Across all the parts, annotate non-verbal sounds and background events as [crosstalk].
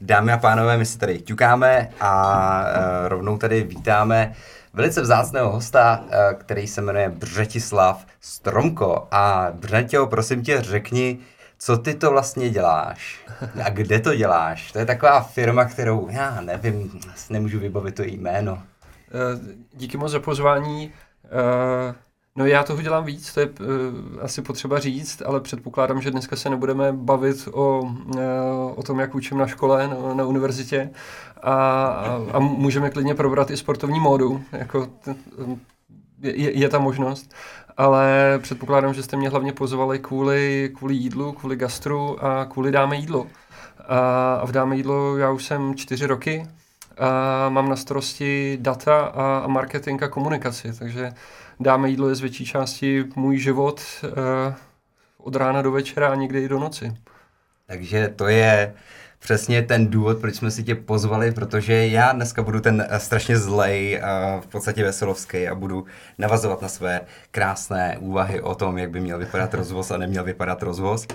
Dámy a pánové, my si tady ťukáme a uh, rovnou tady vítáme velice vzácného hosta, uh, který se jmenuje Břetislav Stromko. A Břetěo, prosím tě, řekni, co ty to vlastně děláš a kde to děláš. To je taková firma, kterou já nevím, nemůžu vybavit to jméno. Uh, díky moc za pozvání. Uh, No já toho dělám víc, to je uh, asi potřeba říct, ale předpokládám, že dneska se nebudeme bavit o, uh, o tom, jak učím na škole, na, na univerzitě a, a, a můžeme klidně probrat i sportovní módu, jako t, je, je ta možnost, ale předpokládám, že jste mě hlavně pozvali kvůli, kvůli jídlu, kvůli gastru a kvůli dáme jídlo. A, a v dáme jídlo já už jsem čtyři roky, a mám na starosti data a, a marketing a komunikaci, takže dáme jídlo je z větší části můj život uh, od rána do večera a někdy i do noci. Takže to je přesně ten důvod, proč jsme si tě pozvali, protože já dneska budu ten uh, strašně zlej, uh, v podstatě veselovský a budu navazovat na své krásné úvahy o tom, jak by měl vypadat rozvoz a neměl vypadat rozvoz.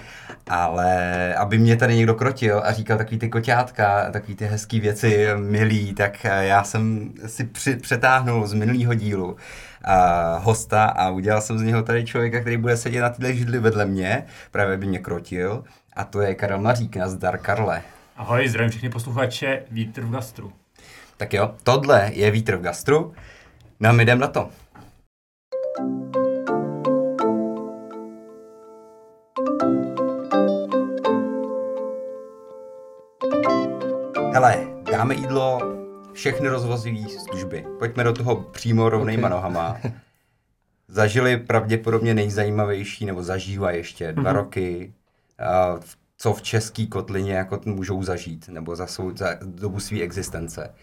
Ale aby mě tady někdo krotil a říkal takový ty koťátka, takový ty hezký věci milý, tak já jsem si při, přetáhnul z minulého dílu a hosta a udělal jsem z něho tady člověka, který bude sedět na tyhle židli vedle mě, právě by mě krotil. A to je Karel Mařík, nazdar Karle. Ahoj, zdravím všechny posluchače Vítr v gastru. Tak jo, tohle je Vítr v gastru. No a my jdem na to. Hele, dáme jídlo, všechny rozvozové služby. Pojďme do toho přímo rovnejma okay. nohama. [laughs] Zažili pravděpodobně nejzajímavější, nebo zažívá ještě dva mm-hmm. roky, uh, co v české kotlině jako můžou zažít, nebo za, svou, za dobu své existence.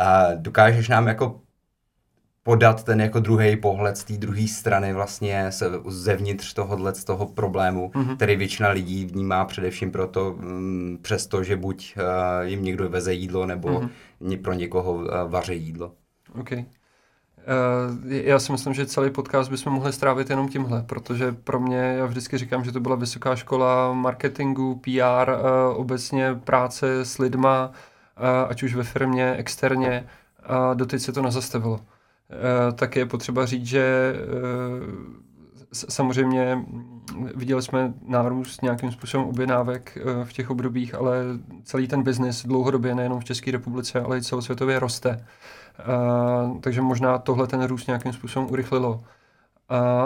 Uh, dokážeš nám jako podat ten jako druhý pohled z té druhé strany vlastně se zevnitř tohohle z toho problému, mm-hmm. který většina lidí vnímá především proto, um, přesto, že buď uh, jim někdo veze jídlo, nebo mm-hmm. Pro někoho uh, vaře jídlo. Okay. Uh, já si myslím, že celý podcast bychom mohli strávit jenom tímhle, protože pro mě, já vždycky říkám, že to byla vysoká škola marketingu, PR, uh, obecně práce s lidma, ať už ve firmě, externě, a doteď se to nezastavilo. Eh, tak je potřeba říct, že eh, samozřejmě viděli jsme nárůst nějakým způsobem objednávek eh, v těch obdobích, ale celý ten biznis dlouhodobě nejenom v České republice, ale i celosvětově roste. Takže možná tohle ten růst nějakým způsobem urychlilo.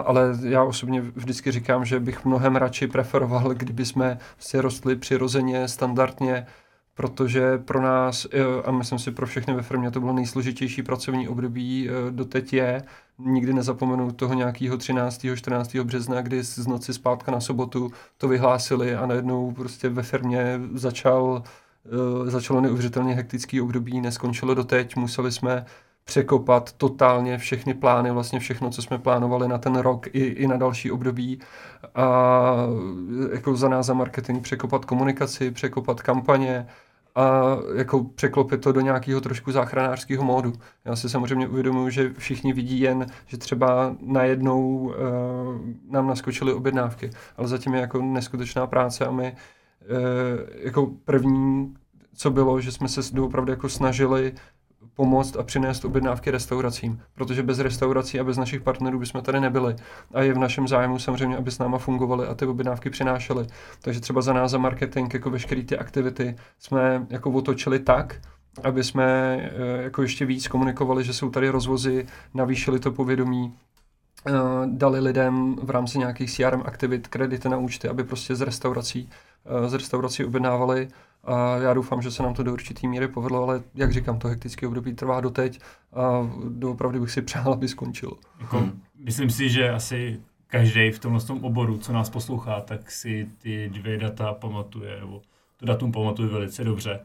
ale já osobně vždycky říkám, že bych mnohem radši preferoval, kdyby jsme si rostli přirozeně, standardně, protože pro nás, a myslím si pro všechny ve firmě, to bylo nejsložitější pracovní období, doteď je. Nikdy nezapomenu toho nějakého 13. 14. března, kdy z noci zpátka na sobotu to vyhlásili a najednou prostě ve firmě začal, e, začalo neuvěřitelně hektický období, neskončilo doteď, museli jsme překopat totálně všechny plány, vlastně všechno, co jsme plánovali na ten rok i, i na další období a jako za nás za marketing překopat komunikaci, překopat kampaně, a jako překlopit to do nějakého trošku záchranářského módu. Já si samozřejmě uvědomuji, že všichni vidí jen, že třeba najednou uh, nám naskočily objednávky, ale zatím je jako neskutečná práce a my uh, jako první, co bylo, že jsme se opravdu jako snažili pomoct a přinést objednávky restauracím, protože bez restaurací a bez našich partnerů bychom tady nebyli. A je v našem zájmu samozřejmě, aby s náma fungovaly a ty objednávky přinášely. Takže třeba za nás za marketing, jako veškeré ty aktivity, jsme jako otočili tak, aby jsme eh, jako ještě víc komunikovali, že jsou tady rozvozy, navýšili to povědomí, eh, dali lidem v rámci nějakých CRM aktivit kredity na účty, aby prostě z restaurací, eh, z restaurací objednávali a já doufám, že se nám to do určitý míry povedlo, ale jak říkám, to hektické období trvá doteď a doopravdy bych si [laughs] přál, aby skončilo. Jako, hmm. Myslím si, že asi každý v tomhle tom oboru, co nás poslouchá, tak si ty dvě data pamatuje, nebo to datum pamatuje velice dobře.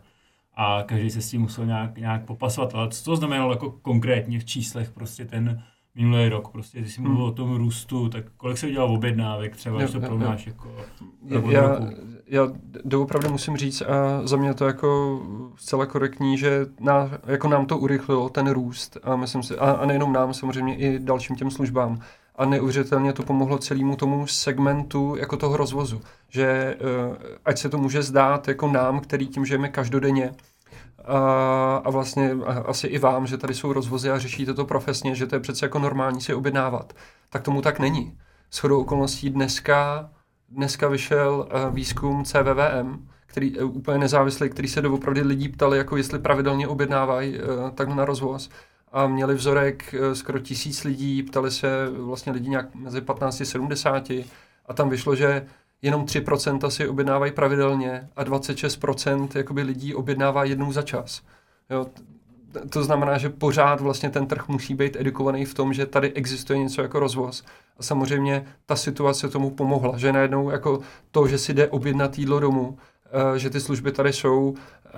A každý se s tím musel nějak, nějak popasovat. Ale co to znamenalo jako konkrétně v číslech, prostě ten minulý rok, prostě, když jsi mluvil hmm. o tom růstu, tak kolik se udělal objednávek třeba, když to porovnáš jako já, já doopravdy musím říct, a za mě to jako zcela korektní, že na, jako nám to urychlilo ten růst a myslím si, a, a nejenom nám, samozřejmě i dalším těm službám. a neuvěřitelně to pomohlo celému tomu segmentu jako toho rozvozu. Že eh, ať se to může zdát jako nám, který tím žijeme každodenně, a, a vlastně asi i vám, že tady jsou rozvozy a řešíte to profesně, že to je přece jako normální si objednávat. Tak tomu tak není. S chodou okolností dneska, dneska vyšel uh, výzkum CVVM, který uh, úplně nezávislý, který se doopravdy lidí ptali, jako jestli pravidelně objednávají uh, takhle na rozvoz. A měli vzorek skoro tisíc lidí, ptali se vlastně lidi nějak mezi 15 a 70 a tam vyšlo, že jenom 3% si objednávají pravidelně a 26% jakoby lidí objednává jednou za čas. Jo, to znamená, že pořád vlastně ten trh musí být edukovaný v tom, že tady existuje něco jako rozvoz. A samozřejmě ta situace tomu pomohla, že najednou jako to, že si jde objednat jídlo domů, eh, že ty služby tady jsou, eh,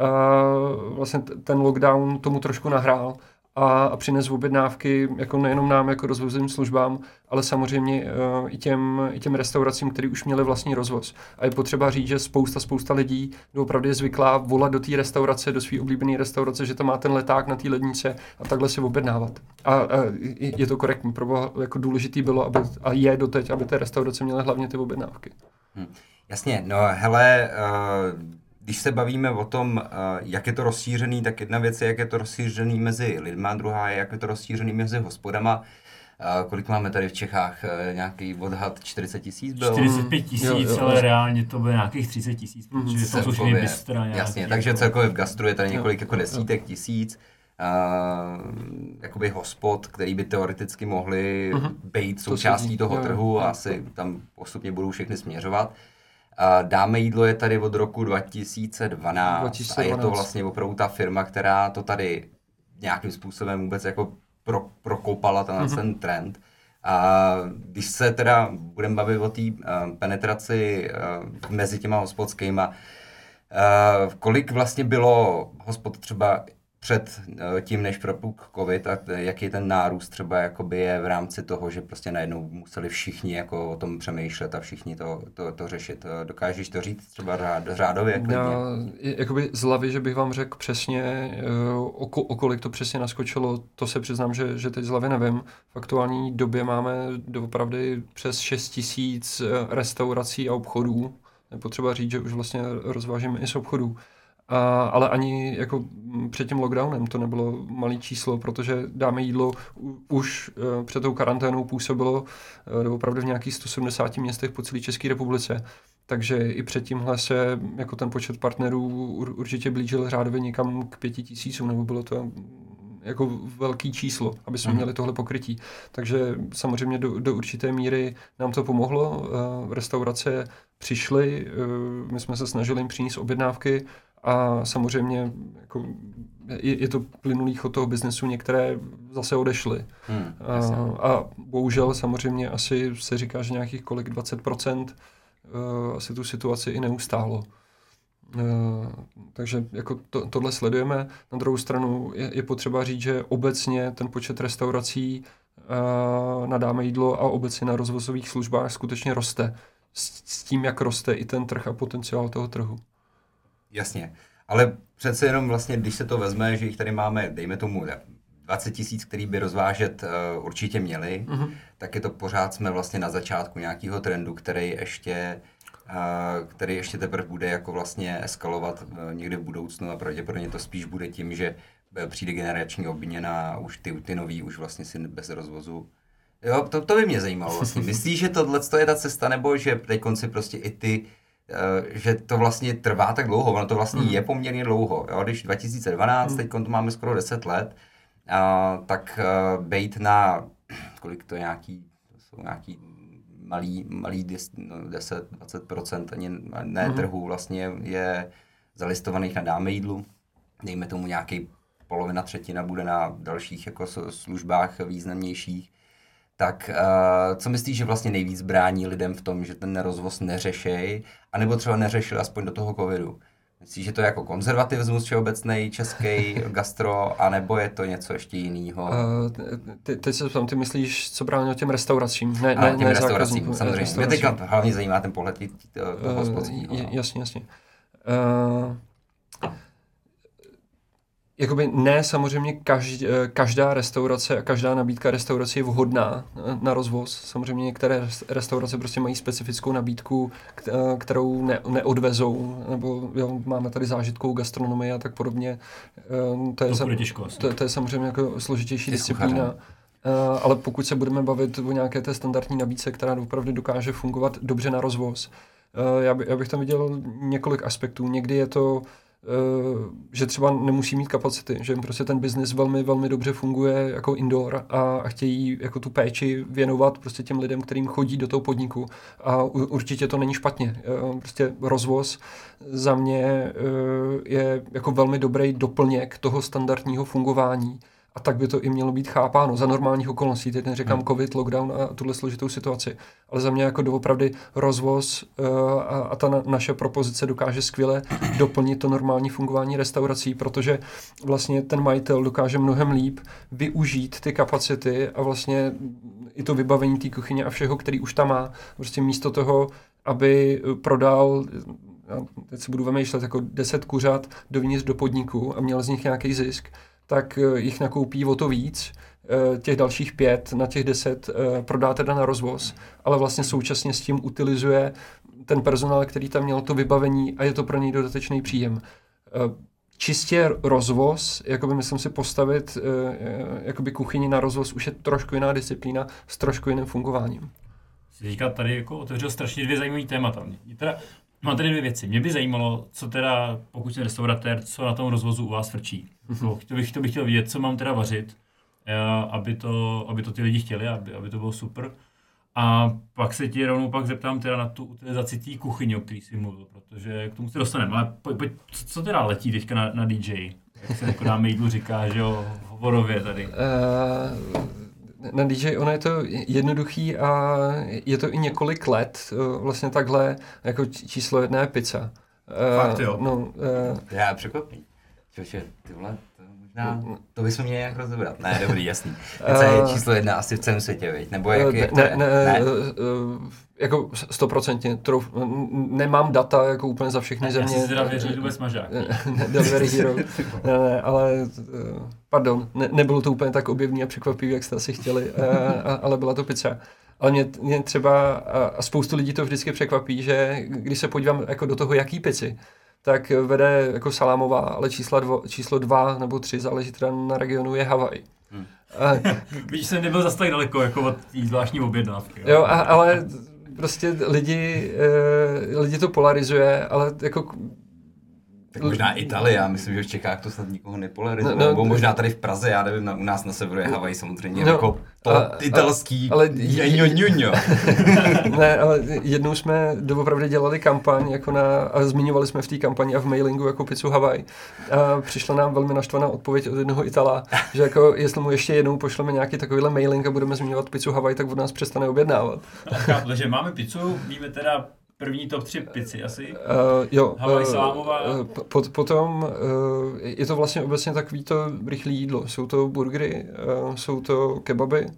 vlastně ten lockdown tomu trošku nahrál a, a přines objednávky jako nejenom nám jako rozvozovým službám, ale samozřejmě uh, i, těm, i těm restauracím, které už měly vlastní rozvoz. A je potřeba říct, že spousta, spousta lidí opravdu je zvyklá volat do té restaurace, do své oblíbené restaurace, že tam má ten leták na té lednice a takhle si objednávat. A, a je to korektní, pro jako důležitý bylo, aby, a je doteď, aby té restaurace měly hlavně ty objednávky. Hmm. Jasně, no hele, uh když se bavíme o tom, eh, jak je to rozšířený, tak jedna věc je, jak je to rozšířený mezi lidma, druhá je, jak je to rozšířený mezi hospodama. Uh, kolik máme tady v Čechách? Uh, nějaký odhad 40 tisíc byl? 45 tisíc, ale reálně to bylo nějakých 30 tisíc, protože to jsou bystra. Jasně, takže jako... celkově v gastru je tady několik jako desítek tisíc. Uh, jakoby hospod, který by teoreticky mohly uh-huh. být součástí to toho trhu a asi tam postupně budou všechny směřovat. Dáme jídlo je tady od roku 2012, 2012 a je to vlastně opravdu ta firma, která to tady nějakým způsobem vůbec jako pro, prokoupala ten, mm-hmm. ten trend. A když se teda budeme bavit o té uh, penetraci uh, mezi těma hospodskýma, uh, kolik vlastně bylo hospod třeba před eh, tím, než propuk covid a jaký ten nárůst třeba jakoby je v rámci toho, že prostě najednou museli všichni jako o tom přemýšlet a všichni to, to, to řešit. Eh, dokážeš to říct třeba řád, řádově? Klidně? Já, jakoby z hlavy, že bych vám řekl přesně, eh, o, kolik to přesně naskočilo, to se přiznám, že, že teď z hlavy nevím. V aktuální době máme doopravdy přes 6 tisíc restaurací a obchodů. Potřeba říct, že už vlastně rozvážíme i z obchodů. A, ale ani jako před tím lockdownem to nebylo malý číslo, protože dáme jídlo už uh, před tou karanténou působilo uh, opravdu v nějakých 170 městech po celé České republice. Takže i před tímhle se jako ten počet partnerů určitě blížil řádově někam k pěti tisícům, nebo bylo to jako velký číslo, aby jsme mm. měli tohle pokrytí. Takže samozřejmě do, do určité míry nám to pomohlo. Uh, restaurace přišly, my jsme se snažili jim přinést objednávky, a samozřejmě jako je, je to plynulý chod toho biznesu, některé zase odešly. Hmm, a, a bohužel samozřejmě asi se říká, že nějakých kolik 20% uh, eh, asi tu situaci i neustálo. Uh, takže jako to, tohle sledujeme. Na druhou stranu je, je potřeba říct, že obecně ten počet restaurací uh, na dáme jídlo a obecně na rozvozových službách skutečně roste. S, s tím, jak roste i ten trh a potenciál toho trhu. Jasně. Ale přece jenom vlastně, když se to vezme, že jich tady máme, dejme tomu, 20 tisíc, který by rozvážet uh, určitě měli, mm-hmm. tak je to pořád jsme vlastně na začátku nějakého trendu, který ještě uh, který ještě teprve bude jako vlastně eskalovat uh, někdy v budoucnu a pravděpodobně to spíš bude tím, že přijde generační obměna a už ty, ty nový už vlastně si bez rozvozu Jo, to, to by mě zajímalo vlastně. [laughs] Myslíš, že tohle je ta cesta, nebo že teď konci prostě i ty Eh, že to vlastně trvá tak dlouho, ono to vlastně mm. je poměrně dlouho. Jo? Když 2012, mm. teď to máme skoro 10 let, a, tak uh, eh, bejt na, [clears throat] kolik to je nějaký, to jsou nějaký malý, malý 10-20% no, ani ne mm. trhu vlastně je zalistovaných na dáme jídlu. Dejme tomu nějaký polovina, třetina bude na dalších jako službách významnějších tak uh, co myslíš, že vlastně nejvíc brání lidem v tom, že ten rozvoz neřešej, anebo třeba neřešili aspoň do toho covidu? Myslíš, že to je jako konzervativismus všeobecný český [laughs] gastro, anebo je to něco ještě jiného? Uh, ty, teď se tam, ty myslíš, co brání těm restauracím? Ne, ne, těm ne restauracím, samozřejmě. Restauracím. Mě teďka hlavně zajímá ten pohled toho uh, Jasně, jasně. Uh, Jakoby ne, samozřejmě každý, každá restaurace a každá nabídka restaurace je vhodná na rozvoz. Samozřejmě některé restaurace prostě mají specifickou nabídku, kterou ne, neodvezou, nebo jo, máme tady zážitkovou gastronomii a tak podobně. To je, to, sam, těžko, to, to je samozřejmě jako složitější disciplína. Ale pokud se budeme bavit o nějaké té standardní nabídce, která opravdu dokáže fungovat dobře na rozvoz, já, by, já bych tam viděl několik aspektů. Někdy je to Eh, že třeba nemusí mít kapacity, že prostě ten biznis velmi, velmi dobře funguje jako indoor a, a chtějí jako tu péči věnovat prostě těm lidem, kterým chodí do toho podniku a určitě to není špatně. Eh, prostě rozvoz za mě eh, je jako velmi dobrý doplněk toho standardního fungování a tak by to i mělo být chápáno za normálních okolností. Teď neříkám hmm. covid, lockdown a tuhle složitou situaci. Ale za mě jako doopravdy rozvoz uh, a, a ta na, naše propozice dokáže skvěle doplnit to normální fungování restaurací, protože vlastně ten majitel dokáže mnohem líp využít ty kapacity a vlastně i to vybavení té kuchyně a všeho, který už tam má. Prostě místo toho, aby prodal já teď se budu vymýšlet jako 10 kuřat dovnitř do podniku a měl z nich nějaký zisk, tak eh, jich nakoupí o to víc, eh, těch dalších pět na těch deset eh, prodá teda na rozvoz, ale vlastně současně s tím utilizuje ten personál, který tam měl to vybavení a je to pro něj dodatečný příjem. Čistě rozvoz, jakoby myslím si postavit jakoby kuchyni na rozvoz už je trošku jiná disciplína s trošku jiným fungováním. Jsi tady jako otevřel strašně dvě zajímavé témata. Teda, mám tady dvě věci. Mě by zajímalo, co teda, pokud jsi restauratér, co na tom rozvozu u vás frčí. Mm-hmm. To, bych, to bych chtěl vědět, co mám teda vařit, eh, aby to, aby to ty lidi chtěli, aby, aby to bylo super. A pak se ti rovnou pak zeptám teda na tu utilizaci té kuchyně, o který jsi mluvil, protože k tomu se dostaneme. Ale pojď, pojď, co, co teda letí teďka na, na DJ? Jak se jako dáme jídlu říká, že jo, hovorově tady. Uh, na DJ ono je to jednoduchý a je to i několik let vlastně takhle jako číslo jedné pizza. Fakt jo? No, uh, Já překvapím. Čoče, ty vole, možná, to bychom měli nějak rozebrat. Ne, dobrý, jasný. [laughs] Co je číslo jedna asi v celém světě, viď? Nebo jak, jak ne, ne, ne, jako stoprocentně, nemám data jako úplně za všechny ne, země. Já si teda věřil vůbec mažák. Delivery Hero. [laughs] ne, ne, ale, pardon, ne, nebylo to úplně tak objevný a překvapivý, jak jste asi chtěli, ale byla to pizza. Ale mě, mě třeba, a spoustu lidí to vždycky překvapí, že když se podívám jako do toho, jaký pici, tak vede jako salámová, ale číslo, dvo, číslo dva nebo tři, záleží teda na regionu, je Havaj. Hmm. Víš, [laughs] jsem nebyl zase tak daleko jako od té zvláštní objednávky. Jo, a, ale prostě lidi, e, lidi to polarizuje, ale jako tak možná Itálie, já myslím, že v Čechách to snad nikoho nepolarizuje, no, no, nebo možná tady v Praze, já nevím, na, u nás na severu je Havaj samozřejmě no, jako to a, italský ale, ňo, ňo, ňo. ne, ale jednou jsme doopravdy dělali kampaň jako na, a zmiňovali jsme v té kampani a v mailingu jako pizzu Havaj. A přišla nám velmi naštvaná odpověď od jednoho Itala, že jako jestli mu ještě jednou pošleme nějaký takovýhle mailing a budeme zmiňovat pizzu Havaj, tak od nás přestane objednávat. No, že máme pizzu, víme teda první top 3 pici asi. Uh, jo. Havaj uh, salámová. Uh, pot, potom uh, je to vlastně obecně takový to rychlé jídlo. Jsou to burgery, uh, jsou to kebaby, uh,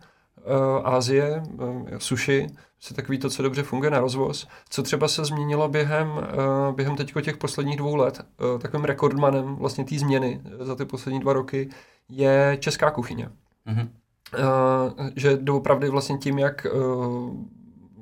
Ázie, uh, sushi, se takový to, co dobře funguje na rozvoz. Co třeba se změnilo během, uh, během teďko těch posledních dvou let, uh, takovým rekordmanem vlastně té změny za ty poslední dva roky je česká kuchyně. Mm-hmm. Uh, že doopravdy vlastně tím, jak uh,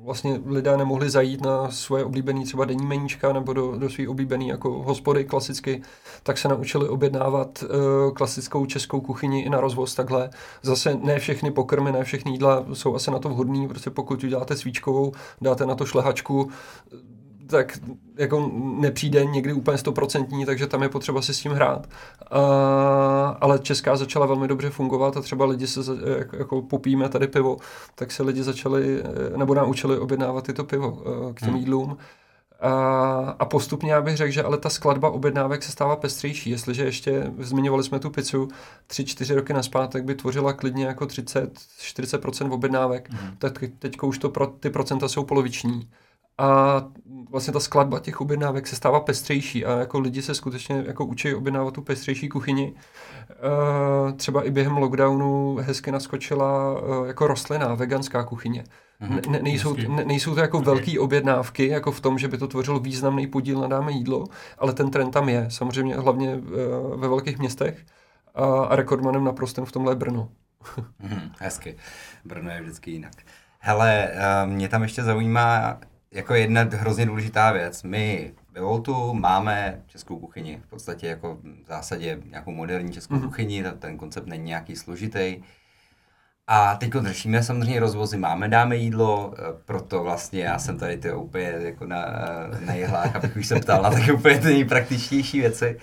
vlastně lidé nemohli zajít na svoje oblíbené třeba denní meníčka nebo do, do svých oblíbený jako hospody klasicky, tak se naučili objednávat uh, klasickou českou kuchyni i na rozvoz takhle. Zase ne všechny pokrmy, ne všechny jídla jsou asi na to vhodný, protože pokud uděláte svíčkovou, dáte na to šlehačku, tak jako nepřijde někdy úplně stoprocentní, takže tam je potřeba si s tím hrát. A, ale Česká začala velmi dobře fungovat a třeba lidi se, jako, jako popíme tady pivo, tak se lidi začali, nebo naučili objednávat tyto pivo eh, k těm hmm. jídlům. A, a postupně já bych řekl, že ale ta skladba objednávek se stává pestřejší. Jestliže ještě zmiňovali jsme tu pizzu, 3-4 roky naspátek by tvořila klidně jako 30-40% objednávek, mm. tak teď už to pro, ty procenta jsou poloviční a vlastně ta skladba těch objednávek se stává pestřejší a jako lidi se skutečně jako učí objednávat tu pestřejší kuchyni. E, třeba i během lockdownu hezky naskočila e, jako rostlinná veganská kuchyně. Mm-hmm. Ne, nejsou, ne, nejsou to jako okay. velké objednávky, jako v tom, že by to tvořilo významný podíl na dáme jídlo, ale ten trend tam je, samozřejmě hlavně e, ve velkých městech a, a rekordmanem naprosto v tomhle je Brno. hmm, hezky. Brno je vždycky jinak. Hele, uh, mě tam ještě zaujímá jako jedna hrozně důležitá věc. My ve Voltu máme českou kuchyni, v podstatě jako v zásadě nějakou moderní českou mm-hmm. kuchyni, ten koncept není nějaký složitý. A teď řešíme samozřejmě rozvozy, máme, dáme jídlo, eh, proto vlastně já jsem tady ty úplně jako na, na jihlách, abych už se ptal na taky úplně ty nejpraktičtější věci,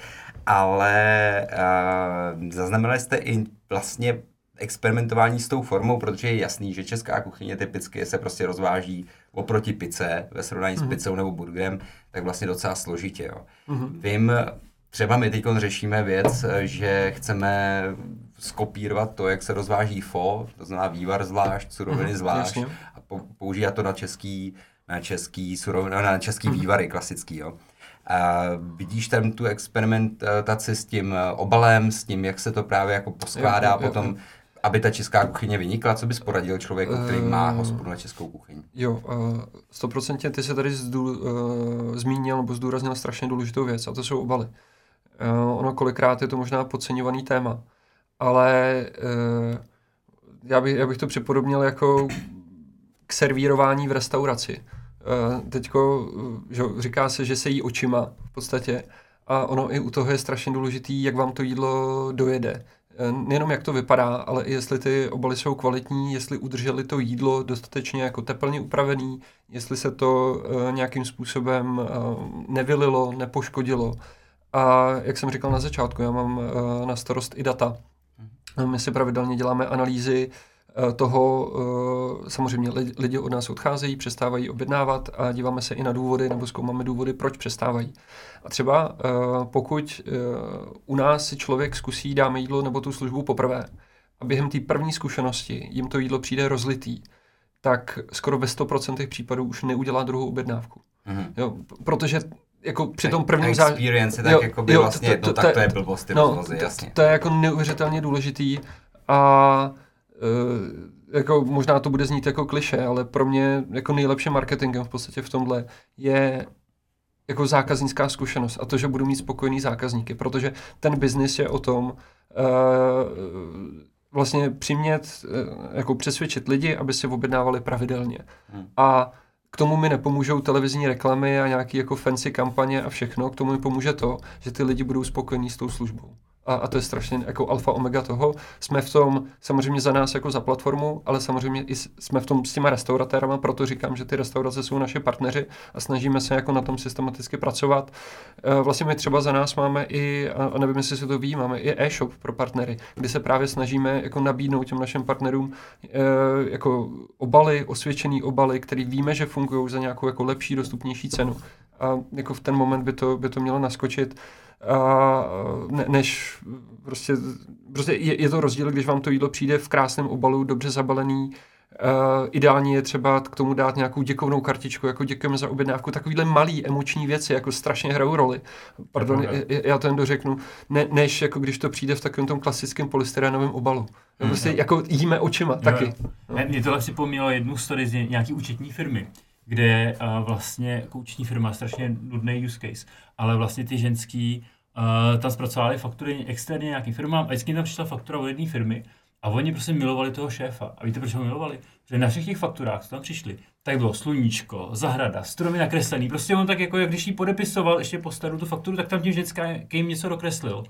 ale uh, zaznamenali jste i vlastně experimentování s tou formou, protože je jasný, že česká kuchyně typicky se prostě rozváží oproti pice, ve srovnání mm-hmm. s mhm. pizzou nebo burgerem, tak vlastně docela složitě. Jo. Mm-hmm. Vím, třeba my teď řešíme věc, že chceme skopírovat to, jak se rozváží fo, to znamená vývar zvlášť, suroviny mm-hmm, zvlášť jasně. a používat to na český, na český, surovin, na český mm-hmm. vývary klasický. Jo. A vidíš tam tu experimentaci s tím obalem, s tím, jak se to právě jako poskládá jo, jo, potom jo aby ta česká kuchyně vynikla, co bys poradil člověku, který má eh, hospodu na českou kuchyni? Jo, eh, stoprocentně ty se tady zdů, uh, zmínil nebo zdůraznil strašně důležitou věc a to jsou obaly. Uh, ono kolikrát je to možná podceňovaný téma, ale já, bych, já bych to připodobnil jako k servírování v restauraci. Teďko že, říká se, že se jí očima v podstatě a ono i u toho je strašně důležitý, jak vám to jídlo dojede Eh, nejenom jak to vypadá, ale i jestli ty obaly jsou kvalitní, jestli udrželi to jídlo dostatečně jako teplně upravený, jestli se to uh, nějakým způsobem uh, nevylilo, nepoškodilo. A jak jsem říkal na začátku, já mám na starost i data. My si pravidelně děláme analýzy Eh, toho eh, samozřejmě lidi od nás odcházejí, přestávají objednávat a díváme se i na důvody nebo zkoumáme důvody, proč přestávají. A třeba eh, pokud u nás si člověk zkusí dáme jídlo nebo tu službu poprvé a během té první zkušenosti jim to jídlo přijde rozlitý, tak skoro ve 100% případů už neudělá druhou objednávku. Mm-hmm. Jo, protože jako při tom prvním zážitku. Experience, tak jo, jako by jo, vlastně to, to, to, tak to je blbost, ty no, rozvozy, jasně. To, to je jako neuvěřitelně důležitý a jako možná to bude znít jako kliše, ale pro mě jako nejlepším marketingem v podstatě v tomhle je jako zákaznická zkušenost a to, že budu mít spokojený zákazníky, protože ten biznis je o tom uh, vlastně přimět, uh, jako přesvědčit lidi, aby si objednávali pravidelně. Hmm. A k tomu mi nepomůžou televizní reklamy a nějaký jako fancy kampaně a všechno, k tomu mi pomůže to, že ty lidi budou spokojení s tou službou a, a to je strašně jako alfa omega toho. Jsme v tom samozřejmě za nás jako za platformu, ale samozřejmě i jsme v tom s těma restauratérama, proto říkám, že ty restaurace jsou naše partneři a snažíme se jako na tom systematicky pracovat. E, vlastně my třeba za nás máme i, a nevím, jestli se to ví, máme i e-shop pro partnery, kdy se právě snažíme jako nabídnout těm našim partnerům e, jako obaly, osvědčený obaly, který víme, že fungují za nějakou jako lepší, dostupnější cenu. A jako v ten moment by to, by to mělo naskočit a ne, než prostě, prostě je, je to rozdíl, když vám to jídlo přijde v krásném obalu, dobře zabalený, Uh, ideální je třeba k tomu dát nějakou děkovnou kartičku, jako děkujeme za objednávku, takovýhle malý emoční věci, jako strašně hrajou roli. Pardon, já, já to jen dořeknu, ne, než jako když to přijde v takovém tom klasickém polystyrenovém obalu. Mm, prostě mm. jako jíme očima jo, taky. No. Mě tohle připomnělo jednu story z nějaký účetní firmy, kde uh, vlastně kouční firma, strašně nudný use case, ale vlastně ty ženský uh, tam zpracovali faktury externě nějakým firmám a vždycky tam přišla faktura od jedné firmy a oni prostě milovali toho šéfa. A víte, proč ho milovali? Protože na všech těch fakturách, co tam přišli, tak bylo sluníčko, zahrada, stromy nakreslený. Prostě on tak jako, jak když jí podepisoval ještě po staru tu fakturu, tak tam tím jim něco dokreslil.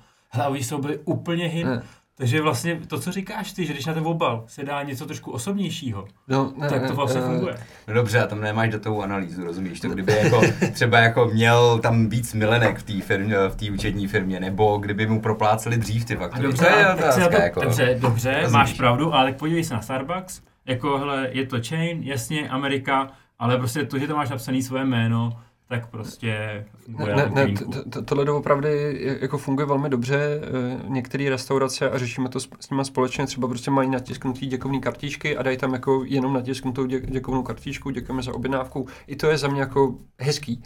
Oni jsou byli úplně hit. Ne. Takže vlastně to, co říkáš ty, že když na ten obal se dá něco trošku osobnějšího, no, ne, tak to vlastně ne, funguje. No dobře, a tam nemáš datovou analýzu, rozumíš? To kdyby jako [laughs] třeba jako měl tam víc milenek v té firmě, v té účetní firmě, nebo kdyby mu propláceli dřív ty faktury. Dobře, to je otázka, to, jako, dobře, dobře rozumíš? máš pravdu, ale podívej se na Starbucks, jako hele, je to chain, jasně, Amerika, ale prostě to, že to máš napsané svoje jméno, tak prostě funguje ne, ne, to, Tohle doopravdy jako funguje velmi dobře. Eh, některé restaurace, a řešíme to s, s nimi společně, třeba prostě mají natisknutý děkovní kartičky a dají tam jako jenom natisknutou dě, děkovnou kartičku, děkujeme za objednávku. I to je za mě jako hezký.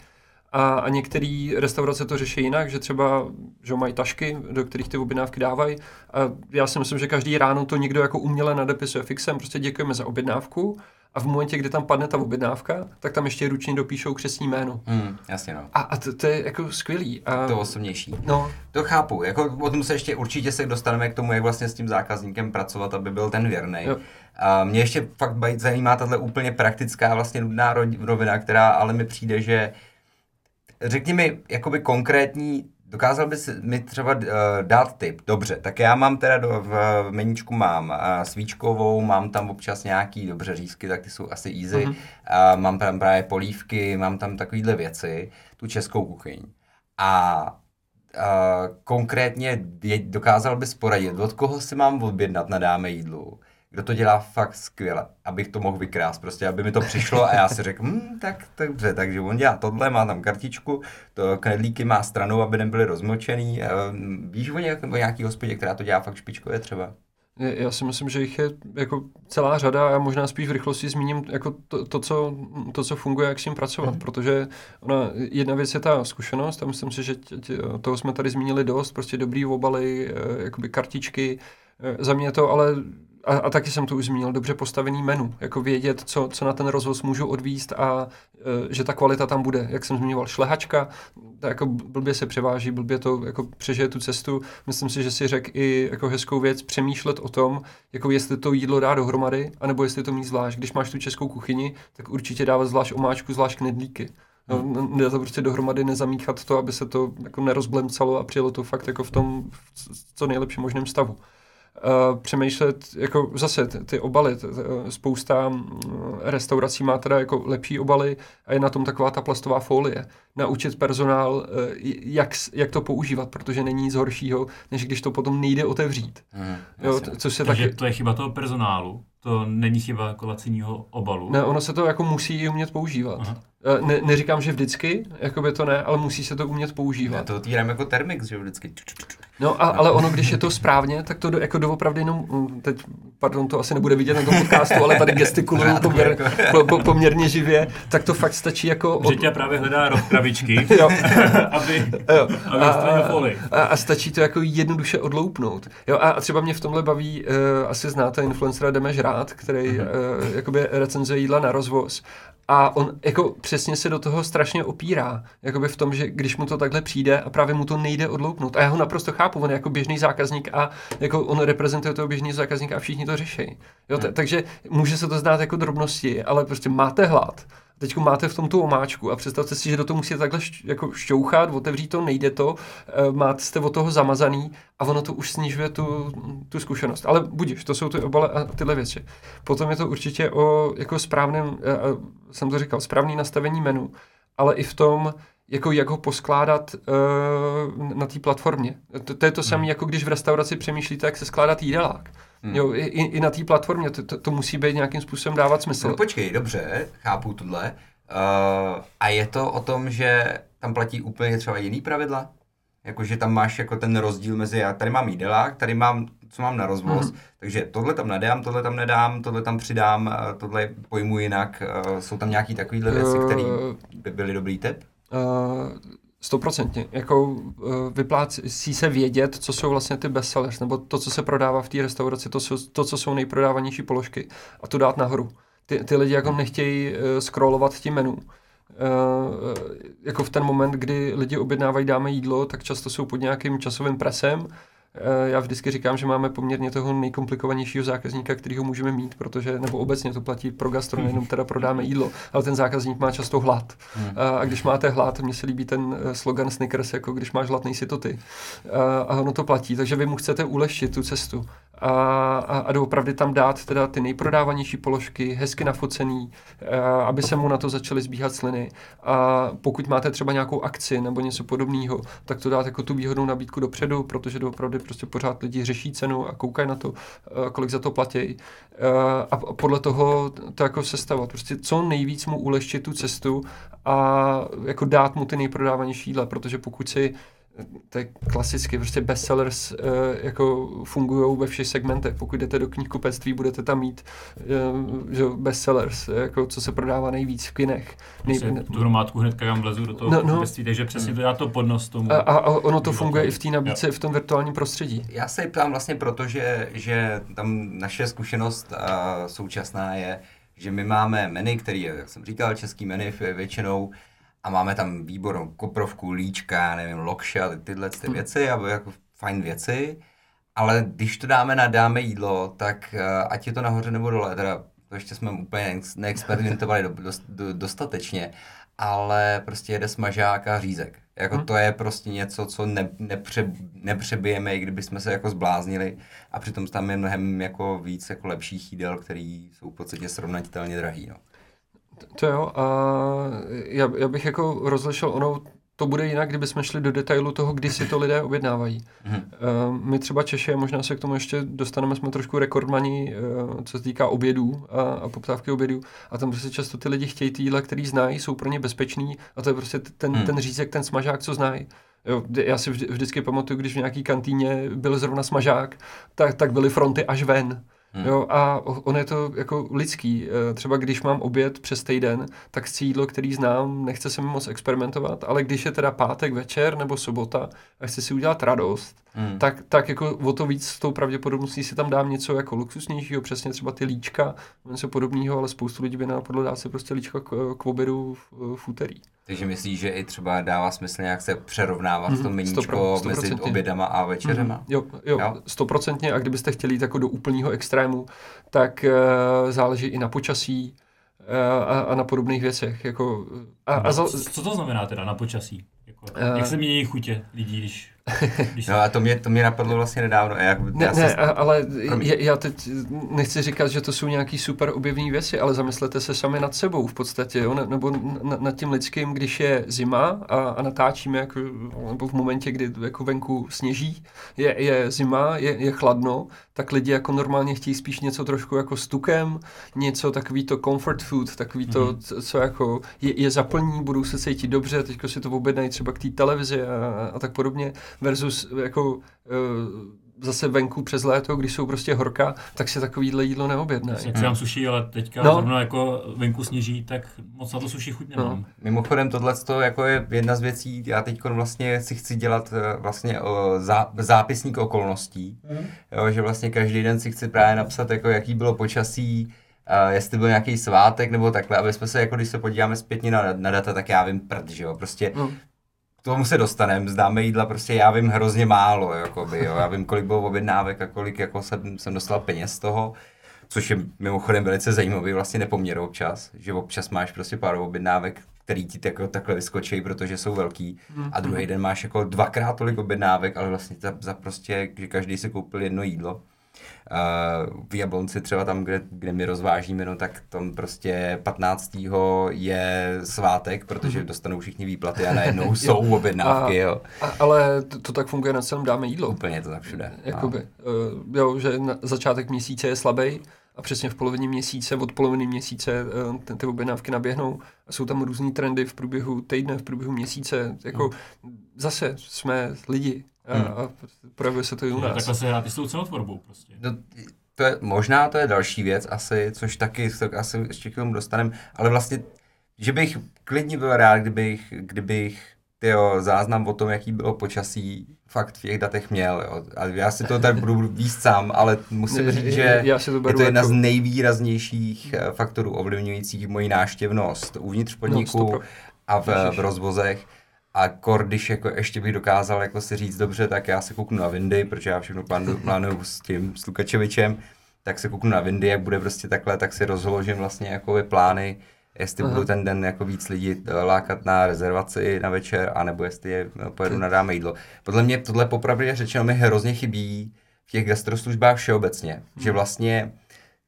A, a některé restaurace to řeší jinak, že třeba že mají tašky, do kterých ty objednávky dávají. A já si myslím, že každý ráno to někdo jako uměle nadepisuje fixem, prostě děkujeme za objednávku a v momentě, kdy tam padne ta objednávka, tak tam ještě ručně dopíšou křesní jméno. Hmm, jasně no. A, a to, to je jako skvělý. A, To osobnější. no, To chápu, jako o tom se ještě určitě se dostaneme k tomu, jak vlastně s tím zákazníkem pracovat, aby byl ten věrný. A mě ještě fakt zajímá tahle úplně praktická vlastně nudná ro- rovina, která ale mi přijde, že řekni mi jakoby konkrétní, dokázal bys mi třeba uh, dát tip, dobře, tak já mám teda do, v, v meníčku mám uh, svíčkovou, mám tam občas nějaký dobře řízky, tak ty jsou asi easy, mm-hmm. uh, mám tam právě polívky, mám tam takovýhle věci, tu českou kuchyň. A uh, konkrétně je, dokázal bys poradit, od koho si mám objednat na dáme jídlu, kdo to dělá fakt skvěle, abych to mohl vykrást, prostě, aby mi to přišlo a já si řekl, hm, tak tak dobře, takže on dělá tohle, má tam kartičku, to knedlíky má stranou, aby nebyly rozmočený. Uh, víš o, nějak, o nějaký hospodě, která to dělá fakt špičkově třeba? Já si myslím, že jich je jako celá řada a já možná spíš v rychlosti zmíním jako to, to, co, to co funguje, jak s tím pracovat, mm. protože ona, jedna věc je ta zkušenost a myslím si, že tě, tě, toho jsme tady zmínili dost, prostě dobrý obaly, eh, jakoby kartičky, Eh, za mě to ale a, a taky jsem to už zmínil, dobře postavený menu, jako vědět, co, co na ten rozvoz můžu odvíst a e, že ta kvalita tam bude. Jak jsem zmiňoval, šlehačka, to jako blbě se převáží, blbě to jako přežije tu cestu. Myslím si, že si řekl i jako hezkou věc přemýšlet o tom, jako jestli to jídlo dá dohromady, anebo jestli to mít zvlášť. Když máš tu českou kuchyni, tak určitě dávat zvlášť omáčku, zvlášť knedlíky. No, Hmm. nedá to prostě dohromady nezamíchat to, aby se to jako nerozblemcalo a přijelo to fakt jako v tom v co nejlepším možném stavu. Uh, přemýšlet, jako zase ty, ty obaly, t, t, spousta mm, restaurací má teda jako lepší obaly a je na tom taková ta plastová folie. Naučit personál, uh, jak, jak to používat, protože není nic horšího, než když to potom nejde otevřít. Hmm, Jo, t- což se Takže taky... to je chyba toho personálu, to není chyba jako laciního obalu. Ne, ono se to jako musí i umět používat. Aha. Uh, ne, neříkám, že vždycky, jako by to ne, ale musí se to umět Já používat. to otvírám jako termix, že vždycky. No, a, ale ono, když je to správně, tak to do, jako doopravdy jenom, mm, teď, pardon, to asi nebude vidět na tom podcastu, ale tady gestikuluju poměr, jako. po, po, poměrně živě, tak to fakt stačí jako... od- Že právě hledá roh kravičky, [laughs] Jo. aby, Jo. aby folii. a, a stačí to jako jednoduše odloupnout. Jo, a, a třeba mě v tomhle baví, uh, asi znáte influencera Demeš Rád, který uh, jakoby recenzuje jídla na rozvoz. A on jako přesně se do toho strašně opírá. Jakoby v tom, že když mu to takhle přijde a právě mu to nejde odloupnout. A já ho naprosto chápu, on je jako běžný zákazník a jako on reprezentuje toho běžný zákazníka a všichni to řeší. Jo, t- takže může se to zdát jako drobnosti, ale prostě máte hlad. Teď máte v tom tu omáčku a představte si, že do toho musíte takhle šť, jako šťouchat, otevřít to, nejde to, eh, máte jste od toho zamazaný a ono to už snižuje tu, tu zkušenost. Ale budíš, to jsou ty obaly a tyhle věci. Potom je to určitě o jako správném, eh, eh, jsem to říkal, správný nastavení menu, ale i v tom, jako jak ho poskládat uh, na té platformě. To, to je to samé, jako když v restauraci přemýšlíte, jak se skládat jídelák. Hmm. Jo, i, i na té platformě to, to, to musí být nějakým způsobem dávat smysl. No počkej, dobře, chápu tohle. Uh, a je to o tom, že tam platí úplně třeba jiný pravidla? Jakože tam máš jako ten rozdíl mezi, já tady mám jídelák, tady mám, co mám na rozvoz, mm-hmm. takže tohle tam nedám, tohle tam nedám, tohle tam přidám, eh, tohle pojmu jinak. Uh, jsou tam nějaký takovýhle věci, které by byly dobrý tip? Uh, Stoprocentně. Jako uh, vyplácí se vědět, co jsou vlastně ty bestsellers, nebo to, co se prodává v té restauraci, to, to, co jsou nejprodávanější položky a to dát nahoru. Ty, ty lidi jako nechtějí uh, scrollovat tím menu. Uh, jako v ten moment, kdy lidi objednávají dáme jídlo, tak často jsou pod nějakým časovým presem. Eh, Já vždycky říkám, že máme poměrně toho nejkomplikovanějšího zákazníka, kterýho můžeme mít, protože, nebo obecně to platí pro gastro, [laughs] nejenom teda prodáme jídlo, ale ten zákazník má často hlad. Hmm. A když máte hlad, mně se líbí ten eh, slogan Snickers, jako když máš hlad, nejsi to ty. A, a ono to platí, takže vy mu chcete ulehčit tu cestu a, a, a doopravdy tam dát teda ty nejprodávanější položky, hezky nafocený, a, aby se mu na to začaly zbíhat sliny. A pokud máte třeba nějakou akci nebo něco podobného, tak to dát jako tu výhodnou nabídku dopředu, protože doopravdy prostě pořád lidi řeší cenu a koukají na to, a kolik za to platí. A podle toho to jako sestavovat. Prostě co nejvíc mu ulehčit tu cestu a jako dát mu ty nejprodávanější jídla, protože pokud si to je klasicky, prostě bestsellers uh, jako fungují ve všech segmentech. Pokud jdete do knihkupectví, budete tam mít uh, že, jo, bestsellers, jako co se prodává nejvíc v kinech. Nej, tu hromádku hnedka kam vlezu do toho No, no, takže přesně to dá to podnos tomu. a, a, ono to funguje i v té nabídce, i v tom virtuálním prostředí. Já se ptám vlastně proto, že, že tam naše zkušenost uh, současná je, že my máme menu, který je, jak jsem říkal, český menu většinou, a máme tam výbornou koprovku, líčka, nevím, lokša, tyhle ty věci, a jako fajn věci, ale když to dáme na dáme jídlo, tak uh, ať je to nahoře nebo dole, teda to ještě jsme úplně neexperimentovali do, do, do, dostatečně, ale prostě jede smažák a řízek. Jako hmm. to je prostě něco, co ne, nepře, nepřebijeme, i kdyby jsme se jako zbláznili a přitom tam je mnohem jako víc jako lepších jídel, který jsou v podstatě srovnatelně drahý. No. To jo, a já, já bych jako rozlišil ono, to bude jinak, kdyby jsme šli do detailu toho, kdy si to lidé objednávají. Mm-hmm. Uh, my třeba Češi, možná se k tomu ještě dostaneme, jsme trošku rekordmaní, uh, co se týká obědů a, a poptávky obědů. A tam prostě často ty lidi chtějí ty jídla, který znají, jsou pro ně bezpečný a to je prostě ten, mm. ten řízek, ten smažák, co znají. Jo, já si vždy, vždycky pamatuju, když v nějaký kantýně byl zrovna smažák, tak, tak byly fronty až ven. Hmm. Jo, a on je to jako lidský. Eh, třeba když mám oběd přes týden, tak chci jídlo, který znám, nechce se mi moc experimentovat, ale když je teda pátek večer nebo sobota a chci si udělat radost, hmm. tak, tak jako o to víc s tou pravděpodobností si tam dám něco jako luxusnějšího, přesně třeba ty líčka, něco podobného, ale spoustu lidí by napadlo dát si prostě líčka k, k obědu v, v úterý. Takže myslíš, že i třeba dává smysl nějak se přerovnávat mm-hmm, to meníčko mezi obědama a večeřema? Mm-hmm. Jo, jo, stoprocentně. A kdybyste chtěli jít jako do úplného extrému, tak uh, záleží i na počasí uh, a, a na podobných věcech. Jako, a, a za... Co to znamená teda na počasí? Jako, uh, jak se mění chutě lidí, Když... No a to mě, to mě napadlo vlastně nedávno. A jak, ne, já ne, se... ale já, já teď nechci říkat, že to jsou nějaký super objevní věci, ale zamyslete se sami nad sebou v podstatě, jo? nebo nad tím lidským, když je zima a, a natáčíme, jako, nebo v momentě, kdy jako venku sněží, je, je zima, je, je chladno, tak lidi jako normálně chtějí spíš něco trošku jako s tukem, něco takový to comfort food, takový to, mm-hmm. co jako je, je zaplní, budou se cítit dobře, teďko si to objednají třeba k té televizi a, a tak podobně versus jako uh, zase venku přes léto, když jsou prostě horka, tak se takovýhle jídlo neobjedná. Jak se nám suší, ale teďka no. zrovna jako venku sněží, tak moc na to suší chuť nemám. No. Mimochodem tohle jako je jedna z věcí, já teď vlastně si chci dělat eh, vlastně o zá, zápisník okolností, mm. jo, že vlastně každý den si chci právě napsat, jako jaký bylo počasí, Uh, jestli byl nějaký svátek nebo takhle, aby jsme se, jako když se podíváme zpětně na, na data, tak já vím prd, že jo, prostě mm tomu se dostaneme, zdáme jídla, prostě já vím hrozně málo, jakoby, jo. já vím, kolik bylo objednávek a kolik jako jsem, jsem dostal peněz z toho, což je mimochodem velice zajímavý vlastně nepoměr občas, že občas máš prostě pár objednávek, který ti jako takhle vyskočí, protože jsou velký mm. a druhý den máš jako dvakrát tolik objednávek, ale vlastně za, za prostě, že každý si koupil jedno jídlo. Uh, v Jablonci třeba tam, kde, kde my rozvážíme, no tak tam prostě 15. je svátek, protože mhm. dostanou všichni výplaty a najednou [laughs] jsou objednávky, jo. A, ale to, to tak funguje na celém dáme jídlo. Úplně to tak všude. Jakoby, uh, jo, že na začátek měsíce je slabý a přesně v polovině měsíce, od poloviny měsíce uh, ty objednávky naběhnou a jsou tam různý trendy v průběhu týdne, v průběhu měsíce. Jako no. zase jsme lidi, a, hmm. a projevuje se to i u nás. Takhle se hrát i s tou cenotvorbou prostě. No, to je, možná to je další věc asi, což taky tak asi ještě k tomu dostaneme, ale vlastně, že bych klidně byl rád, kdybych, kdybych tyjo, záznam o tom, jaký bylo počasí, fakt v těch datech měl. Jo. A já si to tady budu [laughs] víst sám, ale musím říct, že já si to je to jedna jako... z nejvýraznějších eh, faktorů ovlivňujících moji náštěvnost uvnitř podniku no, a v, v rozvozech. A kor, když jako ještě bych dokázal jako si říct dobře, tak já se kouknu na Windy, protože já všechno plánuju, plánuju s tím s Lukačevičem, tak se kouknu na Windy, jak bude prostě takhle, tak si rozložím vlastně jako plány, jestli Aha. budu ten den jako víc lidí eh, lákat na rezervaci na večer, anebo jestli je eh, pojedu na dáme jídlo. Podle mě tohle popravdě řečeno mi hrozně chybí v těch gastroslužbách všeobecně, hmm. že vlastně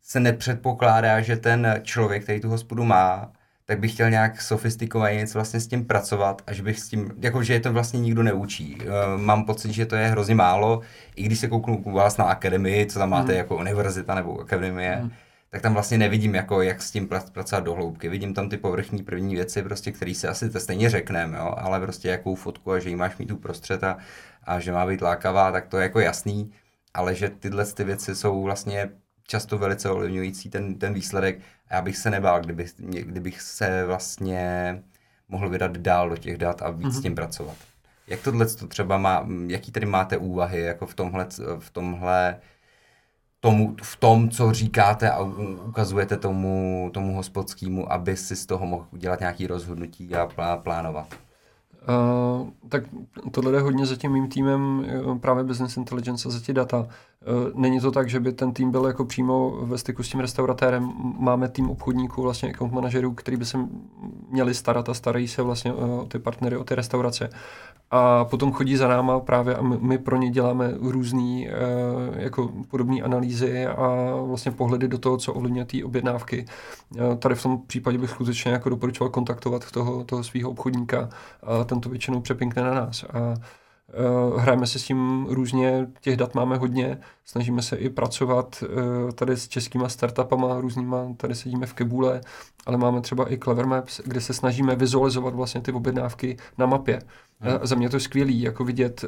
se nepředpokládá, že ten člověk, který tu hospodu má, tak bych chtěl nějak sofistikovaně něco vlastně s tím pracovat a že bych s tím, jako že je to vlastně nikdo neučí. Uh, mám pocit, že to je hrozně málo, i když se kouknu u vás na akademii, co tam máte mm. jako univerzita nebo akademie, mm. tak tam vlastně nevidím, jako jak s tím pracovat do hloubky. Vidím tam ty povrchní první věci, prostě, které si asi to stejně řekneme, jo? ale prostě jakou fotku a že jí máš mít uprostřed a, a že má být lákavá, tak to je jako jasný, ale že tyhle ty věci jsou vlastně často velice ovlivňující ten, ten výsledek a já bych se nebál, kdybych, kdybych se vlastně mohl vydat dál do těch dat a víc mm-hmm. s tím pracovat. Jak tohle to třeba má, jaký tedy máte úvahy jako v tomhle, v tomhle tomu, v tom, co říkáte a ukazujete tomu, tomu hospodskému, aby si z toho mohl udělat nějaké rozhodnutí a plánovat? Uh, tak tohle jde hodně za tím mým týmem eh, právě Business Intelligence a za ty data. Uh, není to tak, že by ten tým byl jako přímo ve styku s tím restauratérem. Máme tým obchodníků, vlastně account manažerů, který by se měli starat a starají se vlastně o ty partnery, o ty restaurace a potom chodí za náma právě a my, my pro ně děláme různé e, jako podobné analýzy a vlastně pohledy do toho, co ovlivňuje té objednávky. E, tady v tom případě bych skutečně jako doporučoval kontaktovat toho, toho svého obchodníka a ten to většinou přepinkne na nás. A Uh, hrajeme se s tím různě, těch dat máme hodně, snažíme se i pracovat tady s českýma startupama různýma, tady sedíme v Kebule, ale máme třeba i Clever Maps, kde se snažíme vizualizovat vlastně ty objednávky na mapě. Hmm. Za mě to je skvělý, jako vidět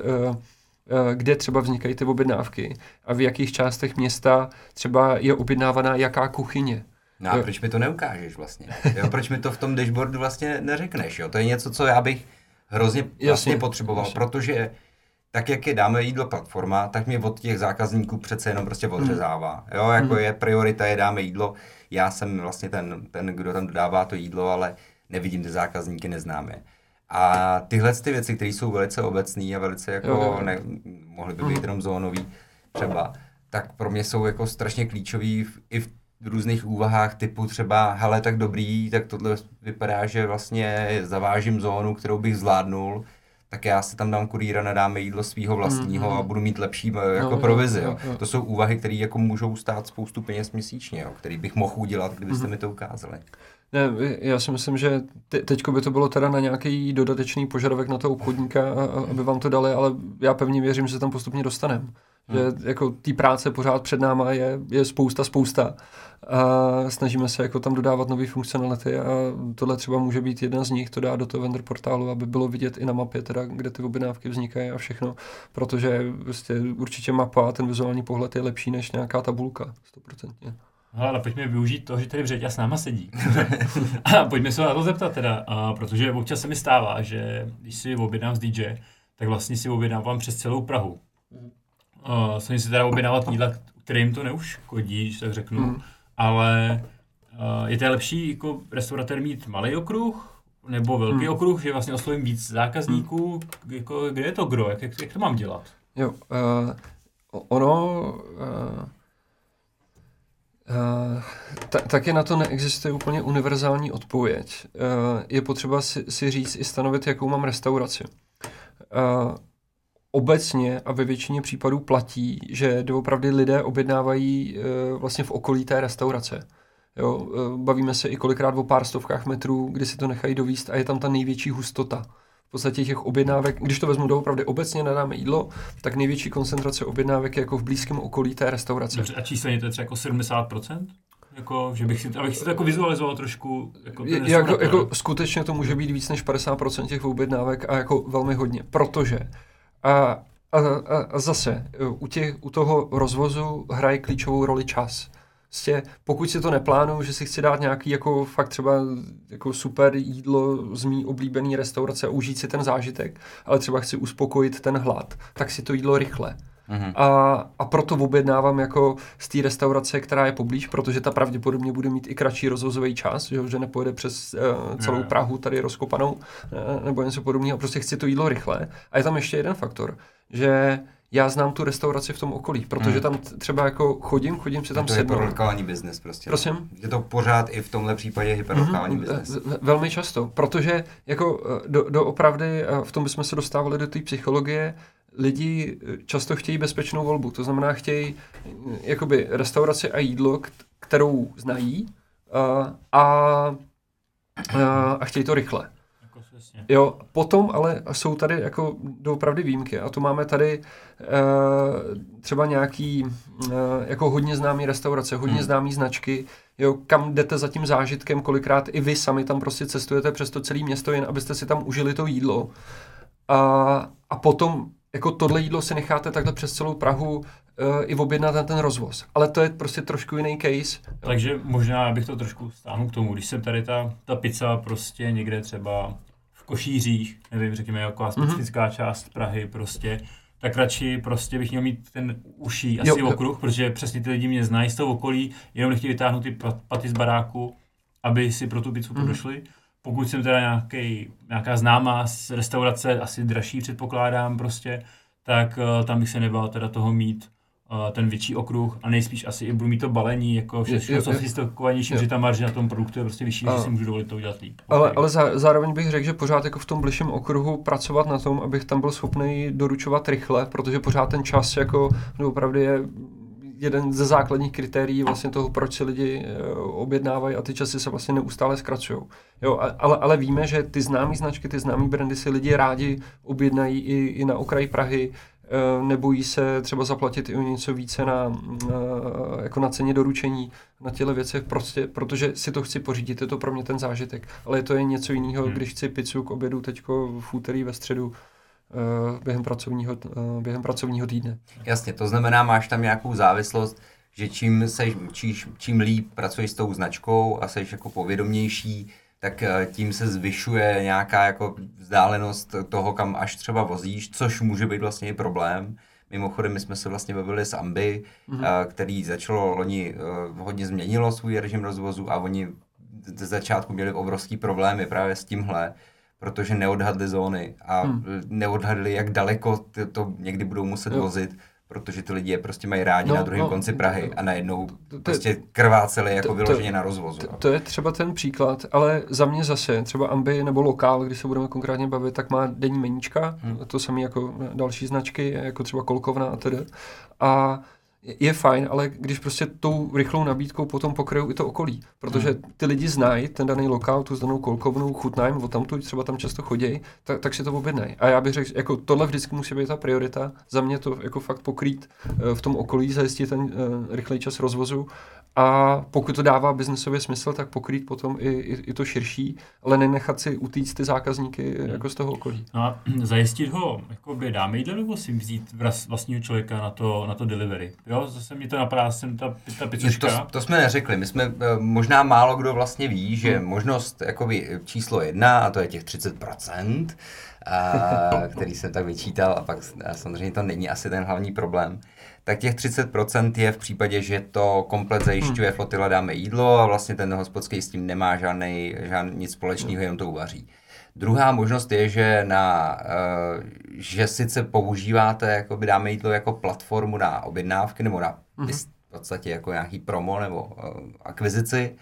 kde třeba vznikají ty objednávky a v jakých částech města třeba je objednávaná jaká kuchyně. No a proč mi to neukážeš vlastně? Jo, proč mi to v tom dashboardu vlastně neřekneš? Jo? To je něco, co já bych hrozně jasně, vlastně potřeboval, jasně. protože tak, jak je dáme jídlo platforma, tak mě od těch zákazníků přece jenom prostě odřezává. Hmm. Jo, jako hmm. je priorita, je dáme jídlo. Já jsem vlastně ten, ten, kdo tam dodává to jídlo, ale nevidím ty zákazníky, neznám je. A tyhle ty věci, které jsou velice obecné a velice jako, jo, jo. Ne, mohly by být hmm. jenom zónový třeba, tak pro mě jsou jako strašně klíčový v, i v různých úvahách typu třeba, hele, tak dobrý, tak tohle vypadá, že vlastně zavážím zónu, kterou bych zvládnul, tak já si tam dám kurýra, nadáme jídlo svého vlastního mm, a budu mít lepší eh, jako no, provizi. Jo. Jo. To jsou úvahy, které jako můžou stát spoustu peněz měsíčně, jo, který bych mohl udělat, kdybyste mm. mi to ukázali. Ne, já si myslím, že te, teďko by to bylo teda na nějaký dodatečný požadavek na toho obchodníka, aby vám to dali, ale já pevně věřím, že se tam postupně dostaneme. Hmm. Že jako té práce pořád před náma je, je spousta, spousta. A snažíme se jako tam dodávat nové funkcionality a tohle třeba může být jedna z nich, to dá do toho vendor portálu, aby bylo vidět i na mapě, teda, kde ty objednávky vznikají a všechno, protože prostě určitě mapa a ten vizuální pohled je lepší než nějaká tabulka, 100%. Ale pojďme využít toho, že tady Vřeťa s náma sedí. [laughs] a pojďme se na to zeptat teda, a protože občas se mi stává, že když si objednám z DJ, tak vlastně si objednávám přes celou Prahu. Uh, snažím se teda objednávat jídla, kterým to neuškodí, když tak řeknu, mm. ale uh, je to lepší jako restauratér mít malý okruh, nebo velký mm. okruh, že vlastně oslovím víc zákazníků, mm. jako, kde je to gro, jak, jak, jak to mám dělat? Jo, uh, ono... Uh... Uh, ta, taky na to neexistuje úplně univerzální odpověď. Uh, je potřeba si, si říct i stanovit, jakou mám restauraci. Uh, obecně a ve většině případů platí, že doopravdy lidé objednávají vlastně v okolí té restaurace. Jo, bavíme se i kolikrát o pár stovkách metrů, kdy si to nechají dovíst a je tam ta největší hustota. V podstatě těch objednávek, když to vezmu doopravdy obecně nadáme jídlo, tak největší koncentrace objednávek je jako v blízkém okolí té restaurace. Dobře, a číselně to je třeba jako 70%? Jako, že bych si, abych si to jako vizualizoval trošku. Jako, jako, jako, skutečně to může být víc než 50% těch objednávek a jako velmi hodně, protože a, a, a, a zase u, těch, u toho rozvozu hraje klíčovou roli čas. Prostě pokud si to neplánuju, že si chci dát nějaký jako fakt třeba jako super jídlo z mý oblíbený restaurace a užít si ten zážitek, ale třeba chci uspokojit ten hlad, tak si to jídlo rychle. Mm-hmm. A, a proto objednávám jako z té restaurace, která je poblíž, protože ta pravděpodobně bude mít i kratší rozvozový čas, že, že nepojede přes uh, celou Prahu tady rozkopanou uh, nebo něco podobného. Prostě chci to jídlo rychle. A je tam ještě jeden faktor, že já znám tu restauraci v tom okolí, protože hmm. tam třeba jako chodím, chodím si tam sednout. To je hyperlokální biznes prostě. Prosím? Je to pořád i v tomhle případě hyperlokální mm-hmm. biznes. Velmi často, protože jako eh, do, do opravdy, v tom bychom se dostávali do té psychologie, lidi často chtějí bezpečnou volbu, to znamená chtějí jakoby restauraci a jídlo, kterou znají a, a, a chtějí to rychle. Jo, potom ale jsou tady jako doopravdy výjimky a to máme tady e, třeba nějaký e, jako hodně známý restaurace, hodně hmm. známý značky, jo, kam jdete za tím zážitkem, kolikrát i vy sami tam prostě cestujete přes to celé město, jen abyste si tam užili to jídlo. A, a potom jako tohle jídlo si necháte takhle přes celou Prahu uh, i objednat na ten rozvoz. Ale to je prostě trošku jiný case. Takže možná bych to trošku stáhnul k tomu, když se tady ta, ta pizza prostě někde třeba Košířích, nevím, řekněme, jako specifická mm-hmm. část Prahy prostě, tak radši prostě bych měl mít ten uší asi jo, okruh, protože přesně ty lidi mě znají z toho okolí, jenom nechtějí vytáhnout ty paty z baráku, aby si pro tu pizzu mm. došli. Pokud jsem teda nějaký, nějaká známá z restaurace, asi dražší předpokládám prostě, tak uh, tam bych se nebál teda toho mít ten větší okruh a nejspíš asi i budu mít to balení, jako všechno, co si stokovanější, že ta marže na tom produktu je prostě vyšší, a, že si můžu dovolit to udělat líp. Ale, okay. ale zá, zároveň bych řekl, že pořád jako v tom bližším okruhu pracovat na tom, abych tam byl schopný doručovat rychle, protože pořád ten čas jako no, opravdu je jeden ze základních kritérií vlastně toho, proč si lidi eh, objednávají a ty časy se vlastně neustále zkracují. Jo, ale, ale víme, že ty známé značky, ty známé brandy si lidi rádi objednají i, i na okraji Prahy, nebojí se třeba zaplatit i o něco více na, eh, jako na ceně doručení, na těle věcech, prostě, protože si to chci pořídit, je to pro mě ten zážitek. Ale to je něco jiného, hmm. když chci pizzu k obědu teďko v úterý ve středu, Eh, během pracovního, eh, během pracovního týdne. Jasně, to znamená, máš tam nějakou závislost, že čím, seš, číš, čím líp pracuješ s tou značkou a jsi jako povědomější, tak eh, tím se zvyšuje nějaká jako vzdálenost toho, kam až třeba vozíš, což může být vlastně i problém. Mimochodem, my jsme se vlastně bavili s Ambi, mm-hmm. který začalo loni, hodně změnilo svůj režim rozvozu a oni ze začátku měli obrovský problémy právě s tímhle, protože neodhadli zóny a hmm. neodhadli, jak daleko to, to někdy budou muset jo. vozit, protože ty lidi je prostě mají rádi no, na druhém no, konci Prahy a najednou to, prostě krváceli jako to, vyloženě to, na rozvozu. To, to je třeba ten příklad, ale za mě zase, třeba Ambi nebo Lokál, když se budeme konkrétně bavit, tak má denní meníčka, hmm. to samé jako další značky, jako třeba Kolkovna a tedy. A je fajn, ale když prostě tou rychlou nabídkou potom pokryjou i to okolí, protože hmm. ty lidi znají ten daný lokál, tu danou kolkovnou, chutnají, o tamtu třeba tam často chodí, tak, tak si to objednají. A já bych řekl, jako tohle vždycky musí být ta priorita, za mě to jako fakt pokrýt uh, v tom okolí, zajistit ten uh, rychlej čas rozvozu a pokud to dává biznesově smysl, tak pokrýt potom i, i, i to širší, ale nenechat si utíct ty zákazníky hmm. jako z toho okolí. No a [clears throat] zajistit ho, jako by dáme jídlo, nebo si vzít vlastního člověka na to, na to delivery? Jo, zase mi to napadá, jsem ta, ta. To, to, jsme neřekli, my jsme, eh, možná málo kdo vlastně ví, že hmm. možnost jakoby číslo jedna, a to je těch 30%, a, [laughs] který jsem tak vyčítal, a pak a samozřejmě to není asi ten hlavní problém, tak těch 30% je v případě, že to komplet zajišťuje hmm. flotila dáme jídlo a vlastně ten hospodský s tím nemá žádný, žádný nic společného, jenom to uvaří. Druhá možnost je, že, na, uh, že sice používáte jakoby dáme jídlo jako platformu na objednávky nebo na mm-hmm. v podstatě jako nějaký promo nebo uh, akvizici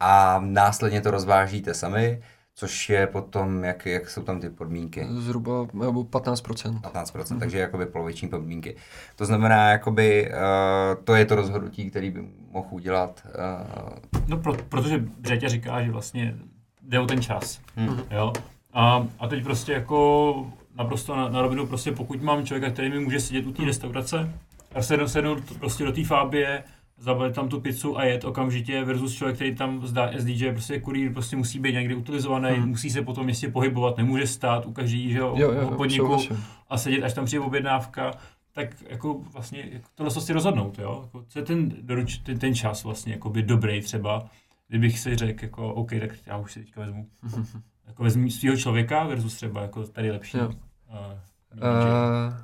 a následně to rozvážíte sami, což je potom, jak, jak jsou tam ty podmínky? Zhruba nebo 15%. 15%, mm-hmm. takže jakoby poloviční podmínky. To znamená, jakoby, uh, to je to rozhodnutí, který by mohl udělat. Uh... No, pro, protože Břetě říká, že vlastně jde o ten čas. Hmm. Jo? A, a teď prostě jako naprosto na, na rovinu, prostě pokud mám člověka, který mi může sedět u té restaurace a sednout, sednout prostě do té fábie, zabalit tam tu pizzu a jet okamžitě versus člověk, který tam zdá SDJ, prostě kurýr prostě musí být někdy utilizovaný, hmm. musí se potom městě pohybovat, nemůže stát u každý že, jo, jo, podniku a sedět, až tam přijde objednávka, tak jako vlastně jako tohle si rozhodnout, jo? Jako, co je ten, doruč, ten, ten čas vlastně jako by dobrý třeba, kdybych si řekl, jako OK, tak já už si teďka vezmu, jako vezmu svého člověka versus třeba jako tady lepší. Jo. Uh, uh,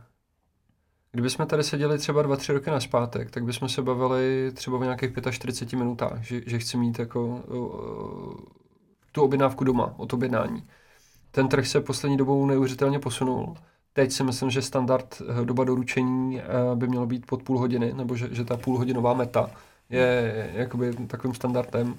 kdybychom tady seděli třeba dva, tři roky na zpátek, tak bychom se bavili třeba o nějakých 45 minutách, že, že chci mít jako uh, tu objednávku doma, od objednání. Ten trh se poslední dobou neuvěřitelně posunul. Teď si myslím, že standard doba doručení by mělo být pod půl hodiny, nebo že, že ta půlhodinová meta je jakoby takovým standardem.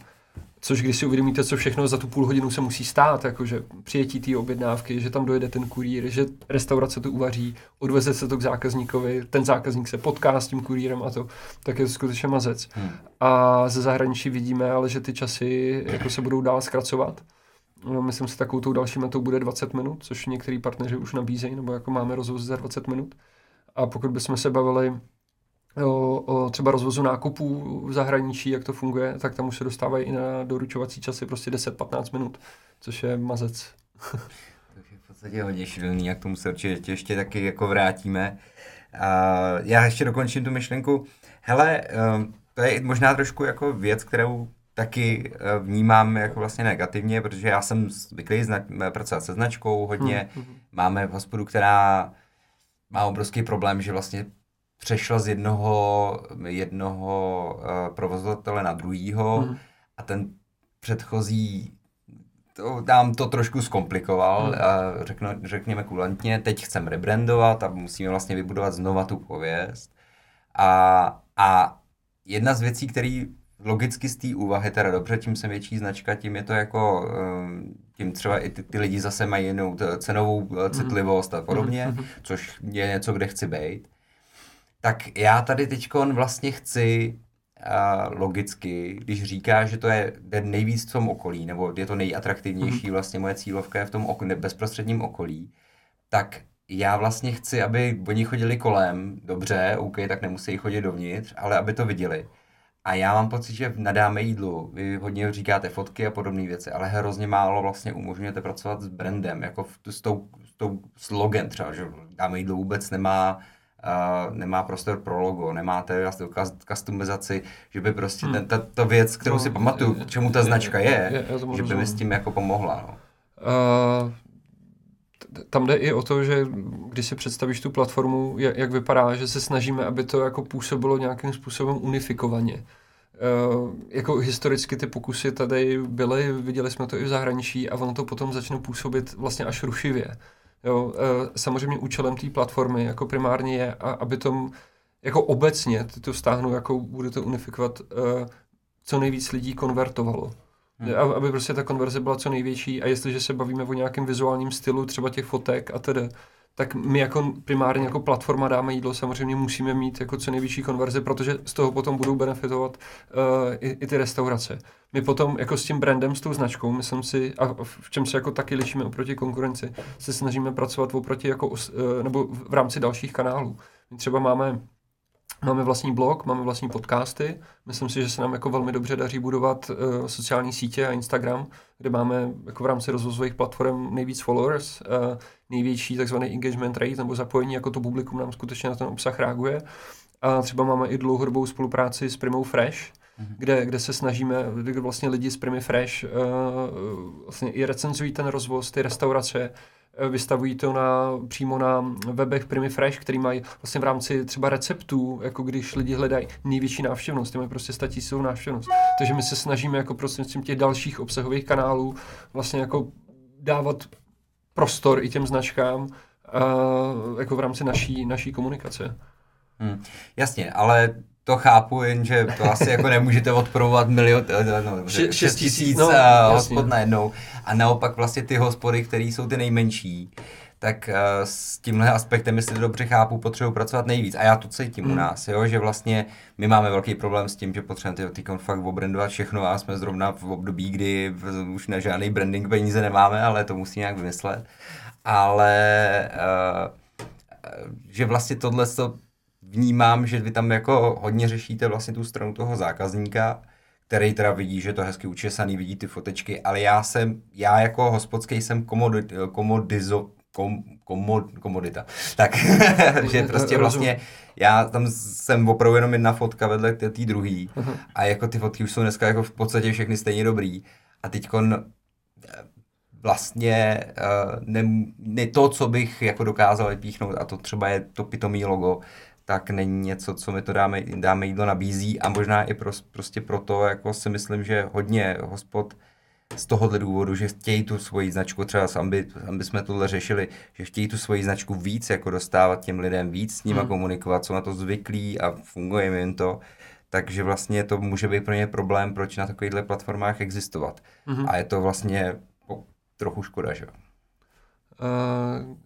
Což když si uvědomíte, co všechno za tu půl hodinu se musí stát, jakože přijetí té objednávky, že tam dojede ten kurýr, že restaurace to uvaří, odveze se to k zákazníkovi, ten zákazník se potká s tím kurýrem a to, tak je to skutečně mazec. Hmm. A ze zahraničí vidíme ale, že ty časy jako se budou dál zkracovat. No, myslím si, takovou tou další metou bude 20 minut, což některý partneři už nabízejí, nebo jako máme rozvoz za 20 minut. A pokud bychom se bavili o, o třeba rozvozu nákupů v zahraničí, jak to funguje, tak tam už se dostávají i na doručovací časy prostě 10-15 minut, což je mazec. [laughs] to je v podstatě hodně šílený, jak tomu se určitě ještě taky jako vrátíme. A já ještě dokončím tu myšlenku. Hele, ehm, to je možná trošku jako věc, kterou taky eh, vnímám jako vlastně negativně, protože já jsem zvyklý pracovat se značkou hodně. Hmm. hmm. Máme hospodu, která má obrovský problém, že vlastně přešla z jednoho, jednoho uh, provozovatele na druhýho Mhm. a ten předchozí to, nám to trošku zkomplikoval, Hmm. a řekno, řekněme kulantně, teď chceme rebrandovat a musíme vlastně vybudovat znova tu pověst. A, a jedna z věcí, který logicky z té úvahy, teda dobře, tím jsem větší značka, tím je to jako, um, tím třeba i ty, ty lidi zase mají jinou cenovou eh, citlivost a podobně, Mhm. což je něco, kde chci být. Tak já tady teď vlastně chci uh, logicky, když říká, že to je jde nejvíc v tom okolí, nebo je to nejatraktivnější, vlastně moje cílovka je v tom ok- bezprostředním okolí, tak já vlastně chci, aby oni chodili kolem, dobře, OK, tak nemusí chodit dovnitř, ale aby to viděli. A já mám pocit, že na dáme jídlu, vy hodně říkáte fotky a podobné věci, ale hrozně málo vlastně umožňujete pracovat s brandem, jako v, s, tou, s tou slogan třeba, že dáme jídlo vůbec nemá Uh, nemá prostor pro logo, nemáte vlastně customizaci, že by prostě ten, ta, ta věc, kterou No, si pamatuju, je- čemu ta je- značka je- je, je- že by mi s tím jako pomohla. No. Uh, tam jde i o to, že když si představíš tu platformu, jak, jak vypadá, že se snažíme, aby to jako působilo nějakým způsobem unifikovaně. Uh, jako historicky ty pokusy tady byly, viděli jsme to i v zahraničí a ono to potom začne působit vlastně až rušivě. Jo, uh, samozřejmě účelem té platformy jako primárně je, a, aby tom jako obecně, ty to stáhnu, jako bude to unifikovat, uh, co nejvíc lidí konvertovalo. Hmm. Aby prostě ta konverze byla co největší a jestliže se bavíme o nějakém vizuálním stylu, třeba těch fotek a tedy, tak my jako primárně jako platforma dáme jídlo samozřejmě musíme mít jako co největší konverzi, protože z toho potom budou benefitovat uh, i, i ty restaurace. My potom jako s tím brandem, s tou značkou, myslím si, a v čem se jako taky lišíme oproti konkurenci, se snažíme pracovat oproti jako, eh, nebo v rámci dalších kanálů. My třeba máme Máme vlastní blog, máme vlastní podcasty. Myslím si, že se nám jako velmi dobře daří budovat uh, sociální sítě a Instagram, kde máme jako v rámci rozvozových platform nejvíc followers, uh, největší takzvaný engagement rate nebo zapojení, jako to publikum nám skutečně na ten obsah reaguje. A třeba máme i dlouhodobou spolupráci s Primou Fresh, Mhm. kde, kde se snažíme, kde vlastně lidi z Primy Fresh uh, vlastně i recenzují ten rozvoz, ty restaurace, vystavují to na, přímo na webech Primy Fresh, který mají vlastně v rámci třeba receptů, jako když lidi hledají největší návštěvnost, ty mají prostě statisícovou návštěvnost. Takže my se snažíme jako prostřednictvím těch dalších obsahových kanálů vlastně jako dávat prostor i těm značkám uh, jako v rámci naší, naší komunikace. Hmm. Jasně, ale to chápu, jenže to asi jako nemůžete odpromovat milion, eh, no, dobře, Še- šest šest tisíc, tisíc no, jasně. hospod najednou. A naopak vlastně ty hospody, které jsou ty nejmenší, tak uh, s tímhle aspektem, jestli to dobře chápu, potřebuji pracovat nejvíc. A já to cítím mm. u Hmm. nás, jo, že vlastně my máme velký problém s tím, že potřebujeme ty, ty fakt obrandovat všechno a jsme zrovna v období, kdy v, už na žádný branding peníze nemáme, ale to musí nějak vymyslet. Ale uh, že vlastně tohle to vnímám, že vy tam jako hodně řešíte vlastně tu stranu toho zákazníka, který teda vidí, že je to hezky učesaný, vidí ty fotečky, ale já jsem, já jako hospodský jsem komodi, komodizo, kom, komod, komodita. Tak, [laughs] že prostě vlastně já tam jsem opravdu jenom jedna fotka vedle té druhý a jako ty fotky už jsou dneska jako v podstatě všechny stejně dobrý. A teďkon vlastně uh, ne, ne to, co bych jako dokázal vypíchnout, a to třeba je to pitomý logo, tak není něco, co mi to dáme, dáme jídlo nabízí a možná i pro, prostě proto, jako si myslím, že hodně hospod z tohohle důvodu, že chtějí tu svoji značku, třeba aby, aby jsme tohle řešili, že chtějí tu svoji značku víc jako dostávat těm lidem, víc s nima hmm. komunikovat, jsou na to zvyklí a funguje jim to, takže vlastně to může být pro ně problém, proč na takovýchhle platformách existovat. Hmm. A je to vlastně trochu škoda, že jo. Uh,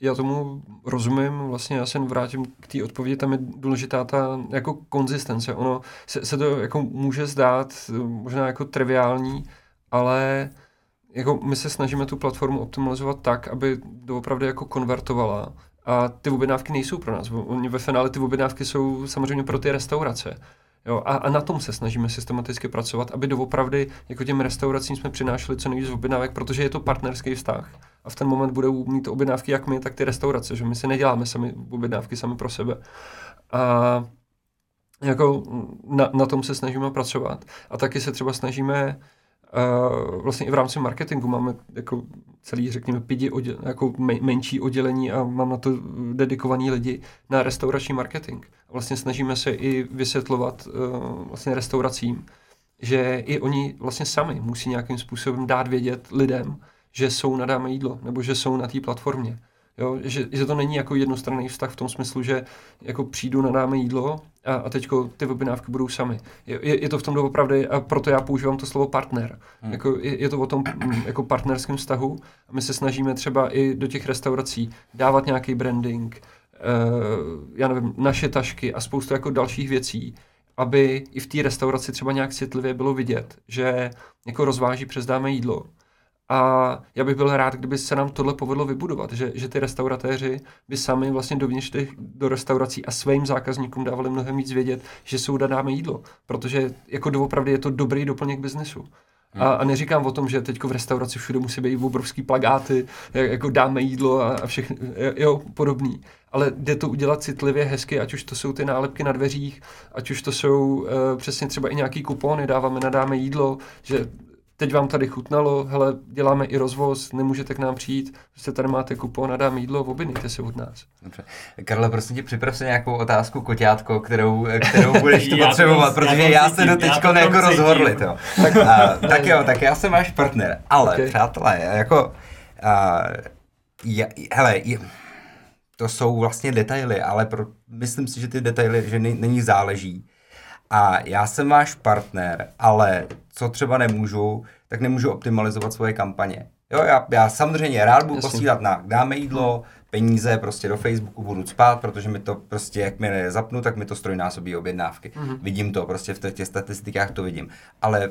já tomu rozumím, vlastně já se vrátím k té odpovědi, tam je důležitá ta jako konzistence. Ono se, se to jako může zdát možná jako triviální, ale jako my se snažíme tu platformu optimalizovat tak, aby doopravdy jako konvertovala a ty objednávky nejsou pro nás. Oni ve finále ty objednávky jsou samozřejmě pro ty restaurace. Jo, a, a na tom se snažíme systematicky pracovat, aby doopravdy jako těm restauracím jsme přinášeli co nejvíc objednávek, protože je to partnerský vztah. A v ten moment budou mít objednávky jak my, tak ty restaurace, že my si neděláme sami objednávky sami pro sebe. A jako na, na tom se snažíme pracovat. A taky se třeba snažíme Uh, vlastně i v rámci marketingu máme jako celý, řekněme, pidi odděl, jako menší oddělení a mám na to dedikovaný lidi na restaurační marketing. A vlastně snažíme se i vysvětlovat uh, vlastně restauracím, že i oni vlastně sami musí nějakým způsobem dát vědět lidem, že jsou na dáme jídlo, nebo že jsou na té platformě. Jo, že, že to není jako jednostranný vztah v tom smyslu, že jako přijdu, nadáme jídlo a, a teďko ty objednávky budou sami. Je, je to v tom doopravdy a proto já používám to slovo partner. Hmm. Jako, je, je to o tom mm, jako partnerském vztahu a my se snažíme třeba i do těch restaurací dávat nějaký branding, uh, já nevím, naše tašky a spoustu jako dalších věcí, aby i v té restauraci třeba nějak citlivě bylo vidět, že jako rozváží přes dáme jídlo a já bych byl rád, kdyby se nám tohle povedlo vybudovat, že, že ty restauratéři by sami vlastně dovnitř těch, do restaurací a svým zákazníkům dávali mnohem víc vědět, že jsou dáme jídlo, protože jako doopravdy je to dobrý doplněk biznesu. A, a neříkám o tom, že teď v restauraci všude musí být obrovský plagáty, jak, jako dáme jídlo a, a všechno, jo, podobný. Ale jde to udělat citlivě, hezky, ať už to jsou ty nálepky na dveřích, ať už to jsou uh, přesně třeba i nějaký kupony, dáváme na dáme jídlo, že teď vám tady chutnalo, hele, děláme i rozvoz, nemůžete k nám přijít, prostě tady máte kupon a dám jídlo, objednejte se od nás. Dobře. Karle, prosím tě, připrav si nějakou otázku koťátko, kterou, kterou budeš [laughs] tu potřebovat, protože já, já se do teďko jako rozhodli. To. Tak, a, tak jo, tak já jsem váš partner, ale okay. přátelé, jako, a, já, hele, je, to jsou vlastně detaily, ale pro, myslím si, že ty detaily, že není záleží a já jsem váš partner, ale co třeba nemůžu, tak nemůžu optimalizovat svoje kampaně. Jo, já, já samozřejmě rád budu Jasně. posílat na dáme jídlo, peníze prostě do Facebooku budu spát, protože mi to prostě, jak mi zapnu, tak mi to strojnásobí objednávky. Mm-hmm. Vidím to, prostě v těch statistikách to vidím. Ale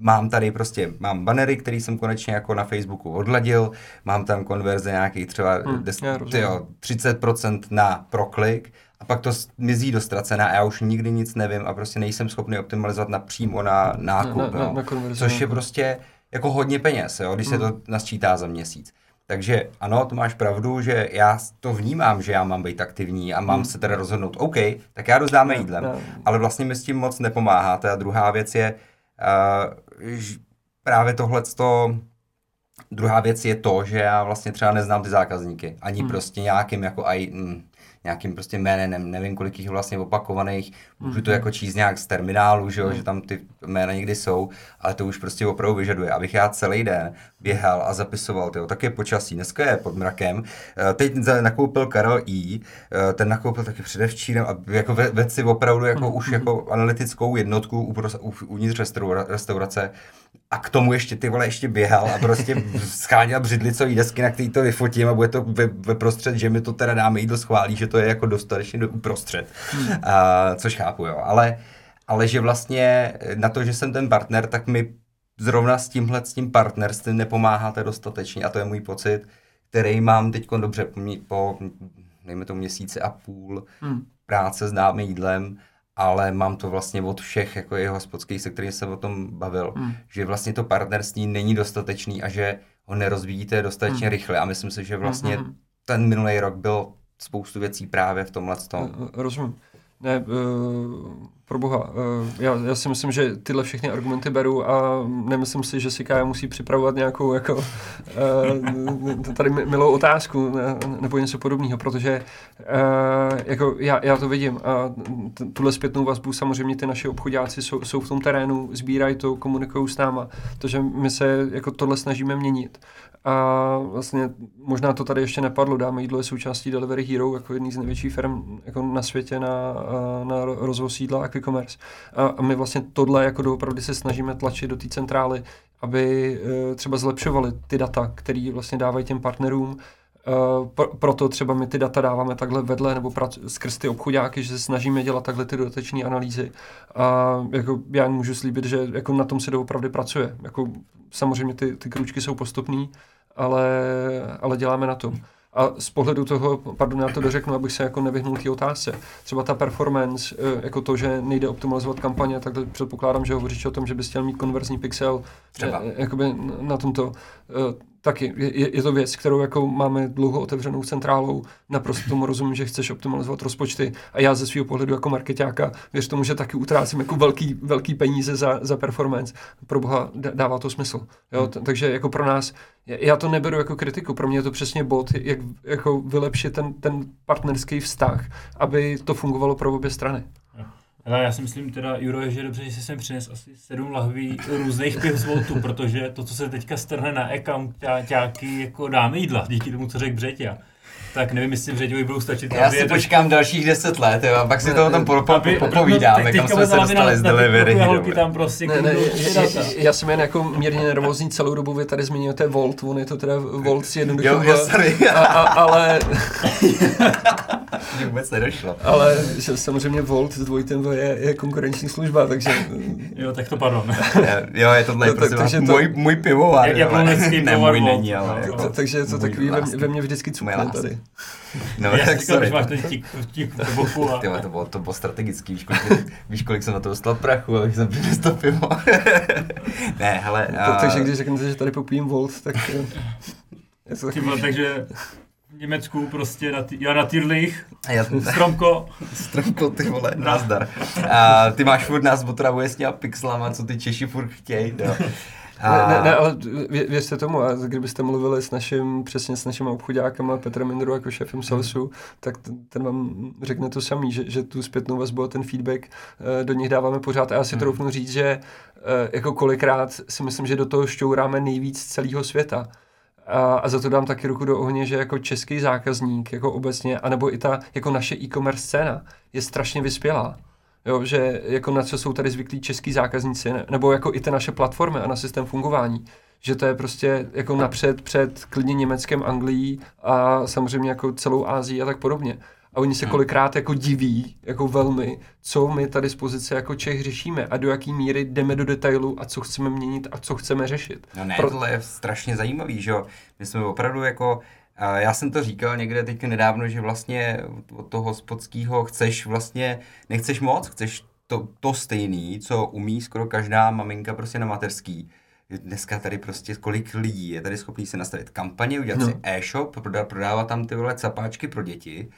mám tady prostě, mám banery, které jsem konečně jako na Facebooku odladil, mám tam konverze nějakých třeba hmm, 10, tyjo, 30% na proklik a pak to mizí do ztracená a já už nikdy nic nevím a prostě nejsem schopný optimalizovat na přímo na nákup, na, na, na, na což je prostě jako hodně peněz, jo, když hmm. se to nasčítá za měsíc. Takže ano, to máš pravdu, že já to vnímám, že já mám být aktivní a mám hmm. se teda rozhodnout, OK, tak já rozdáme jídlem, no. ale vlastně mi s tím moc nepomáháte. A druhá věc je, uh, právě tohleto, druhá věc je to, že já vlastně třeba neznám ty zákazníky, ani hmm. prostě nějakým jako aj, mm, nějakým prostě jménem, nevím, kolik jich vlastně opakovaných, můžu to mhm. jako číst nějak z terminálu, že, jo, že tam ty jména někdy jsou, ale to už prostě opravdu vyžaduje, abych já celý den běhal a zapisoval, tyjo, tak je počasí, dneska je pod mrakem, eh, teď nakoupil Karel I, eh, ten nakoupil taky předevčírem a jako vedl si opravdu jako mm-hmm. už jako analytickou jednotku uvnitř restaurace a k tomu ještě ty vole ještě běhal a prostě [laughs] scháněl břidlicový desky, na který to vyfotím a bude to ve, ve prostřed, že mi to teda dáme jídlo schválí, že to je jako dostatečně do uprostřed. Hmm. A, což chápu, jo. Ale, ale že vlastně na to, že jsem ten partner, tak mi zrovna s tímhle, s tím partnerstvím nepomáháte dostatečně a to je můj pocit, který mám teď dobře po, po dejme to měsíce a půl hmm. práce s dáme jídlem ale mám to vlastně od všech jako jeho hospodských, se kterými jsem o tom bavil, hmm. že vlastně to partnerství není dostatečný a že ho nerozvíjíte dostatečně hmm. rychle a myslím si, že vlastně hmm. ten minulý rok byl spoustu věcí právě v tomhle tom. Rozumím. Ne, uh, pro boha, uh, já, já si myslím, že tyhle všechny argumenty beru a nemyslím si, že si Kája musí připravovat nějakou jako uh, tady milou otázku nebo něco podobného, protože uh, jako já, já to vidím a tuhle zpětnou vazbu samozřejmě ty naši obchodáci jsou, jsou v tom terénu, sbírají to, komunikují s náma, takže my se jako tohle snažíme měnit. A vlastně možná to tady ještě nepadlo, dáme jídlo je součástí Delivery Hero, jako jedný z největších firm jako na světě na, na rozvoz jídla a e-commerce. A, a my vlastně tohle jako doopravdy se snažíme tlačit do té centrály, aby e, třeba zlepšovali ty data, které vlastně dávají těm partnerům, Uh, proto třeba my ty data dáváme takhle vedle nebo prac, skrz ty obchodáky, že se snažíme dělat takhle ty dodatečné analýzy. A jako já můžu slíbit, že jako na tom se doopravdy pracuje. Jako, samozřejmě ty, ty kručky jsou postupný, ale, ale děláme na tom. A z pohledu toho, pardon, já to dořeknu, abych se jako nevyhnul té otázce. Třeba ta performance, eh, jako to, že nejde optimalizovat kampaně, tak předpokládám, že hovoříš o tom, že bys chtěl mít konverzní pixel. Třeba. Eh, jakoby na tomto. Taky je, je to věc, kterou jako máme dlouho otevřenou centrálou, naprosto tomu rozumím, že chceš optimalizovat rozpočty a já ze svého pohledu jako marketáka věř tomu, že taky utrácím jako velký, velký peníze za, za performance. Pro boha dává to smysl. Jo? Hmm. Takže jako pro nás, já to neberu jako kritiku, pro mě je to přesně bod, jak jako vylepšit ten, ten partnerský vztah, aby to fungovalo pro obě strany. Ale já si myslím teda, Juro, že je dobře, že jsi sem přines asi sedm lahví různých piv z Voltu, protože to, co se teďka strhne na account těáky, jako dáme jídla, díky tomu, co řekl Břeťa tak nevím, jestli v Řeďovi budou stačit. Já si počkám dalších deset let, jo, a pak si to o tom popovídáme, kam jsme se dostali z delivery. tam prostě ne, ne, já jsem jen jako mírně nervózní celou dobu, vy tady zmiňujete Volt, on je to teda Volt si jednoduše. Jo, sorry. A, a, ale... [laughs] vůbec nedošlo. Ale že samozřejmě Volt s dvojitem je, je konkurenční služba, takže... Jo, tak to pardon. [laughs] jo, je tohle no, prostě tak, to... můj, můj pivovar. Jak [laughs] ne, můj není, ale... Takže je to takový ve mně vždycky cukne tady. [laughs] No, Já tak sorry. máš ten tík, tík v boku a... [laughs] Tyhle, to bylo, to bylo strategický, víš kolik, víš, kolik jsem na to dostal prachu, abych jsem přinesl to pivo. [laughs] ne, hele... To, uh... Takže když řeknete, že tady popijím Volt, tak... Je to takový... Tyhle, takže v Německu prostě na tý, já na Tyrlich, já, Stromko. Stromko, ty vole, nazdar. A ty máš furt nás otravuje s těma pixlama, co ty Češi furt chtějí, jo. A... Ne, ne, ale vě, věřte tomu, a kdybyste mluvili s naším, přesně s našimi obchodákama, Petrem Mindru jako šéfem salesu, hmm. tak ten, ten vám řekne to samý, že, že tu zpětnou vazbu a ten feedback uh, do nich dáváme pořád. A já si hmm. troufnu říct, že uh, jako kolikrát si myslím, že do toho šťouráme nejvíc celého světa. A, a za to dám taky ruku do ohně, že jako český zákazník, jako obecně, anebo i ta jako naše e-commerce scéna je strašně vyspělá. Jo, že jako na co jsou tady zvyklí český zákazníci, nebo jako i ty naše platformy a na systém fungování. Že to je prostě jako napřed před klidně Německem, Anglií a samozřejmě jako celou Ázií a tak podobně. A oni se hmm. kolikrát jako diví, jako velmi, co my tady z pozice jako Čech řešíme a do jaký míry jdeme do detailu a co chceme měnit a co chceme řešit. No ne, Pro... tohle je strašně zajímavý, že jo. My jsme opravdu jako já jsem to říkal někde teď nedávno, že vlastně od toho hospodského chceš vlastně, nechceš moc, chceš to, to stejný, co umí skoro každá maminka prostě na mateřský. Dneska tady prostě kolik lidí je tady schopný se nastavit kampaně, udělat no. si e-shop, prodávat tam ty vole capáčky pro děti,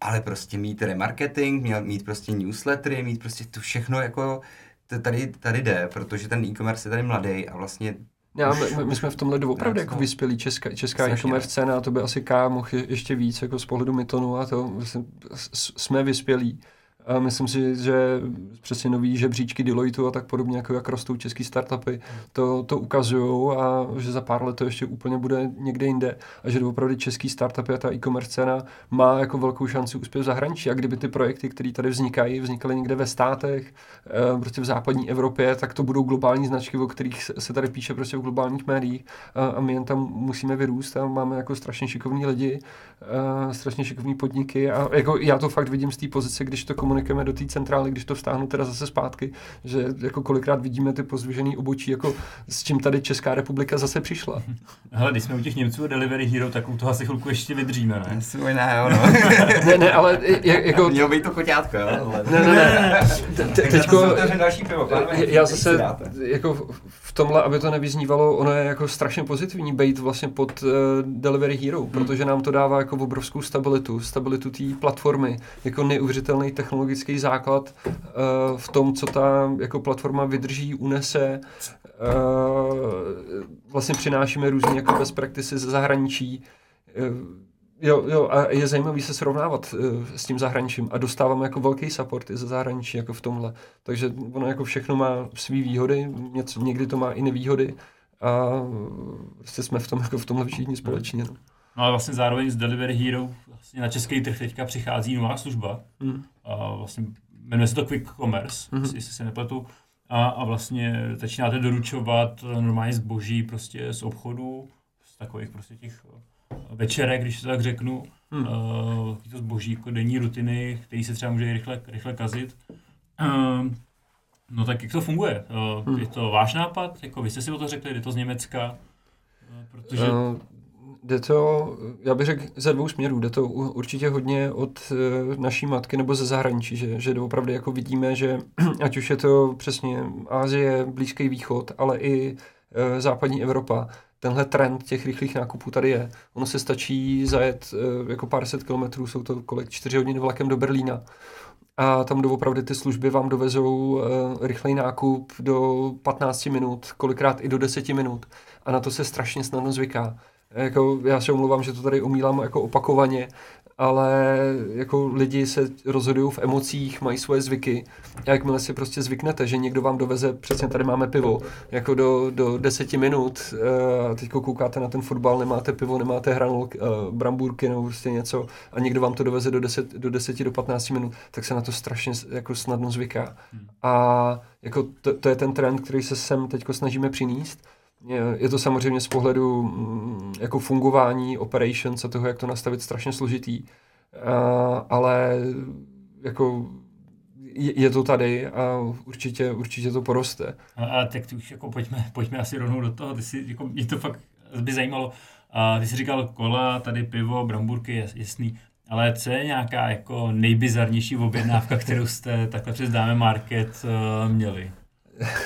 ale prostě mít remarketing, mít prostě newslettery, mít prostě to všechno jako tady, tady jde, protože ten e-commerce je tady mladý a vlastně já, my, my, jsme v tomhle opravdu jako vyspělí česká, česká e-commerce scéna a to by asi K mohl ještě víc jako z pohledu Mytonu a to jsme vyspělí. A myslím si, že přesně nový žebříčky Deloitu a tak podobně, jako jak rostou český startupy, to, to ukazují a že za pár let to ještě úplně bude někde jinde. A že opravdu český startupy a ta e-commerce scéna má jako velkou šanci uspět v zahraničí. A kdyby ty projekty, které tady vznikají, vznikaly někde ve státech, eh, prostě v západní Evropě, tak to budou globální značky, o kterých se tady píše prostě v globálních médiích. A, my jen tam musíme vyrůst a máme jako strašně šikovní lidi, a strašně šikovní podniky. A jako já to fakt vidím z té pozice, když to komunikujeme komunikujeme do té centrály, když to vstáhnu teda zase zpátky, že jako kolikrát vidíme ty pozvěžený obočí, jako s čím tady Česká republika zase přišla. [laughs] Hele, když jsme u těch Němců a Delivery Hero, tak u toho asi chvilku ještě vydříme, ne? Asi možná, jo, no. [laughs] ne, ne, ale jako... Mělo být to koťátko, jo? Ne, ne, ne. Teďko... Já zase jako tomhle, aby to nevyznívalo, ono je jako strašně pozitivní být vlastně pod uh, Delivery Hero, hmm. protože nám to dává jako obrovskou stabilitu, stabilitu té platformy, jako neuvěřitelný technologický základ uh, v tom, co ta jako platforma vydrží, unese. Uh, vlastně přinášíme různé jako best practices ze zahraničí. Uh, Jo, jo, a je zajímavý se srovnávat uh, s tím zahraničím a dostáváme jako velký support i ze zahraničí jako v tomhle. Takže ono jako všechno má své výhody, něco, někdy to má i nevýhody a prostě jsme v tom jako v tomhle všichni společně. No. No a vlastně zároveň z Delivery Hero vlastně na český trh teďka přichází nová služba. Mm. A vlastně jmenuje se to Quick Commerce, mm. jestli se nepletu. A, a vlastně začínáte doručovat normálně zboží prostě z obchodu, z takových prostě těch večerek, když to tak řeknu. Mm. Uh, to zboží jako denní rutiny, který se třeba může rychle, rychle kazit. Uh, no tak jak to funguje? Uh, mm. Je to váš nápad? Jako vy jste si o to řekli, je to z Německa? Uh, protože... Uh, Jde to, já bych řekl, ze dvou směrů. Jde to určitě hodně od e, naší matky nebo ze zahraničí, že, že opravdu jako vidíme, že [clears throat] ať už je to přesně Ázie, Blízký východ, ale i západní Evropa, tenhle trend těch rychlých nákupů tady je. Ono se stačí zajet uh, jako pár set kilometrů, jsou to kolik, čtyři hodiny vlakem do Berlína. A tam doopravdy ty služby vám dovezou uh, rychlej nákup do 15 minut, kolikrát i do 10 minut. A na to se strašně snadno zvyká. Jako, já se omlouvám, že to tady umílám jako opakovaně, ale jako lidi se rozhodují v emocích, mají svoje zvyky. A jakmile si prostě zvyknete, že někdo vám doveze, přesně tady máme pivo, jako do, do deseti minut, uh, teď koukáte na ten fotbal, nemáte pivo, nemáte hranul, uh, brambůrky nebo prostě něco a někdo vám to doveze do, deset, do deseti do 15 minut, tak se na to strašně jako snadno zvyká. A jako to, to je ten trend, který se sem teď snažíme přinést je to samozřejmě z pohledu mm, jako fungování operations a toho, jak to nastavit, strašně složitý, ale jako je to tady a určitě, určitě to poroste. A, a tak už jako pojďme, pojďme asi rovnou do toho, ty si, jako, mě to fakt by zajímalo, a ty jsi říkal kola, tady pivo, bramburky, jasný, ale co je nějaká jako nejbizarnější objednávka, [laughs] kterou jste takhle přes Dáme Market uh, měli?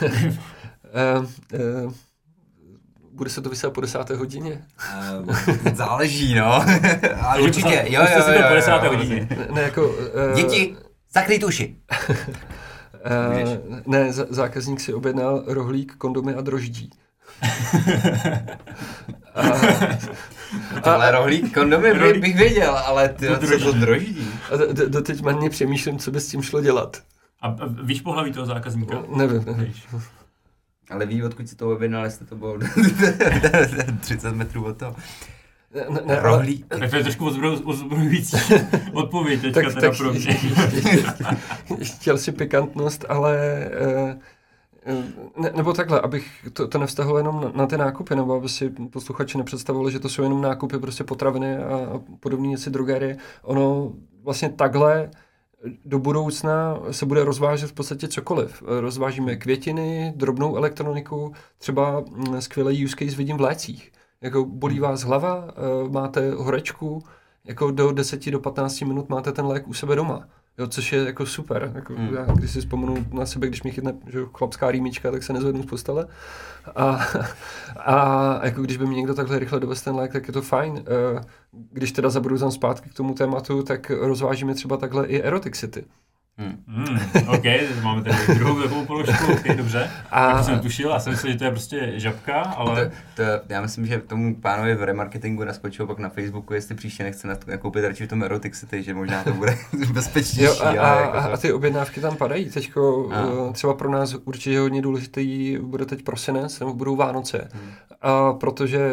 uh, [laughs] uh, bude se to vysílat po desáté hodině? Uh, [laughs] záleží, no. [laughs] Ale určitě, jo, jo, jo, jo, po desáté hodině. Ne, ne, jako, uh, Děti, zakryj uši. [laughs] uh, ne, zákazník si objednal rohlík, kondomy a droždí. a, Tohle rohlík, kondomy rohlík. bych věděl, ale ty to co to droždí? A doteď marně přemýšlím, co by s tím šlo dělat. A, a víš pohlaví toho zákazníka? No, nevím, nevím. Ale ví, odkud si to objednal, jestli to bylo [laughs] 30 metrů od toho. Ne, ne, Rohlík. Tak to je trošku ozbrojující [laughs] odpověď teďka tak, teda tak, pro mě. Chtěl si pikantnost, ale eh, ne, nebo takhle, abych to, to nevztahoval jenom na, na ty nákupy, nebo aby si posluchači nepředstavovali, že to jsou jenom nákupy, prostě potraviny a, a podobné věci, drogerie. Ono vlastně takhle do budoucna se bude rozvážet v podstatě cokoliv. Rozvážíme květiny, drobnou elektroniku, třeba mm, skvělý use case vidím v lécích. Jako bolí hmm. vás hlava, eh, máte horečku, jako do 10 do 15 minut máte ten lék u sebe doma. Jo, což je jako super. Jako, hmm. já, když si vzpomenu na sebe, když mi chytne že, chlapská rýmička, tak se nezvednu z postele. A, a jako když by mi někdo takhle rychle dovez ten lék, tak je to fajn. Eh, když teda zabudu tam zpátky k tomu tématu, tak rozvážíme třeba takhle i Eroticity. Hmm. Hmm, OK, máme tady druhou takovou položku, OK, dobře. A... Tak jsem tušil, a jsem myslel, že to je prostě žabka, ale... To, to, já myslím, že tomu pánovi v remarketingu naskočil pak na Facebooku, jestli příště nechce nakoupit radši v tom Erotic City, že možná to bude [laughs] bezpečnější. Jo, a, a, jako to... a, ty objednávky tam padají. Teďko a. Eh, třeba pro nás určitě hodně důležitý bude teď prosinec, nebo budou Vánoce. Hmm. A protože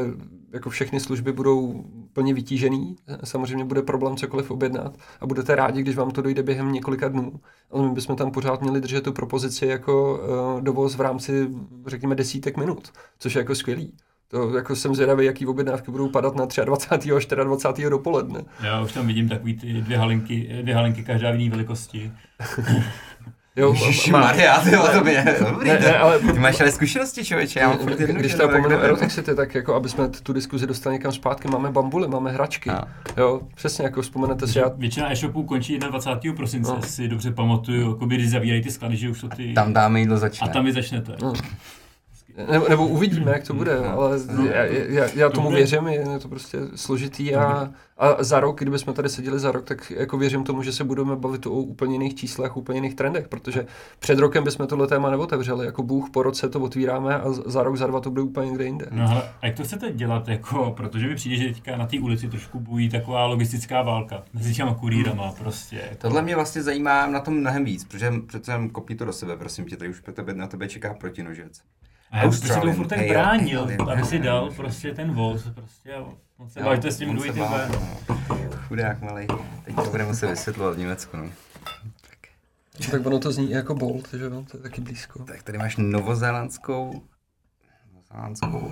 jako všechny služby budou plně vytížený, samozřejmě bude problém cokoliv objednat a budete rádi, když vám to dojde během několika dnů. Ale my bychom tam pořád měli držet tu propozici jako uh, dovoz v rámci, řekněme, desítek minut, což je jako skvělý. To jako jsem zvědavý, jaký objednávky budou padat na 23. a 24. dopoledne. Já už tam vidím takový ty dvě halinky, dvě halinky každá v jiný velikosti. [laughs] Jo, Maria, ty to mě, dobrý, ne, ne, ale, ty máš ale zkušenosti, člověče, já mám furt Když to pomenu Erotexity, tak jako, aby jsme tu diskuzi dostali někam zpátky, máme bambuly, máme hračky, a. jo, přesně, jako vzpomenete si. Já... Většina e-shopů končí 21. prosince, no. si dobře pamatuju, jako když zavírají ty sklady, že už to ty... Tam dáme jídlo začne. A tam vy začnete. No. Nebo, nebo uvidíme, jak to bude, no. ale no. já, já, já tomu věřím, je to prostě složitý a, a za rok, kdybychom tady seděli za rok, tak jako věřím tomu, že se budeme bavit o úplně jiných číslech, úplně jiných trendech, protože před rokem bychom tohle téma neotevřeli, jako Bůh po roce to otvíráme a za rok, za dva to bude úplně někde jinde. No ale jak to chcete dělat, jako, protože mi přijde, že teďka na té ulici trošku bují taková logistická válka mezi těma kurýrama hmm. prostě. Jako. Tohle mě vlastně zajímá na tom mnohem víc, protože přece kopí to do sebe, prosím tě, tady už tebe, na tebe čeká protinožec. A já bych si tomu furt tak bránil, aby si dal prostě ten voz, prostě a moc se bavíte s tím dvojitým Chudák malý, teď to bude muset vysvětlovat v Německu, no. Tak. tak ono to zní jako Bolt, že jo, to je taky blízko. Tak tady máš novozélandskou, novozélandskou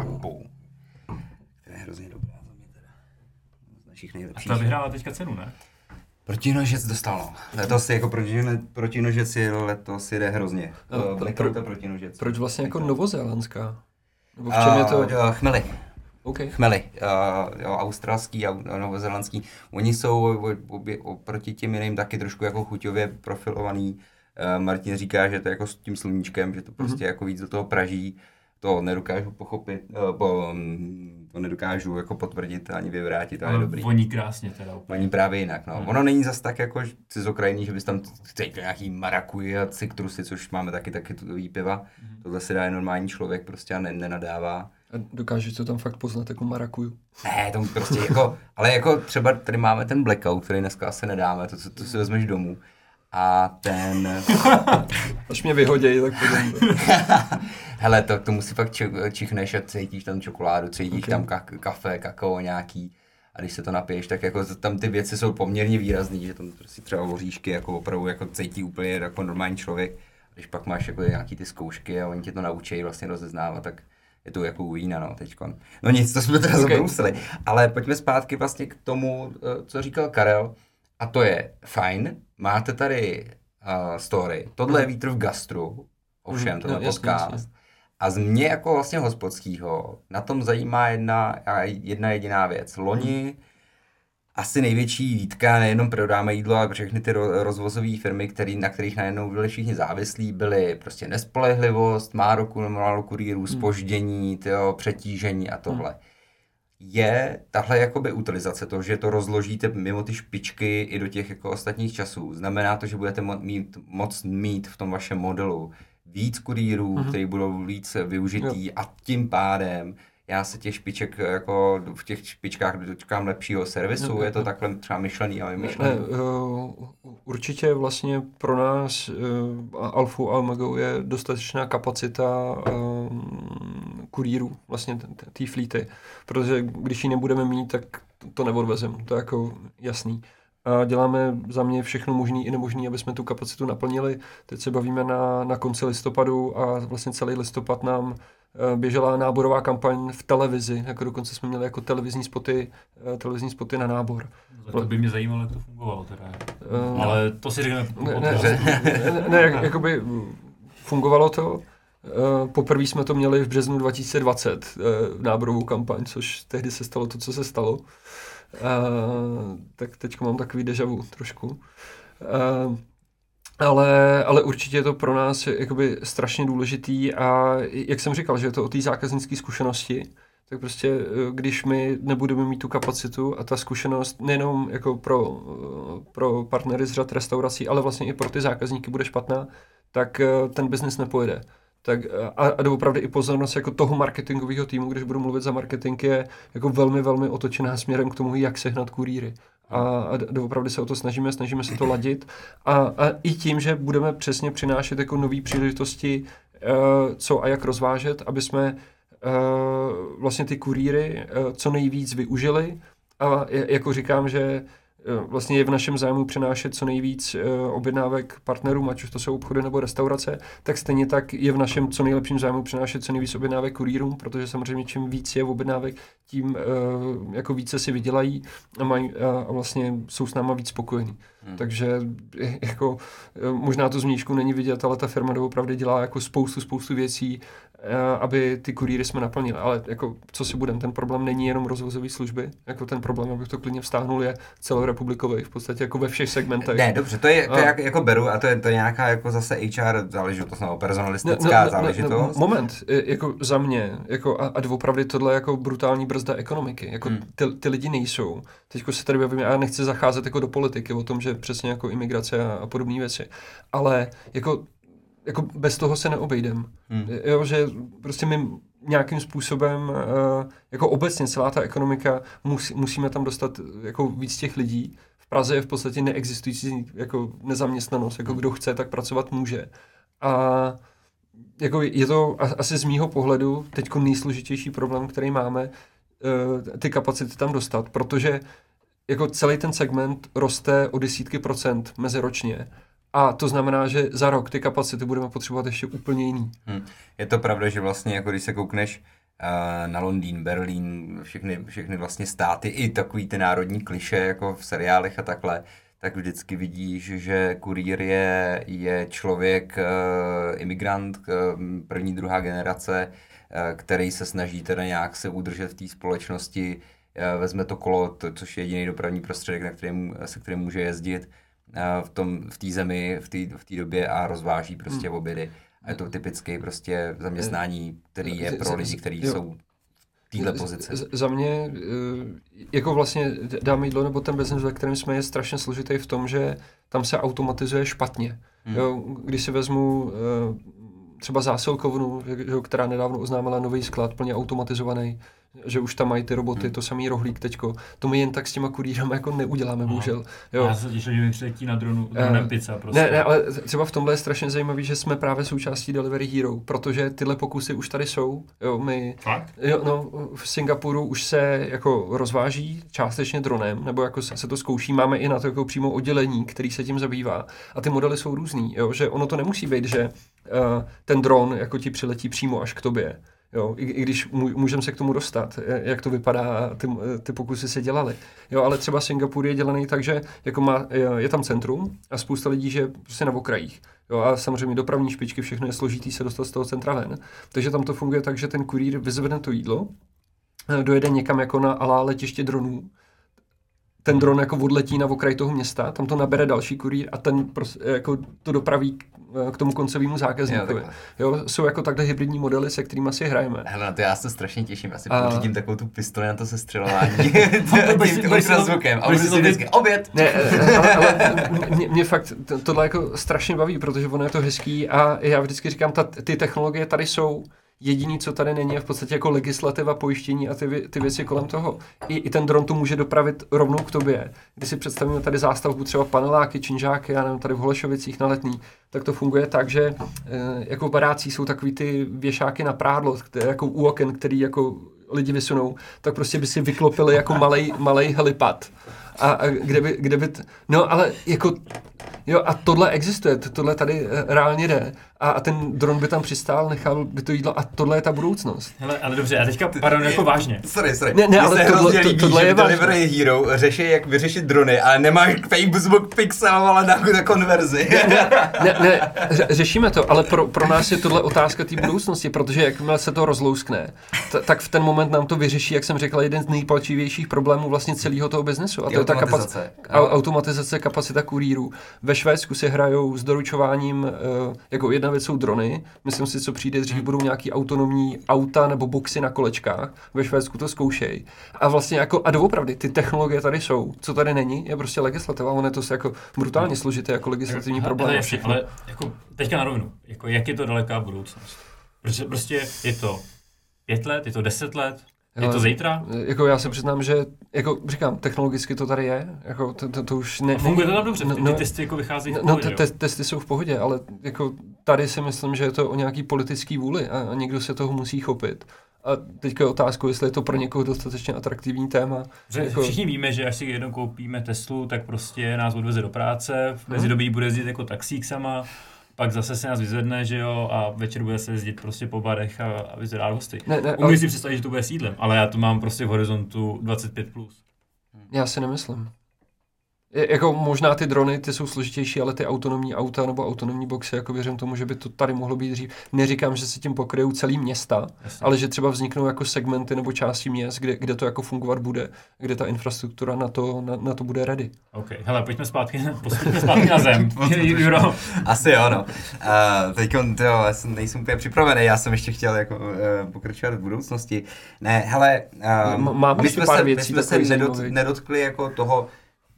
Abu, která je hrozně dobrá za mě teda. Z našich nejlepších. A ta vyhrála teďka cenu, ne? Protinožec dostal, no. Letos jako protinožec, protinožec je letos jde hrozně. No, pro, pro, protinožec. Proč vlastně jako novozélandská? Nebo v čem je to? Uh, chmely. Okay. Chmely, uh, jo, australský a novozélandský. Oni jsou obě, oproti těm jiným taky trošku jako chuťově profilovaný. Uh, Martin říká, že to je jako s tím sluníčkem, že to prostě mm-hmm. jako víc do toho praží. To nedokážu pochopit, uh, po, um, to nedokážu jako potvrdit ani vyvrátit, ale, ale dobrý. Voní krásně teda. Voní právě jinak, no. Hmm. Ono není zas tak jako z Ukrajiny, že bys tam cítil nějaký marakuji a citrusy, což máme taky taky tudový piva. Hmm. Tohle si dá normální člověk prostě a ne, nenadává. A dokážeš to tam fakt poznat jako marakuju? Ne, to prostě jako, ale jako třeba tady máme ten blackout, který dneska asi nedáme, to, to, to si vezmeš domů. A ten... [laughs] Až mě vyhodějí, tak potom. [laughs] Hele, to, to musí fakt čichneš a cítíš tam čokoládu, cítíš okay. tam ka- kafe, kakao nějaký. A když se to napiješ, tak jako tam ty věci jsou poměrně výrazné, že tam prostě třeba voříšky jako opravdu jako cítí úplně jako normální člověk. A když pak máš jako nějaký ty zkoušky a oni tě to naučí vlastně rozeznávat, tak je to jako u vína, no, teďkon. No nic, to jsme teda okay. zabrousili. Ale pojďme zpátky vlastně k tomu, eh, co říkal Karel. A to je fajn, máte tady uh, story, tohle je vítr v gastru, ovšem, mm, tohle no, podcast. Jasný, A z mě jako vlastně hospodského na tom zajímá jedna, jedna jediná věc. Loni mm. asi největší výtka, nejenom prodáme jídlo, ale všechny ty rozvozové firmy, který, na kterých najednou byli všichni závislí, byly prostě nespolehlivost, málo, málo kurýrů, spoždění, tyjo, přetížení a tohle. Mm je tahle jakoby utilizace, to, že to rozložíte mimo ty špičky i do těch jako ostatních časů. Znamená to, že budete mo- mít, moc mít v tom vašem modelu víc kurýrů, mm-hmm. který budou víc využitý jo. a tím pádem já se těch špiček jako v těch špičkách dočkám lepšího servisu, je to no. takhle třeba myšlený a vymyšlený? Ne, uh, určitě vlastně pro nás uh, Alfu a Omega je dostatečná kapacita uh, kurýrů, vlastně té flíty, protože když ji nebudeme mít, tak to neodvezem, to je jako jasný. A děláme za mě všechno možné i nemožné, aby jsme tu kapacitu naplnili. Teď se bavíme na, na konci listopadu a vlastně celý listopad nám Eh, běžela náborová kampaň v televizi, jako dokonce jsme měli jako televizní spoty, eh, televizní spoty na nábor. To by mě zajímalo, jak to fungovalo teda. Uh, Ale to si řekneme ne, ne, ne, ne, jak, jakoby fungovalo to. Poprvé jsme to měli v březnu 2020, náborovou kampaň, což tehdy se stalo to, co se stalo. Tak teď mám takový deja vu trošku. Ale, ale určitě je to pro nás jakoby strašně důležitý a jak jsem říkal, že je to o té zákaznické zkušenosti, tak prostě eh, když my nebudeme mít tu kapacitu a ta zkušenost nejenom jako pro, eh, pro partnery z řad restaurací, ale vlastně i pro ty zákazníky bude špatná, tak eh, ten biznis nepojede. Tak a, a doopravdy i pozornost jako toho marketingového týmu, když budu mluvit za marketing, je jako velmi, velmi otočená směrem k tomu, jak sehnat kurýry. A, a doopravdy se o to snažíme, snažíme se to ladit. A, a i tím, že budeme přesně přinášet jako nové příležitosti, uh, co a jak rozvážet, aby jsme uh, vlastně ty kurýry uh, co nejvíc využili. A jako říkám, že Eh, vlastně je v našem zájmu přenášet co nejvíc eh, objednávek partnerům, ať už to jsou obchody nebo restaurace, tak stejně tak je v našem co nejlepším zájmu přenášet co nejvíc objednávek kurýrům, protože samozřejmě čím víc je objednávek, tím eh, jako více si vydělají a, mají, a vlastně jsou s náma víc spokojení. Hmm. Takže jako možná to zmíčku není vidět, ale ta firma doopravdy dělá jako spoustu, spoustu věcí, aby ty kurýry jsme naplnili. Ale jako, co si budem, ten problém není jenom rozvozové služby, jako ten problém, abych to klidně vstáhnul, je celorepublikový, v podstatě jako ve všech segmentech. Ne, dobře, to je, to je jak, jako beru a to je, to je nějaká jako zase HR záležitost, nebo personalistická no, no, záležitost. No, no, moment, jako za mě, jako a, a doopravdy tohle je jako brutální brzda ekonomiky, jako hmm. ty, ty lidi nejsou. Teď se tady bavím, já nechci zacházet jako do politiky o tom, že přesně jako imigrace a, a podobné věci, ale jako jako bez toho se neobejdem. Hmm. Jo, že prostě my nějakým způsobem, uh, jako obecně celá ta ekonomika, musí, musíme tam dostat jako víc těch lidí. V Praze je v podstatě neexistující jako nezaměstnanost, jako kdo chce, tak pracovat může. A jako je to asi z mýho pohledu teď nejsložitější problém, který máme, uh, ty kapacity tam dostat, protože jako celý ten segment roste o desítky procent meziročně a to znamená, že za rok ty kapacity budeme potřebovat ještě úplně jiný. Hmm. Je to pravda, že vlastně jako když se koukneš uh, na Londýn, Berlín, všechny, všechny vlastně státy, i takový ty národní kliše jako v seriálech a takhle, tak vždycky vidíš, že kurýr je, je člověk, uh, imigrant, uh, první, druhá generace, uh, který se snaží teda nějak se udržet v té společnosti, uh, vezme to kolo, to, což je jediný dopravní prostředek, na kterém, se kterým může jezdit, v tom, v té zemi, v té v té době a rozváží prostě hmm. obědy. A je to typicky prostě zaměstnání, který je pro lidi, kteří jsou téhle pozici? Za mě, eh, jako vlastně dáme jídlo nebo ten business, ve kterém jsme, je strašně složitý v tom, že tam se automatizuje špatně. Hmm. Jo, když si vezmu eh, třeba zásilkovnu, která nedávno oznámila nový sklad, plně automatizovaný, že už tam mají ty roboty, hmm. to samý rohlík teďko. To my jen tak s těma kurýrama jako neuděláme, bohužel. Jo. Já se těším, že mi přiletí na dronu, eh, dronem uh, pizza prostě. Ne, ne, ale třeba v tomhle je strašně zajímavý, že jsme právě součástí Delivery Hero, protože tyhle pokusy už tady jsou. Jo, my, Fakt? Jo, no, v Singapuru už se jako rozváží částečně dronem, nebo jako se to zkouší. Máme i na to jako přímo oddělení, který se tím zabývá. A ty modely jsou různý, jo, že ono to nemusí být, že uh, ten dron jako ti přiletí přímo až k tobě Jo, i, i když můžeme se k tomu dostat, jak to vypadá, ty, ty pokusy se dělaly. Jo, ale třeba Singapur je dělaný tak, že jako má, je tam centrum a spousta lidí, že prostě na okrajích. Jo, a samozřejmě dopravní špičky, všechno je složitý se dostat z toho centra ven. Takže tam to funguje tak, že ten kurýr vyzvedne to jídlo, dojede někam jako na alá letiště dronů, ten dron jako odletí na okraj toho města, tam to nabere další kurýr a ten prostě, jako to dopraví k tomu koncovému zákazníkovi. Jo, jo, jsou jako takhle hybridní modely, se kterými si hrajeme. Hele, na to já se strašně těším. Asi a... pořídím takovou tu pistoli na to sestřelování. [laughs] tím ultrazvukem. A budu si vždycky oběd. Ne, eh, ale, ale mě, mě, fakt tohle jako strašně baví, protože ono je to hezký a já vždycky říkám, ta, ty technologie tady jsou, Jediný, co tady není, je v podstatě jako legislativa, pojištění a ty, ty věci kolem toho. I, I ten dron to může dopravit rovnou k tobě. Když si představíme tady zástavbu třeba paneláky, činžáky, já nevím, tady v Holešovicích na letní, tak to funguje tak, že e, jako v barácích jsou takový ty věšáky na prádlo, které, jako u oken, který jako lidi vysunou, tak prostě by si vyklopili jako malej helipad. A, a kde by, kde by t... no ale jako Jo, a tohle existuje, tohle tady eh, reálně jde. A, a ten dron by tam přistál, nechal by to jídlo a tohle je ta budoucnost. Hele, ale dobře, a teďka, pardon, jako vážně. Sorry, sorry. Ne, ne, ale tohle, to, líbí, tohle je Delivery Hero řeší, jak vyřešit drony, ale nemáš Facebook pixel, ale na, na konverzi. Ne, ne, ne, ne, [laughs] řešíme to, ale pro, pro nás je tohle otázka té budoucnosti, protože jakmile se to rozlouskne, t- tak v ten moment nám to vyřeší, jak jsem řekl, jeden z nejpalčivějších problémů vlastně celého toho biznesu. A to je ta kapacita, automatizace kapacita kurýrů. Ve Švédsku si hrajou s doručováním, uh, jako jedna věc jsou drony, myslím si, co přijde dřív, budou nějaký autonomní auta nebo boxy na kolečkách, ve Švédsku to zkoušej. A vlastně jako, a doopravdy, ty technologie tady jsou, co tady není, je prostě legislativa, ono je to jako brutálně složité jako legislativní hmm. problém. Ale, ale jako teďka na rovinu, jako jak je to daleká budoucnost? Protože prostě je to pět let, je to deset let, je to zítra? Jako já se přiznám, že jako říkám, technologicky to tady je, jako to, to, to už ne, A funguje to tam dobře, no, ty no, testy jako vycházejí v no, pohodě, No, te, testy jsou v pohodě, ale jako tady si myslím, že je to o nějaký politický vůli a, a někdo se toho musí chopit. A teďka je otázka, jestli je to pro někoho dostatečně atraktivní téma. Že jako... Všichni víme, že až si jednou koupíme Teslu, tak prostě nás odveze do práce, v mezidobí bude jezdit jako taxík sama, pak zase se nás vyzvedne, že jo, a večer bude se jezdit prostě po barech a, a vyzvedá hosty. Ne, ne, Umím ale... si představit, že to bude sídlem, ale já to mám prostě v horizontu 25+. Plus. Já si nemyslím. Je, jako možná ty drony, ty jsou složitější, ale ty autonomní auta nebo autonomní boxy, jako věřím tomu, že by to tady mohlo být dřív. Neříkám, že se tím pokryjou celý města, Jasně. ale že třeba vzniknou jako segmenty nebo části měst, kde, kde to jako fungovat bude, kde ta infrastruktura na to, na, na to bude ready. OK, hele, pojďme zpátky, [laughs] pojďme zpátky na zem. [laughs] Juro. Asi jo, no. Uh, teď to, já jsem, nejsem úplně připravený, já jsem ještě chtěl jako, uh, pokračovat v budoucnosti. Ne, hele, uh, my jsme se, věcí, my jsme se nedot, nedotkli jako toho,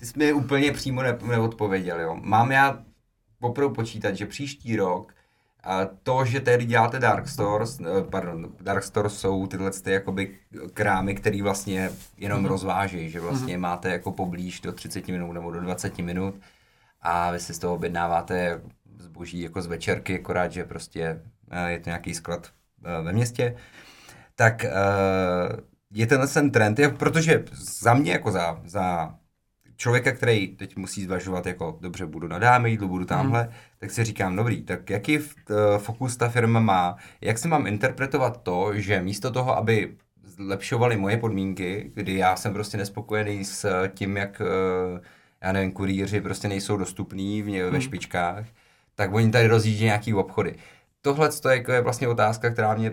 ty jsi mi úplně přímo ne, neodpověděl, jo. Mám já poprvé počítat, že příští rok a to, že tady děláte Dark Stores, eh, pardon, Dark Stores jsou tyhle ty jakoby krámy, které vlastně jenom mm-hmm. rozvážejí, že vlastně mm-hmm. máte jako poblíž do 30 minut nebo do 20 minut a vy si z toho objednáváte zboží jako z večerky, akorát, že prostě eh, je to nějaký sklad eh, ve městě, tak je tenhle ten trend, protože za mě jako za, za člověka, který teď musí zvažovat, jako dobře, budu na dáme jídlo, budu tamhle, hmm. tak si říkám, dobrý, tak jaký uh, fokus ta firma má, jak si mám interpretovat to, že místo toho, aby zlepšovali moje podmínky, kdy já jsem prostě nespokojený s tím, jak, uh, já nevím, kurýři prostě nejsou dostupní v, ve hmm. špičkách, tak oni tady rozjíždí nějaký obchody. Tohle je, jako je vlastně otázka, která mě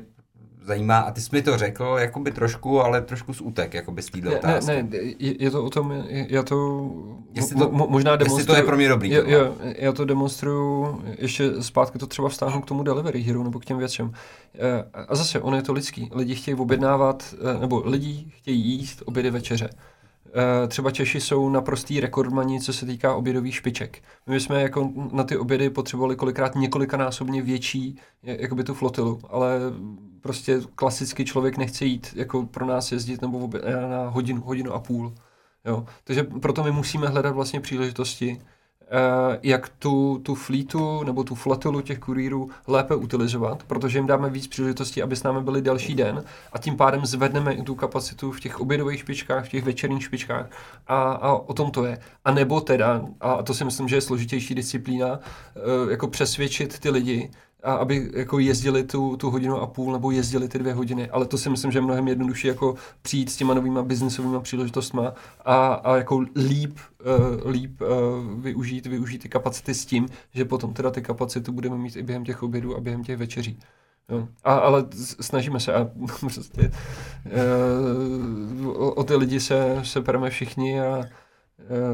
zajímá, a ty jsi mi to řekl, jakoby trošku, ale trošku z útek, jakoby z této otázky. Ne, ne, je, je to o tom, já to, jestli to mo, možná demonstruju. Jestli to je pro mě dobrý. Jo, jo, já to demonstruju, ještě zpátky to třeba vztáhnu k tomu delivery hero nebo k těm věcem. Eh, a zase, ono je to lidský. Lidi chtějí objednávat, eh, nebo lidi chtějí jíst obědy večeře. Eh, třeba Češi jsou naprostý rekordmani, co se týká obědových špiček. My jsme jako na ty obědy potřebovali kolikrát několikanásobně větší jakoby tu flotilu, ale prostě klasicky člověk nechce jít jako pro nás jezdit nebo na hodinu, hodinu a půl. Jo. Takže proto my musíme hledat vlastně příležitosti, Eh, jak tu, tu flítu nebo tu flotilu těch kurýrů lépe utilizovat, protože jim dáme víc příležitostí, aby s námi byli další den a tím pádem zvedneme i tu kapacitu v těch obědových špičkách, v těch večerních špičkách a, a o tom to je. A nebo teda, a to si myslím, že je složitější disciplína, eh, jako přesvědčit ty lidi, a aby jako jezdili tu, tu hodinu a půl nebo jezdili ty dvě hodiny, ale to si myslím, že je mnohem jednodušší jako přijít s těma novýma biznisovými příležitostmi a, a jako líp, uh, líp uh, využít, využít ty kapacity s tím, že potom teda ty kapacity budeme mít i během těch obědů a během těch večeří. Jo. A, ale snažíme se a [laughs] prostě uh, o, o ty lidi se, se pereme všichni a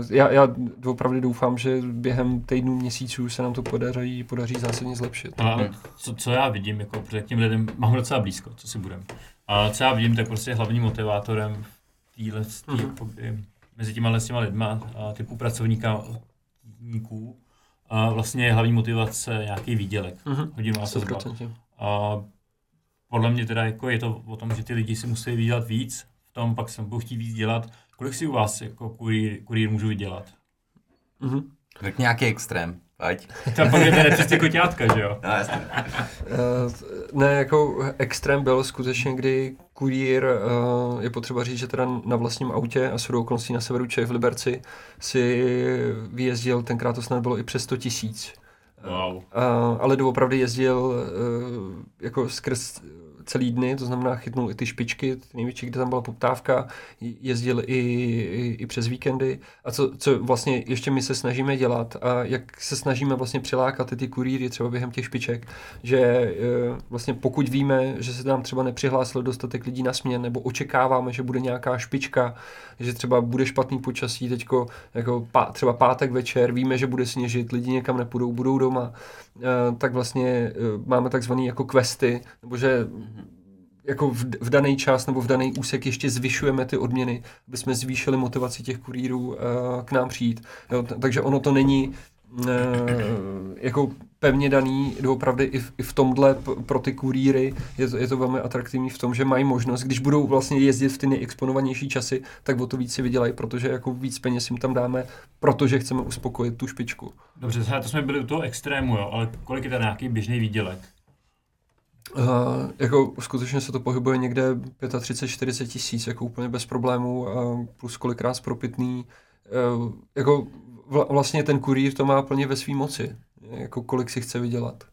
já, já opravdu doufám, že během týdnů, měsíců se nám to podaří, podaří zásadně zlepšit. A co, co já vidím, jako, protože k těm lidem mám docela blízko, co si budem. A co já vidím, tak prostě hlavním motivátorem týhle, tý, mm-hmm. mezi těma, těma lidma a typu pracovníků a vlastně je hlavní motivace nějaký výdělek. Mm-hmm. Hodinová sazba. A podle mě teda jako je to o tom, že ty lidi si musí vydělat víc, v tom pak se budou chtít víc dělat Kolik si u vás jako kurýr, kurýr můžu vydělat? Mm-hmm. Tak nějaký extrém. Ať. To pak je to přesně koťátka, že jo? No, jasně. Uh, ne, jako extrém byl skutečně, kdy kurýr, uh, je potřeba říct, že teda na vlastním autě a shodou okolností na severu Čech v Liberci si vyjezdil, tenkrát to snad bylo i přes 100 tisíc. Wow. Uh, ale doopravdy jezdil uh, jako skrz celý dny, to znamená chytnul i ty špičky, ty největší, kde tam byla poptávka, jezdil i, i, i přes víkendy. A co, co vlastně ještě my se snažíme dělat a jak se snažíme vlastně přilákat ty kurýry třeba během těch špiček, že e, vlastně pokud víme, že se nám třeba nepřihlásilo dostatek lidí na směn, nebo očekáváme, že bude nějaká špička, že třeba bude špatný počasí teďko, jako pá, třeba pátek večer, víme, že bude sněžit, lidi někam nepůjdou, budou doma, tak vlastně e, máme takzvaný jako questy, nebo že jako v, v daný čas nebo v daný úsek ještě zvyšujeme ty odměny, aby jsme zvýšili motivaci těch kurýrů uh, k nám přijít. Jo, takže ono to není jako pevně daný, opravdu i v, i v tomhle pro ty kurýry je to, je to velmi atraktivní v tom, že mají možnost, když budou vlastně jezdit v ty nejexponovanější časy, tak o to víc si vydělají, protože jako víc peněz jim tam dáme, protože chceme uspokojit tu špičku. Dobře, to jsme byli u toho extrému, jo, ale kolik je to nějaký běžný výdělek? Uh, jako skutečně se to pohybuje někde 35-40 tisíc, jako úplně bez problémů, uh, plus kolikrát propitný. Uh, jako vl- vlastně ten kurýr to má plně ve své moci, jako kolik si chce vydělat.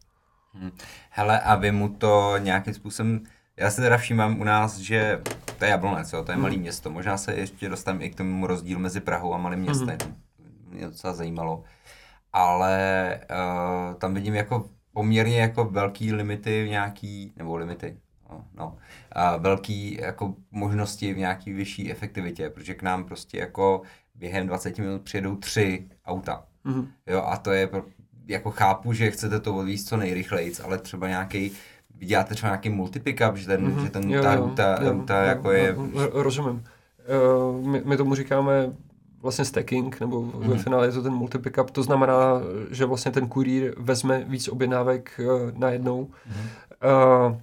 Hmm. Hele, a vy mu to nějakým způsobem, já se teda všímám u nás, že to je Jablonec, jo, to je hmm. malé město, možná se ještě dostaneme i k tomu rozdílu mezi Prahou a malým městem, hmm. mě docela zajímalo, ale uh, tam vidím jako poměrně jako velký limity v nějaký, nebo limity, no, no a velký jako možnosti v nějaký vyšší efektivitě, protože k nám prostě jako během 20 minut přijedou tři auta. Mm-hmm. Jo, a to je, jako chápu, že chcete to odvízt co nejrychleji, ale třeba nějaký děláte třeba nějaký multipickup, že, ten, mm-hmm. že ten, jo, ta ruta, jo, ruta jo, jako jo, je... Rozumím. Uh, my, my tomu říkáme vlastně stacking, nebo mm-hmm. ve mhm. finále je to ten multipickup, to znamená, že vlastně ten kurýr vezme víc objednávek uh, najednou. Mm-hmm. Uh, Uh,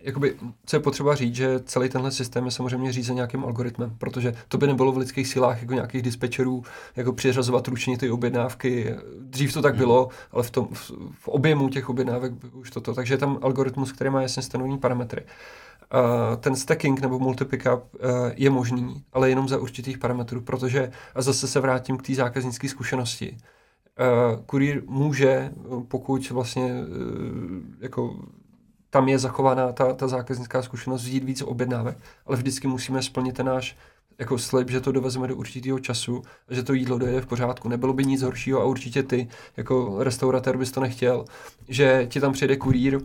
jakoby, co je potřeba říct, že celý tenhle systém je samozřejmě řízen nějakým algoritmem, protože to by nebylo v lidských silách jako nějakých dispečerů, jako přiřazovat ručně ty objednávky. Dřív to tak mhm. bylo, ale v, tom, v, v objemu těch objednávek už toto. Takže je tam algoritmus, který má jasně stanovený parametry. Uh, ten stacking nebo multipickup uh, je možný, ale jenom za určitých parametrů, protože, a zase se vrátím k té zákaznické zkušenosti, uh, kurýr může, pokud vlastně uh, jako tam je zachovaná ta, ta zákaznická zkušenost, vzít víc objednávek, ale vždycky musíme splnit ten náš jako slib, že to dovezeme do určitého času a že to jídlo dojde v pořádku. Nebylo by nic horšího a určitě ty jako restauratér bys to nechtěl, že ti tam přijde kurýr,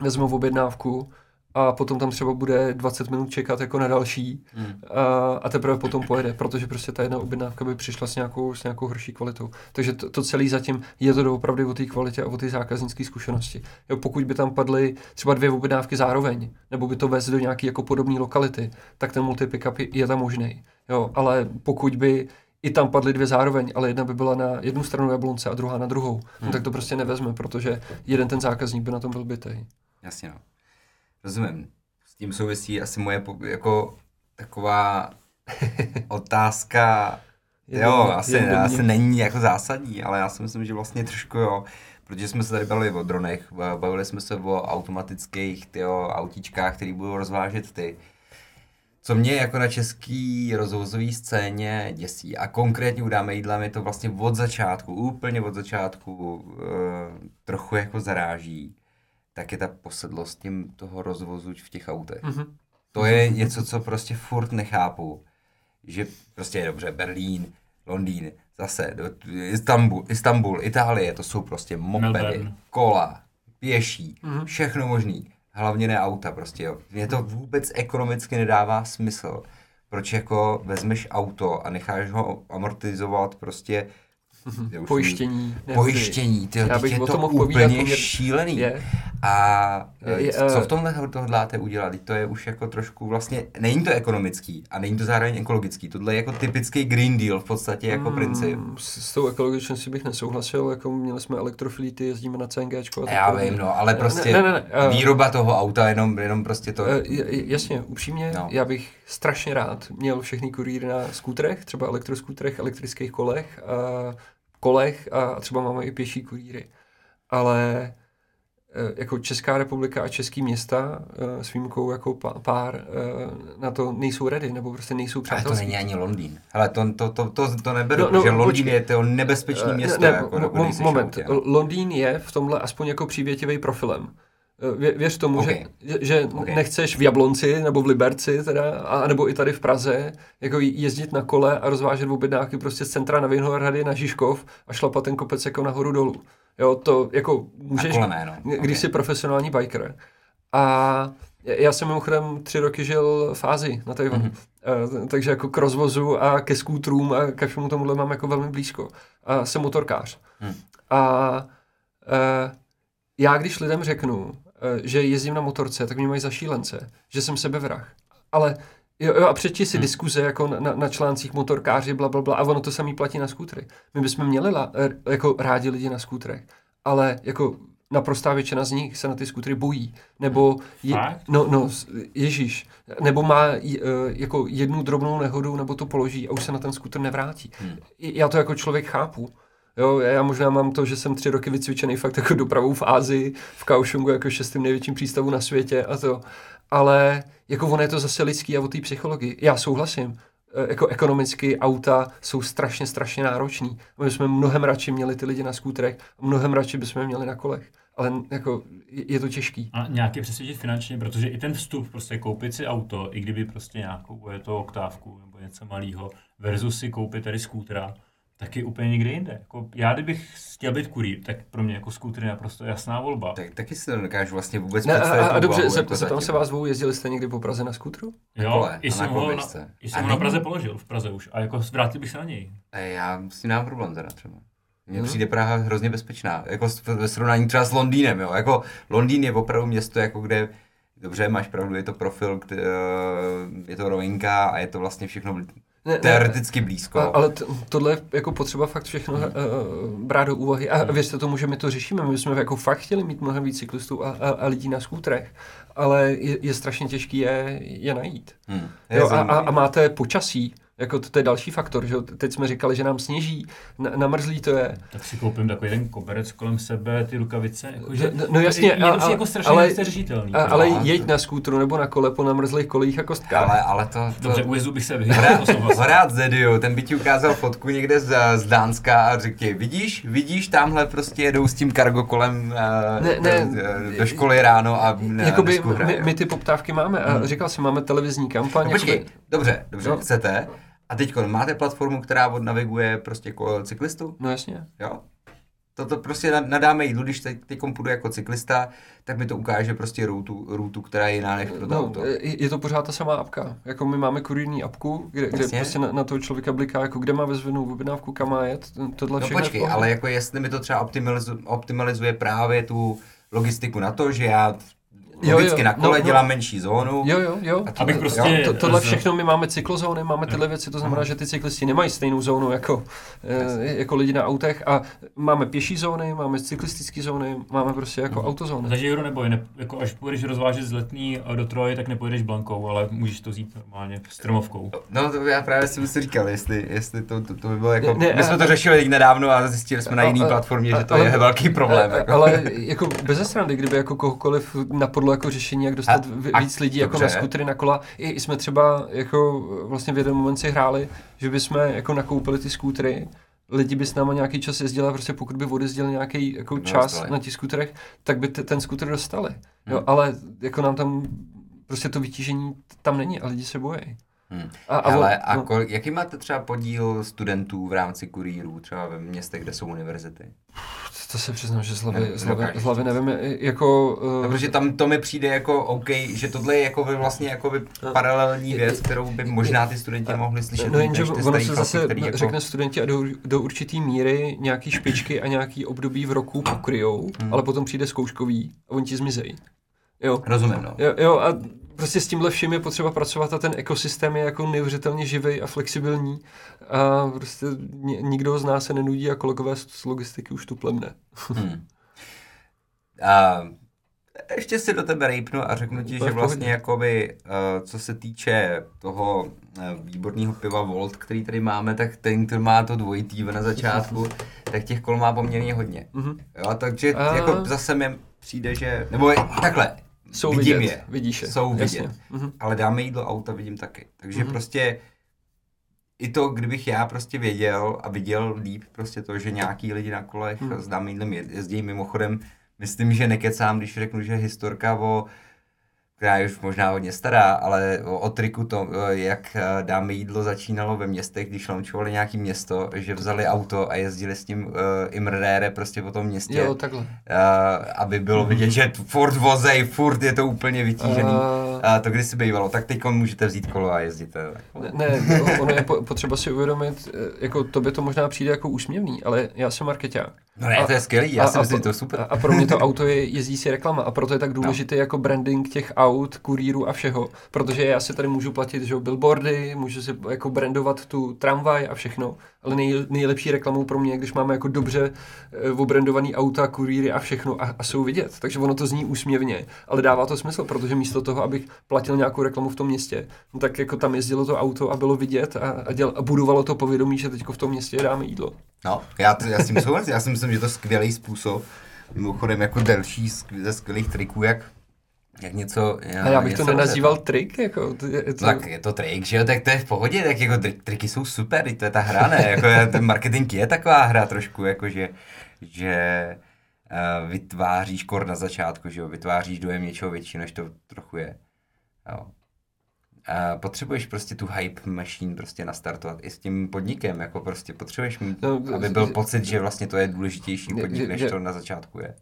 vezmou objednávku a potom tam třeba bude 20 minut čekat jako na další Hmm. a, a teprve potom pojede, protože prostě ta jedna objednávka by přišla s nějakou, s nějakou horší kvalitou. Takže to, to celé zatím je to opravdu o té kvalitě a o té zákaznické zkušenosti. Jo, pokud by tam padly třeba dvě objednávky zároveň, nebo by to vez do nějaké jako podobné lokality, tak ten multi-pickup je, je tam možný. Jo, ale pokud by i tam padly dvě zároveň, ale jedna by byla na jednu stranu jablonce a druhá na druhou, hmm. no, tak to prostě nevezme, protože jeden ten zákazník by na tom byl bytej. Jasně no. Rozumím. S tím souvisí asi moje jako taková [laughs] otázka, jo, hodně- asi, je hodně. asi není jako zásadní, ale já si myslím, že vlastně trošku jo, protože jsme se tady bavili o dronech, ba- bavili jsme se o automatických tyjo, autíčkách, které budou rozvážet ty. Co mě jako na český rozvozové scéně děsí, a konkrétně u dáme jídla, mě to vlastně od začátku, úplně od začátku e, trochu jako zaráží, tak je ta posedlost tím toho rozvozu v těch autech. Mhm. To je něco, co prostě furt nechápu. Že prostě je dobře, Berlín, Londýn, zase do, Istanbul, Istanbul, Itálie, to jsou prostě mopedy, Melbourne. kola, pěší, Mhm. všechno možný. Hlavně ne auta prostě, jo. Mně to vůbec ekonomicky nedává smysl. Proč jako vezmeš auto a necháš ho amortizovat prostě už Pojištění. nehody. Pojištění, bych je to mohl povídat úplně poměr- šílený. Je. A Je- je, je, co eh, v tomhle to hodláte udělat? To je už jako trošku vlastně, není to ekonomický a není to zároveň ekologický. Tohle je jako typický Green Deal v podstatě jako princip. Mm, S, s tou ekologičností bych nesouhlasil, jako měli jsme elektroflíty, jezdíme na tak Já vím, no, ale Ne, prostě ne, ne, ne, eh, výroba toho auta, jenom, jenom prostě to... Eh, Jasně, upřímně, No. já bych strašně rád měl všechny kurýry na skútrech, třeba elektroskútrech, elektrických kolech, a kolech a třeba máme i pěší kurýry. Ale eh, jako Česká republika a český města eh, s výjimkou jako pár eh, na to nejsou ready, nebo prostě nejsou ale to není ani Londýn. Ale to, to, to, to, to neberu, No, no, že Londýn počkej. je to nebezpečný Eh, město. ne, mo- jako mo- moment, autě. Londýn je v tomhle aspoň jako přívětivý profilem. Eh, Vě, věř tomu, Ok. že, že Ok. nechceš v Jablonci nebo v Liberci, teda, a, nebo i tady v Praze, jako jezdit na kole a rozvážet objednávky prostě z centra na Vinohrady na Žižkov a šlapat ten kopec jako nahoru dolů. Jo, to jako můžeš, kole ne, no. když jsi profesionální biker. A já jsem mimochodem tři roky žil v Ázii, na Tajvanu. Mhm. Mm-hmm. Takže jako k rozvozu a ke skútrům a ke všemu tomuhle mám jako velmi blízko. A jsem motorkář. Mhm. A e, já když lidem řeknu, že jezdím na motorce, tak mě mají za šílence, že jsem sebevrah. Ale jo, jo a přečti si Hmm. hmm. diskuze jako na, na, na článcích motorkáři, bla, bla, bla, a ono to samý platí na skútry. My bychom měli la, e, jako rádi lidi na skútrech, ale jako naprostá většina z nich se na ty skútry bojí. Nebo, je, Fakt? no, no, ježíš, nebo má j- e, jako jednu drobnou nehodu, nebo to položí a už se na ten skútr nevrátí. Hmm. Já to jako člověk chápu. Jo, já možná mám to, že jsem tři roky vycvičený fakt jako dopravou v Ázii, v Kaohsiungu jako šestým největším přístavu na světě a to. Ale jako ono je to zase lidský a o té psychologii. Já souhlasím. E, Jako ekonomicky auta jsou strašně, strašně náročný. My bychom mnohem radši měli ty lidi na skútrech, mnohem radši bychom je měli na kolech. Ale jako je je to těžký. A nějaké přesvědčit finančně, protože i ten vstup, prostě koupit si auto, i kdyby prostě nějakou, je to oktávku nebo něco malého, versus si koupit tady skútra, tak je úplně někde jinde. Jako já kdybych chtěl být kurýr, tak pro mě jako skútr je naprosto jasná volba. Tak, taky si to nedokážu vlastně vůbec Ne, a, představit. a, a tu dobře, zep, jako zeptám zatím. se vás dvou, jezdili jste někdy po Praze na skútru? Jo, kole i a jsem na ho na, i A jsem ho na Praze položil, v Praze už. A jako vrátil bych se na něj. E, Já s tím nemám problém teda třeba. Mně No. přijde Praha hrozně bezpečná, jako ve srovnání třeba s Londýnem, jo. Jako Londýn je opravdu město, jako kde, dobře, máš pravdu, je to profil, kde, je to rovinka a je to vlastně všechno Ne, teoreticky blízko. A, ale t- tohle je jako potřeba fakt všechno uh, brát do úvahy. A věřte tomu, že my to řešíme. My jsme jako fakt chtěli mít mnohem víc cyklistů a, a, a lidí na skútrech, ale je, je strašně těžký je, je najít. Hmm. Je Jo, a, a, a máte počasí, jako to, to je další faktor, že teď jsme říkali, že nám sněží, na, namrzlý to je. Tak si koupím takový ten koberec kolem sebe, ty rukavice. Jako, že No- no jasně, je, je a- prostě a- jako strašně ale- ale, řešitelný. A, ale No. jeď na skútru nebo na kole po namrzlých kolích a kostkách. Ale, ale to, to, Dobře, u jezdu bych se vyhrál, to souhlasím. Horád Zediu, ten by ti ukázal fotku někde z, z Dánska a řekl ti, vidíš, vidíš, tamhle prostě jedou s tím kargo kolem uh, Ne, ne, do, do školy ráno a ne, Jakoby my, hraje. my ty poptávky máme a říkal jsem, máme televizní kampaň. No, počkej, jakoby- dobře, dobře, No. chcete. A teď máte platformu, která odnaviguje prostě ko- cyklistu? No jasně. Jo? toto prostě nadáme jídlu, když teď, teď půjdu jako cyklista, tak mi to ukáže prostě rutu, rutu která je jiná než pro to no, auto. Je to pořád ta samá apka. Jako my máme kurírní apku, kde, kde prostě na, na, toho člověka bliká, jako kde má vezvenou objednávku, kam má jet, tohle no počkej, ale jako jestli mi to třeba optimalizuje, optimalizuje právě tu logistiku na to, že já Logicky jo, jo. na kole no, no. dělám menší zónu. Jo, jo, jo. A Abych prostě... Jo, to, tohle všechno my máme cyklozóny, máme tyhle věci, to znamená, že ty cyklisti nemají stejnou zónu jako, e, jako lidi na autech a máme pěší zóny, máme cyklistické zóny, máme prostě jako mm. autozóny. Takže Juro neboj, ne, jako až půjdeš rozvážet z letní do Troje, tak nepojedeš blankou, ale můžeš to vzít normálně stromovkou. No to já právě jsem si říkal, jestli, jestli to, to, to by bylo jako, ne, my jsme to řešili nedávno a zjistili jsme na jiný platformě, že to ale, je velký problém. Jako. Ale jako bez srandy, kdyby jako kohokoliv napadlo bylo jako řešení, jak dostat a, a, víc lidí dobře. jako na skutery, na kola. I jsme třeba jako vlastně v jeden moment si hráli, že bychom jako nakoupili ty skutery, lidi by s náma nějaký čas jezdili a prostě pokud by odjezdil nějaký jako čas dostali. na těch skuterech, tak by t- ten skuter dostali. Hmm. Jo, ale jako nám tam prostě to vytížení tam není a lidi se bojí. Hmm. A, a, Ale a no. kolik, jaký máte třeba podíl studentů v rámci kurýrů, třeba ve městech, kde jsou univerzity? To se přiznám, že z hlavy, z hlavy, z hlavy nevím, jako... Uh... Protože tam to mi přijde jako OK, že tohle je jako by vlastně jako by paralelní věc, kterou by možná ty studenti mohli slyšet. No jenže ono se zase který jako... řekne studenti a do, do určitý míry nějaký špičky a nějaký období v roku pokryjou, hmm. ale potom přijde zkouškový a oni ti zmizejí. Jo. Rozumím, no. Jo, jo a prostě s tímhle vším je potřeba pracovat a ten ekosystém je jako neuvěřitelně živý a flexibilní a prostě nikdo z nás se nenudí a kolegové z logistiky už tu plemne. [laughs] hmm. A ještě si do tebe rejpnu a řeknu ti, že vlastně jakoby, uh, co se týče toho uh, výborného piva Volt, který tady máme, tak ten, který má to dvojitý na začátku, [laughs] tak těch kol má poměrně hodně. Mm-hmm. Jo, takže a... jako zase mi přijde, že, nebo takhle, jsou vidím vidět, je. Vidíš je. Jsou Jasně. vidět. Mm-hmm. Ale dáme jídlo auta vidím taky. Takže mm-hmm. prostě i to, kdybych já prostě věděl a viděl líp prostě to, že nějaký lidi na kolech mm. s dáme jídlem jezdí mimochodem, myslím, že nekecám, když řeknu, že historka o která je už možná hodně stará, ale o, triku to, jak eh, dáme jídlo začínalo ve městech, když launchovali nějaký město, že vzali auto a jezdili s tím uh, imrdére prostě po tom městě. Jo, takhle. Uh, aby bylo vidět, že Ford vozej, furt je to úplně vytížený. Uh... A to kdysi bývalo, tak teď můžete vzít kolo a jezdit. Ne, ne ono je potřeba si uvědomit, jako to by to možná přijde jako úsměvný, ale já jsem marketák. No ne, a, to je skvělý, já a, si myslím, že to je super. A, a pro mě to auto je, jezdí si reklama a proto je tak důležité no. jako branding těch aut, kurýrů a všeho, protože já si tady můžu platit, že billboardy, můžu si jako brandovat tu tramvaj a všechno, ale nej, nejlepší reklamou pro mě, když máme jako dobře uh, obrandovaný auta, kurýry a všechno a, a jsou vidět, takže ono to zní úsměvně, ale dává to smysl, protože místo toho, abych platil nějakou reklamu v tom městě, no tak jako tam jezdilo to auto a bylo vidět a, a, děl, a budovalo to povědomí, že teď v tom městě dáme jídlo. No, já, to, já si myslím, já si myslím, že to je skvělý způsob, mimochodem jako další ze skvělých triků, jak jak něco... Já, a já bych to nenazýval to... trik, jako... To, je to... Tak je to trik, že jo, tak to je v pohodě, tak jako tri- triky jsou super, to je ta hra, ne, jako ten marketing je taková hra trošku, jako že, že uh, vytváříš kor na začátku, že jo, vytváříš dojem něčeho většího, než to trochu je. Jo. A potřebuješ prostě tu hype machine prostě nastartovat i s tím podnikem, jako prostě potřebuješ mít, no, aby byl pocit, že vlastně to je důležitější podnik, než to na začátku je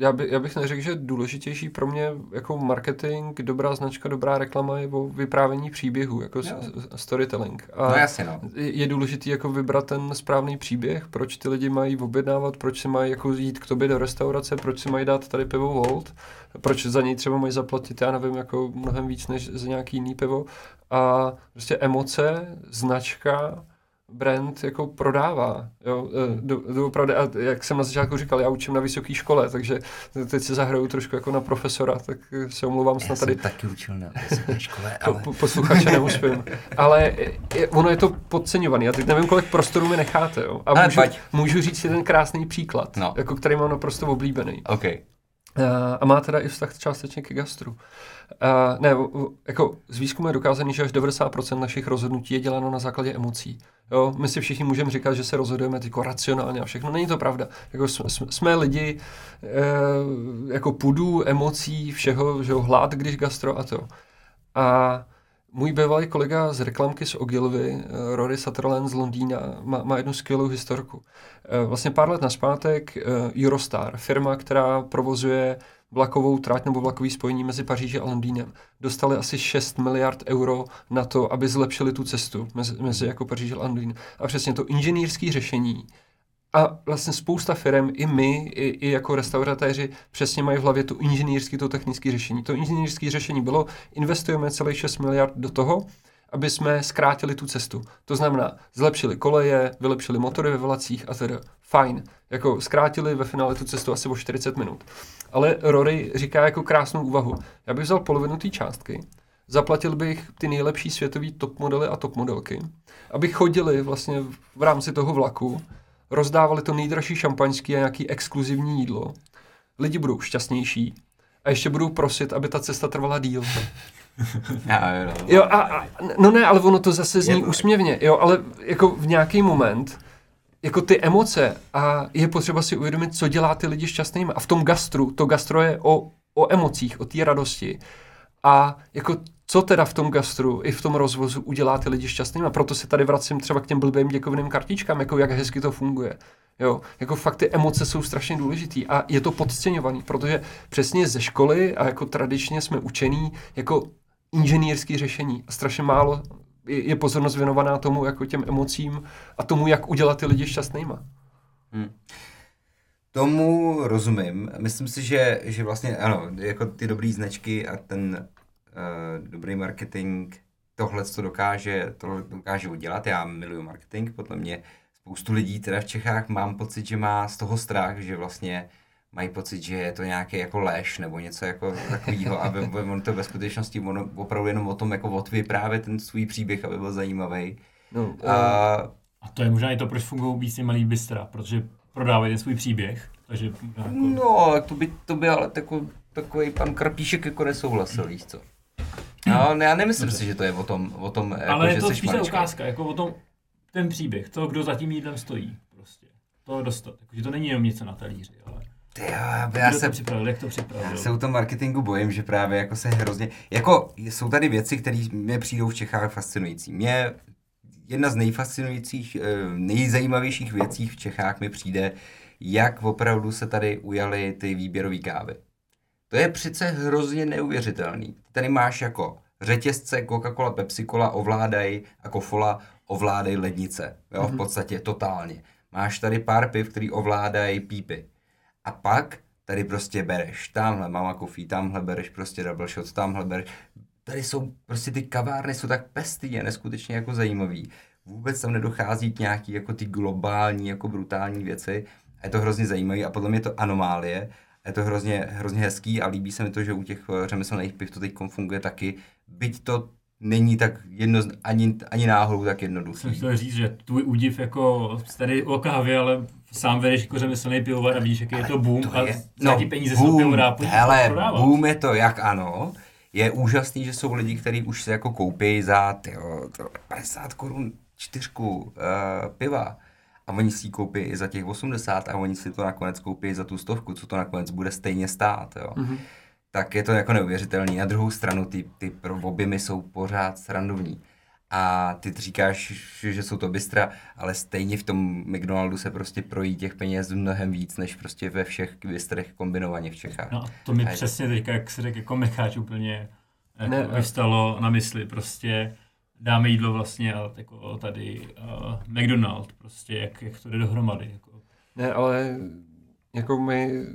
já, by, já bych neřekl, že důležitější pro mě jako marketing, dobrá značka, dobrá reklama je o vyprávění příběhu, jako jo. storytelling. A no jasně, no. Je důležitý jako vybrat ten správný příběh, proč ty lidi mají objednávat, proč si mají jako jít k tobě do restaurace, proč si mají dát tady pivo Volt, proč za něj třeba mají zaplatit, já nevím, jako mnohem víc než za nějaký jiný pivo. A prostě emoce, značka, brand jako prodává. Jo? E, do, do opravdu, a jak jsem na začátku říkal, já učím na vysoké škole, takže teď se zahraju trošku jako na profesora, tak se omlouvám snad tady. Taky učil na vysoké škole, ale... Po, posluchače neuspím. Ale je, ono je to podceňovaný. Já teď nevím, kolik prostoru mi necháte. Jo? A můžu, můžu říct jeden krásný příklad, no. jako který mám naprosto oblíbený. Okay. A má teda i vztah částečně ke gastru. Uh, ne, jako z výzkumu je dokázaný, že až 90% našich rozhodnutí je děláno na základě emocí. Jo, my si všichni můžeme říkat, že se rozhodujeme jako racionálně a všechno. Není to pravda. Jako jsme, jsme lidi e, jako pudů, emocí, všeho, že jo, hlad, když gastro a to. A můj bývalý kolega z reklamky z Ogilvy, eh, Rory Sutherland z Londýna, má, má jednu skvělou historku. Eh, vlastně pár let naspátek Eurostar, firma, která provozuje vlakovou trať nebo vlakový spojení mezi Paříži a Londýnem. Dostali asi 6 miliard euro na to, aby zlepšili tu cestu mezi, mezi jako Paříž a Londýn. A přesně to inženýrské řešení a vlastně spousta firm, i my, i, i jako restauratéři, přesně mají v hlavě to inženýrské, to technické řešení. To inženýrské řešení bylo, investujeme celých 6 miliard do toho, aby jsme zkrátili tu cestu. To znamená, zlepšili koleje, vylepšili motory ve vlacích a tedy fajn. Jako zkrátili ve finále tu cestu asi o 40 minut. Ale Rory říká jako krásnou úvahu. Já bych vzal polovinu té částky, zaplatil bych ty nejlepší světový top modely a top modelky, aby chodili vlastně v rámci toho vlaku, rozdávali to nejdražší šampaňský a nějaký exkluzivní jídlo. Lidi budou šťastnější a ještě budou prosit, aby ta cesta trvala díl. [laughs] No. jo a, a, no ne, ale ono to zase zní úsměvně, jo, ale jako v nějaký moment, jako ty emoce a je potřeba si uvědomit, co dělá ty lidi šťastnými. A v tom gastru, to gastro je o, o emocích, o té radosti. A jako co teda v tom gastru i v tom rozvozu udělá ty lidi šťastnými. A proto se tady vracím třeba k těm blbým děkovným kartičkám, jako jak hezky to funguje. Jo, jako fakt ty emoce jsou strašně důležitý a je to podceňovaný, protože přesně ze školy a jako tradičně jsme učení jako inženýrský řešení a strašně málo je pozornost věnovaná tomu jako těm emocím a tomu, jak udělat ty lidi šťastnýma. Hmm. Tomu rozumím. Myslím si, že, že vlastně ano, jako ty dobré značky a ten uh, dobrý marketing tohle to dokáže, tohle dokáže udělat. Já miluju marketing, podle mě spoustu lidí teda v Čechách mám pocit, že má z toho strach, že vlastně mají pocit, že je to nějaký jako lež nebo něco jako takového, aby on to ve skutečnosti ono opravdu jenom o tom jako právě ten svůj příběh, aby byl zajímavý. No, a, a to je možná i to, proč fungují víc malý bystra, protože prodávají ten svůj příběh. Takže jako... No, to by, to by ale takový, takový pan Krapíšek jako nesouhlasil, víš co. No, já nemyslím Dobře. si, že to je o tom, o tom jako, Ale je to spíše ukázka, jako o tom, ten příběh, to, kdo za tím jídlem stojí, prostě. To dostat, jako, to není jenom něco na talíři, ale... Ty jo, já se, to připravil, jak to připravil? Já se u tom marketingu bojím, že právě jako se hrozně, jako jsou tady věci, které mě přijdou v Čechách fascinující. Mě jedna z nejfascinujících, eh, nejzajímavějších věcí v Čechách mi přijde, jak opravdu se tady ujaly ty výběrové kávy. To je přece hrozně neuvěřitelný. Tady máš jako řetězce Coca-Cola, Pepsi-Cola ovládají a Kofola ovládají lednice. Jo, mm-hmm. v mhm. podstatě totálně. Máš tady pár piv, který ovládají pípy. A pak tady prostě bereš, tamhle mama kofí, tamhle bereš prostě double shot, tamhle bereš. Tady jsou prostě ty kavárny jsou tak pestý a neskutečně jako zajímavý. Vůbec tam nedochází k nějaký jako ty globální, jako brutální věci. A je to hrozně zajímavý a podle mě to anomálie. A je to hrozně, hrozně hezký a líbí se mi to, že u těch eh, řemeslných piv to teď funguje taky. Byť to není tak jedno, ani, ani náhodou tak jednoduchý. Jsem chtěl říct, že tvůj údiv jako tady o kávě, ale sám vedeš jako řemeslný pivovar a víš, jaký je to boom to je, a no, za peníze boom, se pivo dá hele, boom je to, jak ano. Je úžasný, že jsou lidi, kteří už se jako koupí za tyjo, 50 korun čtyřku uh, piva a oni si ji koupí i za těch 80 a oni si to nakonec koupí za tu stovku, co to nakonec bude stejně stát. Jo. Mm-hmm tak je to jako neuvěřitelný. Na druhou stranu ty, ty objemy jsou pořád srandovní. A ty říkáš, že jsou to bystra, ale stejně v tom McDonaldu se prostě projí těch peněz mnohem víc, než prostě ve všech bystrech kombinovaně v Čechách. No to mi přesně teďka, jak se řekl, jako mecháč úplně jako ne, vystalo na mysli. Prostě dáme jídlo vlastně ale jako tady uh, McDonald, prostě jak, jak to jde dohromady. Jako. Ne, ale jako my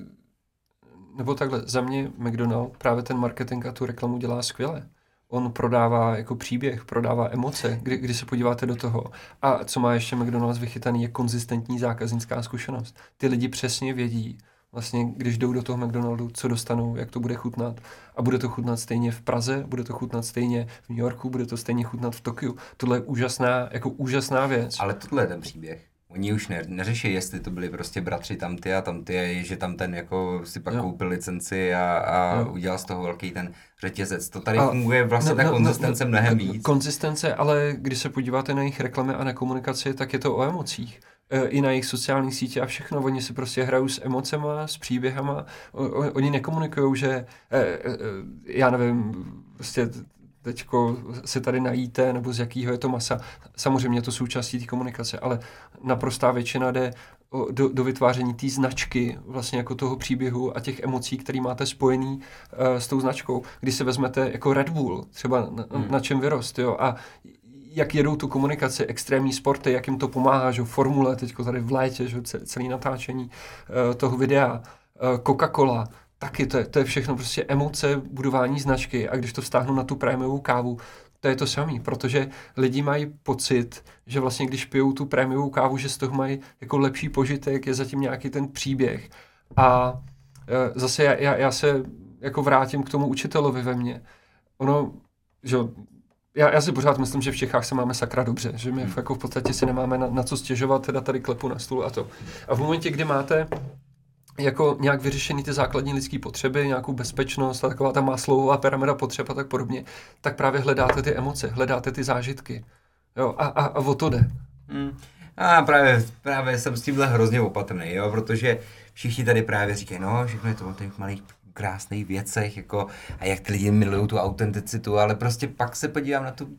nebo takhle, za mě McDonald právě ten marketing a tu reklamu dělá skvěle. On prodává jako příběh, prodává emoce, kdy, kdy se podíváte do toho. A co má ještě McDonald's vychytaný, je konzistentní zákaznická zkušenost. Ty lidi přesně vědí, vlastně, když jdou do toho McDonaldu, co dostanou, jak to bude chutnat. A bude to chutnat stejně v Praze, bude to chutnat stejně v New Yorku, bude to stejně chutnat v Tokiu. Tohle je úžasná, jako úžasná věc. Ale tohle je ten příběh. Oni už ne, neřeší, jestli to byli prostě bratři tam ty a tam ty, že tam ten jako si pak jo. koupil licenci a, a udělal z toho velký ten řetězec. To tady a, funguje vlastně no, ta no, konzistence no, mnohem víc. Konzistence, ale když se podíváte na jejich reklamy a na komunikaci, tak je to o emocích e, i na jejich sociálních sítích a všechno. Oni si prostě hrajou s emocema, s příběhama. O, o, oni nekomunikují, že e, e, já nevím, prostě teďko se tady najíte, nebo z jakého je to masa. Samozřejmě je to součástí té komunikace, ale naprostá většina jde do, do vytváření té značky, vlastně jako toho příběhu a těch emocí, které máte spojený uh, s tou značkou. Když se vezmete jako Red Bull, třeba na, hmm. na čem vyrost, jo, a jak jedou tu komunikaci, extrémní sporty, jak jim to pomáhá, že formule, teď tady v létě, že celý natáčení uh, toho videa, uh, Coca-Cola, taky to je, to je všechno prostě emoce, budování značky a když to vztáhnu na tu prémiovou kávu, to je to samé, protože lidi mají pocit, že vlastně když pijou tu prémiovou kávu, že z toho mají jako lepší požitek, je zatím nějaký ten příběh. A e, zase já, já, já se jako vrátím k tomu učitelovi ve mně. Ono, že já, já si pořád myslím, že v Čechách se máme sakra dobře, že my hmm. jako v podstatě si nemáme na, na co stěžovat, teda tady klepu na stůl a to. A v momentě, kdy máte jako nějak vyřešený ty základní lidské potřeby, nějakou bezpečnost a taková ta máslová pyramida potřeb a tak podobně, tak právě hledáte ty emoce, hledáte ty zážitky. Jo, a, a, a o to jde. Hmm. A právě, právě jsem s tímhle hrozně opatrný, jo, protože všichni tady právě říkají, no, všechno je to o těch malých krásných věcech, jako, a jak ty lidi milují tu autenticitu, ale prostě pak se podívám na tu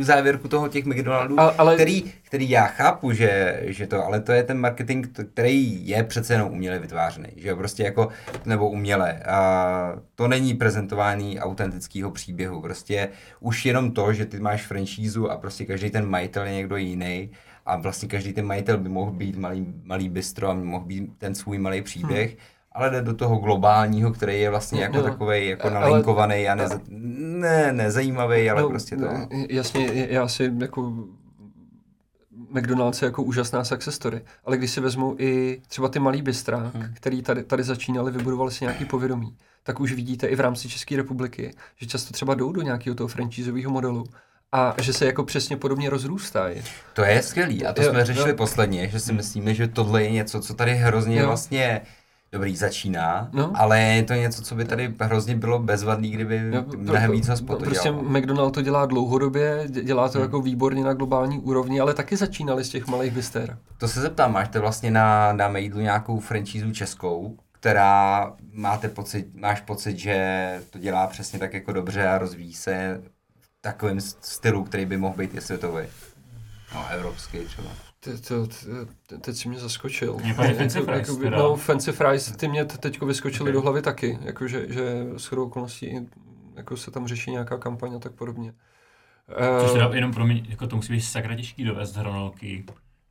závěrku toho těch McDonaldů, ale, ale... Který, který já chápu, že, že to, ale to je ten marketing, který je přece jenom uměle vytvářený, že prostě jako, nebo uměle. A to není prezentování autentického příběhu, prostě už jenom to, že ty máš franšízu a prostě každý ten majitel je někdo jiný, a vlastně každý ten majitel by mohl být malý, malý bistro a mohl být ten svůj malý příběh, hmm ale jde do toho globálního, který je vlastně jako no, takový jako nalinkovaný a neza, ne, nezajímavý, ale no, prostě to... Jasně, já si jako McDonald's je jako úžasná success story, ale když si vezmu i třeba ty malý bystra, hmm. který tady, tady začínali, vybudovali si nějaký povědomí, tak už vidíte i v rámci České republiky, že často třeba jdou do nějakého toho franchiseového modelu a že se jako přesně podobně rozrůstají. To je skvělý a to jo, jsme řešili jo. posledně, že si myslíme, že tohle je něco, co tady hrozně jo. vlastně dobrý začíná, no. ale je to něco, co by tady hrozně bylo bezvadný, kdyby no, mnohem víc hospod to Prostě dělalo. McDonald to dělá dlouhodobě, dělá to hmm. jako výborně na globální úrovni, ale taky začínali z těch malých byster. To se zeptám, máš to vlastně na, na Maidlu nějakou franchízu českou, která máte pocit, máš pocit, že to dělá přesně tak jako dobře a rozvíjí se v takovém stylu, který by mohl být i světový. No, evropský třeba. Ty, to, teď si mě zaskočil. Mě Fancy Fries, jako, No, Fancy Fries, ty mě teď vyskočily okay. do hlavy taky, jakože, že s chodou okolností jako se tam řeší nějaká kampaň a tak podobně. Což teda jenom pro mě, jako to musí být sakra těžký dovést hranolky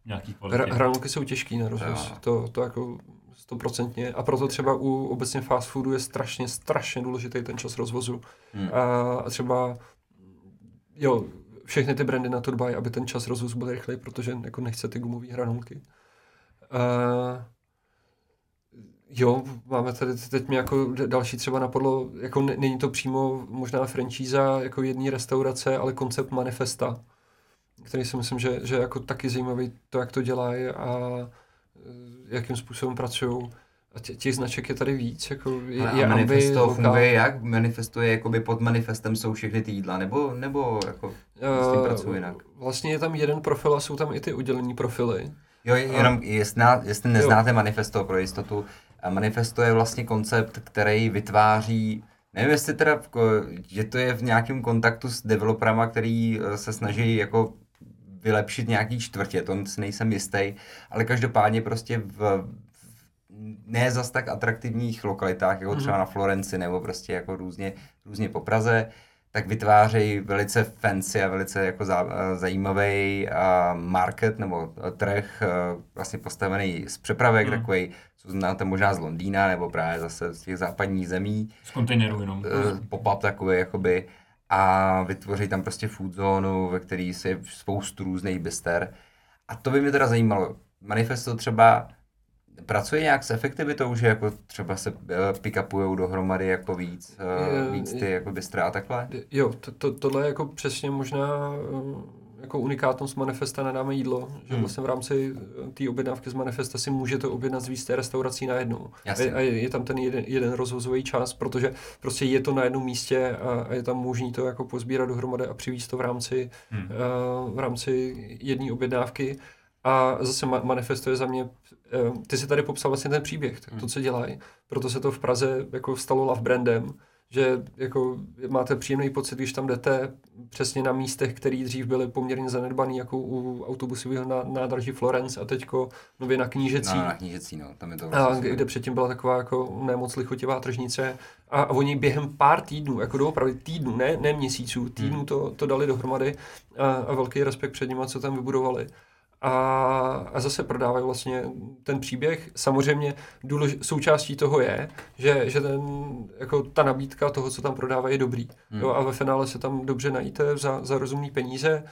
nějaký kvality. hranolky jsou těžký na rozvoz, to, to jako stoprocentně a proto třeba u obecně fast foodu je strašně, strašně důležitý ten čas rozvozu. Hmm. A, a třeba, jo, všechny ty brandy na to dbají, aby ten čas rozvozu byl rychlej, protože jako nechce ty gumové hranolky. Uh, jo, máme tady, teď mi jako další třeba napadlo, jako není to přímo možná franšíza jako jedné restaurace, ale koncept manifesta, který si myslím, že, že jako taky zajímavý to, jak to dělají a e, jakým způsobem pracují. A tě, těch značek je tady víc, jako je, a je manifesto ambi, funguje jak? Manifestuje, jakoby pod manifestem jsou všechny ty jídla, nebo, nebo jako uh, s tím pracuje jinak? Vlastně je tam jeden profil a jsou tam i ty oddělení profily. Jo, jenom jestli, jestli neznáte jo. manifesto pro jistotu, manifesto je vlastně koncept, který vytváří Nevím, jestli teda, že to je v nějakém kontaktu s developerama, který eh, se snaží jako vylepšit nějaký čtvrtě, to nejsem jistý, ale každopádně prostě v, ne zas tak atraktivních lokalitách, jako třeba mhm. na Florenci nebo prostě jako různě, různě po Praze, tak vytvářejí velice fancy a velice jako zá, zajímavý market nebo trh vlastně postavený z přepravek, hmm. takový, co znáte možná z Londýna nebo právě zase z těch západních zemí. Z kontejnerů jenom. Pop-up takový jakoby a vytvoří tam prostě food zónu, ve které je spoustu různých byster. A to by mě teda zajímalo. Manifesto třeba pracuje nějak s efektivitou, že jako třeba se uh, pick-upujou dohromady jako víc, uh, víc ty jako bystra a takhle? Jo, to, to, tohle je jako přesně možná uh, jako unikátnost manifesta nadáme jídlo, že hmm. vlastně v rámci té objednávky z manifesta si můžete objednat z víc té restaurací najednou. Jasně. A je, je tam ten jeden, jeden rozvozový čas, protože prostě je to na jednom místě a, a je tam možný to jako pozbírat dohromady a přivízt to v rámci, hmm. uh, v rámci jedné objednávky. A zase manifesto je za mě, eh, ty si tady popsal vlastně ten příběh, tak to, hmm. co dělají. Proto se to v Praze jako stalo love brandem, že jako máte příjemný pocit, když tam jdete přesně na místech, které dřív byly poměrně zanedbaný, jako u autobusového nádraží Florence a teďko nově na knížecí. No, na knížecí, no, tam je to vlastně a, kde předtím byla taková jako nemoc lichotivá tržnice a, a oni během pár týdnů, jako doopravdy týdnů, ne, ne měsíců, týdnů hmm. to, to dali dohromady a, a velký respekt před nimi, co tam vybudovali a, a zase prodávají vlastně ten příběh. Samozřejmě důlež, součástí toho je, že, že ten, jako ta nabídka toho, co tam prodávají, je dobrý. Hmm. Jo, a ve finále se tam dobře najíte za, za rozumné peníze.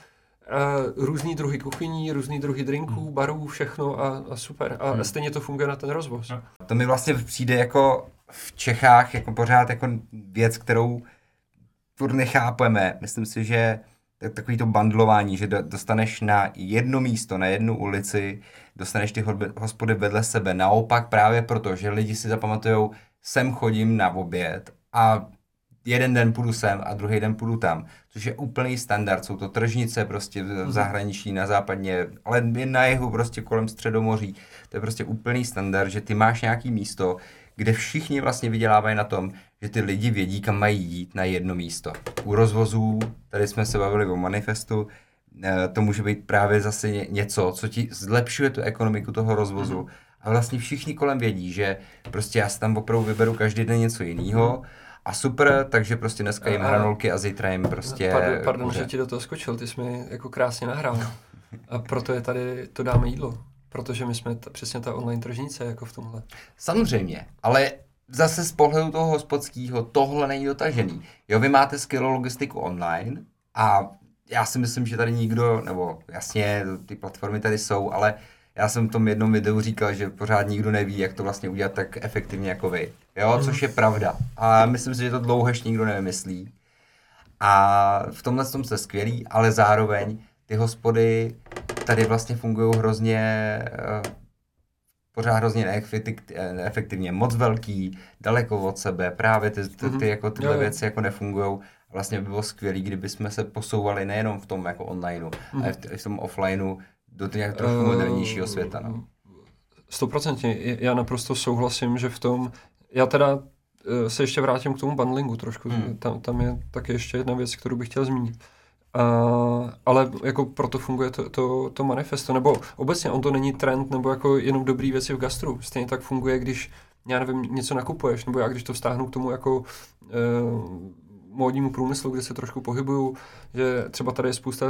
Uh, různý druhy kuchyní, různý druhy drinků, hmm. barů, všechno a, a super. A hmm. stejně to funguje na ten rozvoz. No. To mi vlastně přijde jako v Čechách jako pořád jako věc, kterou furt nechápeme. Myslím si, že takový to bandlování, že dostaneš na jedno místo, na jednu ulici, dostaneš ty hospody vedle sebe. Naopak právě proto, že lidi si zapamatují, sem chodím na oběd a jeden den půjdu sem a druhý den půjdu tam, což je úplný standard. Jsou to tržnice prostě v mhm. zahraničí, na západně, ale na jihu prostě kolem středomoří. To je prostě úplný standard, že ty máš nějaký místo, kde všichni vlastně vydělávají na tom, že ty lidi vědí, kam mají jít na jedno místo. U rozvozů, tady jsme se bavili o manifestu, eh, to může být právě zase něco, co ti zlepšuje tu ekonomiku toho rozvozu. Mm. A vlastně všichni kolem vědí, že prostě já si tam opravdu vyberu každý den něco jiného. A super, takže prostě dneska jim hranolky a zítra jim prostě... Pardon, pardon že ti do toho skočil, ty jsi mi jako krásně nahrál. [laughs] A proto je tady, to dáme jídlo. Protože my jsme t- přesně ta online tržnice jako v tomhle. Samozřejmě, ale zase z pohledu toho hospodského tohle není dotažený. Jo, vy máte skvělou logistiku online a já si myslím, že tady nikdo, nebo jasně, ty platformy tady jsou, ale já jsem v tom jednom videu říkal, že pořád nikdo neví, jak to vlastně udělat tak efektivně jako vy. Jo, mm. což je pravda. A myslím si, že to dlouho ještě nikdo nevymyslí. A v tomhle tom jste skvělý, ale zároveň ty hospody tady vlastně fungují hrozně uh, pořád hrozně neefektivně, moc velký, daleko od sebe, právě ty, ty, ty mm-hmm. jako tyhle jo, věci jako nefungují. Vlastně by bylo skvělé, kdyby jsme se posouvali nejenom v tom jako onlineu, mm. ale v, v tom offlineu do nějak trochu uh, modernějšího světa. No. Stoprocentně, já naprosto souhlasím, že v tom, já teda eh, se ještě vrátím k tomu bundlingu trošku, mm. tam, tam je taky ještě jedna věc, kterou bych chtěl zmínit. Uh, ale jako proto funguje to, to, to manifesto, nebo obecně on to není trend, nebo jako jenom dobrý věci v gastru. Stejně tak funguje, když, já nevím, něco nakupuješ, nebo já když to vztáhnu k tomu jako uh, módnímu průmyslu, kde se trošku pohybuju, že třeba tady je spousta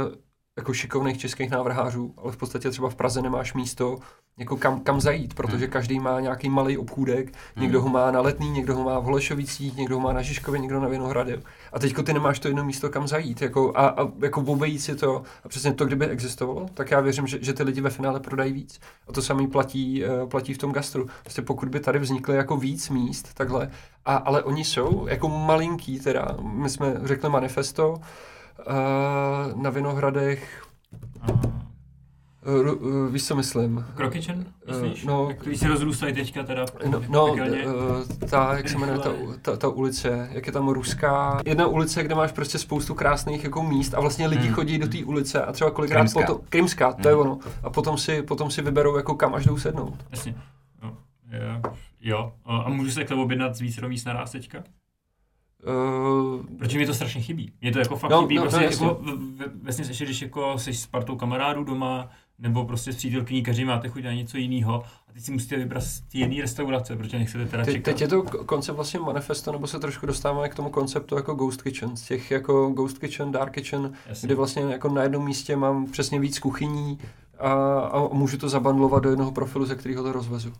jako šikovných českých návrhářů, ale v podstatě třeba v Praze nemáš místo, jako kam, kam zajít, protože hmm. každý má nějaký malý obchůdek, hmm. někdo ho má na Letný, někdo ho má v Holešovicích, někdo ho má na Žižkově, někdo na Vinohradě. A teďko ty nemáš to jedno místo, kam zajít, jako, a, a jako obejít si to. A přesně to, kdyby existovalo, tak já věřím, že, že ty lidi ve finále prodají víc. A to samý platí, uh, platí v tom gastru. Prostě pokud by tady vznikly jako víc míst, takhle, a, ale oni jsou jako malinký teda, my jsme řekli manifesto, uh, na Vinohradech Uh, víš, co myslím? Krokyčen, myslíš? Uh, no, jak když se rozrůstají teďka teda No, no uh, ta, jak se jmenuje ta, ta, ta, ulice, jak je tam ruská, jedna ulice, kde máš prostě spoustu krásných jako míst a vlastně lidi hmm. chodí do té ulice a třeba kolikrát Krymská. potom, Krymská, hmm. to je hmm. ono, a potom si, potom si vyberou jako kam až jdou sednout. Jasně, no, jo, jo. a můžu se k tomu objednat z víc míst naraz teďka? Uh, Protože mi to strašně chybí. Mě to jako fakt no, chybí. No, prostě no, jako, vlastně ještě, když jako jsi s partou kamarádů doma, nebo prostě s přítelkyní, každý máte chuť na něco jiného a teď si musíte vybrat z té jedné restaurace, protože nechcete teda čekat. Teď je to koncept vlastně manifesto, nebo se trošku dostáváme k tomu konceptu jako Ghost Kitchen, z těch jako Ghost Kitchen, Dark Kitchen, Jasně. kde vlastně jako na jednom místě mám přesně víc kuchyní a, a můžu to zabandlovat do jednoho profilu, ze kterého to rozvezu.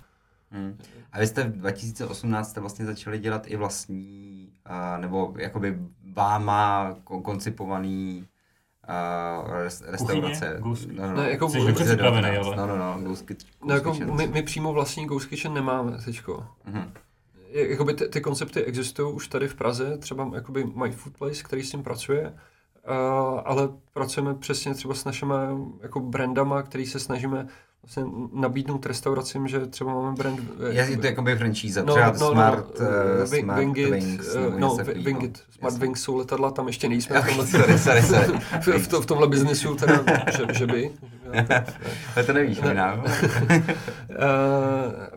Hmm. A vy jste v 2018 jste vlastně začali dělat i vlastní, uh, nebo jakoby váma koncipovaný uh, restaurace. Kuchyně? No, no, no, jako Jsi dobře připravený, ale. No, no, no, Ghost, Ghost no, jako my, my, přímo vlastní Ghost Kitchen nemáme teďko. Mm-hmm. Jakoby ty, ty koncepty existují už tady v Praze, třeba jakoby My Food Place, který s tím pracuje, uh, ale pracujeme přesně třeba s našimi jako brandama, který se snažíme vlastně nabídnout restauracím, že třeba máme brand... Je, je to jako by franchise, no, třeba no, Smart, no, uh, smart Wingit, Wings, uh, no, Wingit, Smart Wings jsou letadla, tam ještě nejsme v tomhle, sorry, sorry, sorry. [laughs] v, to, v tomhle biznesu, teda, že, že by, [laughs] Ale to nevíš, ne. Uh,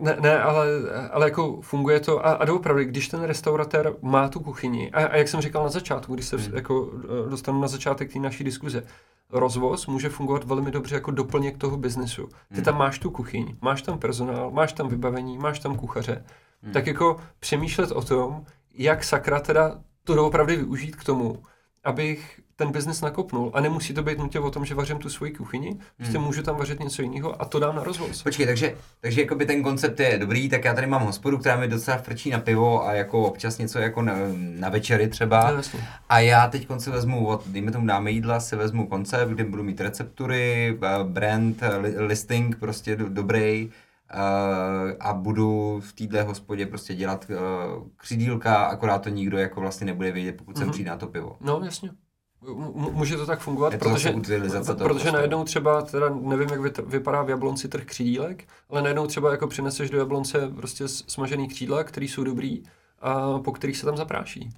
[laughs] ne, ne, ale, ale jako funguje to a, a doopravdy, když ten restauratér má tu kuchyni a, a jak jsem říkal na začátku, když se hmm. jako eh, dostanu na začátek té naší diskuze, rozvoz může fungovat velmi dobře jako doplněk toho biznesu. Ty hmm. tam máš tu kuchyň, máš tam personál, máš tam vybavení, máš tam kuchaře. Hmm. Tak jako přemýšlet o tom, jak sakra teda to doopravdy využít k tomu, abych ten biznes nakopnul. A nemusí to být nutně o tom, že vařím tu svoji kuchyni, prostě hmm. můžu tam vařit něco jiného a to dám na rozvoz. Počkej, takže, takže jakoby ten koncept je dobrý, tak já tady mám hospodu, která mi docela frčí na pivo a jako občas něco jako na, na večery třeba. No, a já teď si vezmu, od, dejme tomu dáme jídla, si vezmu koncept, kde budu mít receptury, eh, brand, eh, listing prostě do, dobrý, Uh, a budu v téhle hospodě prostě dělat uh, křidílka, akorát to nikdo jako vlastně nebude vědět, pokud mm-hmm. sem přijde na to pivo. No, jasně. Může to tak fungovat, to protože, protože najednou třeba, teda nevím, jak vypadá v Jablonci trh křídílek, ale najednou třeba jako přineseš do Jablonce prostě smažený křídla, který jsou dobrý a po kterých se tam zapráší.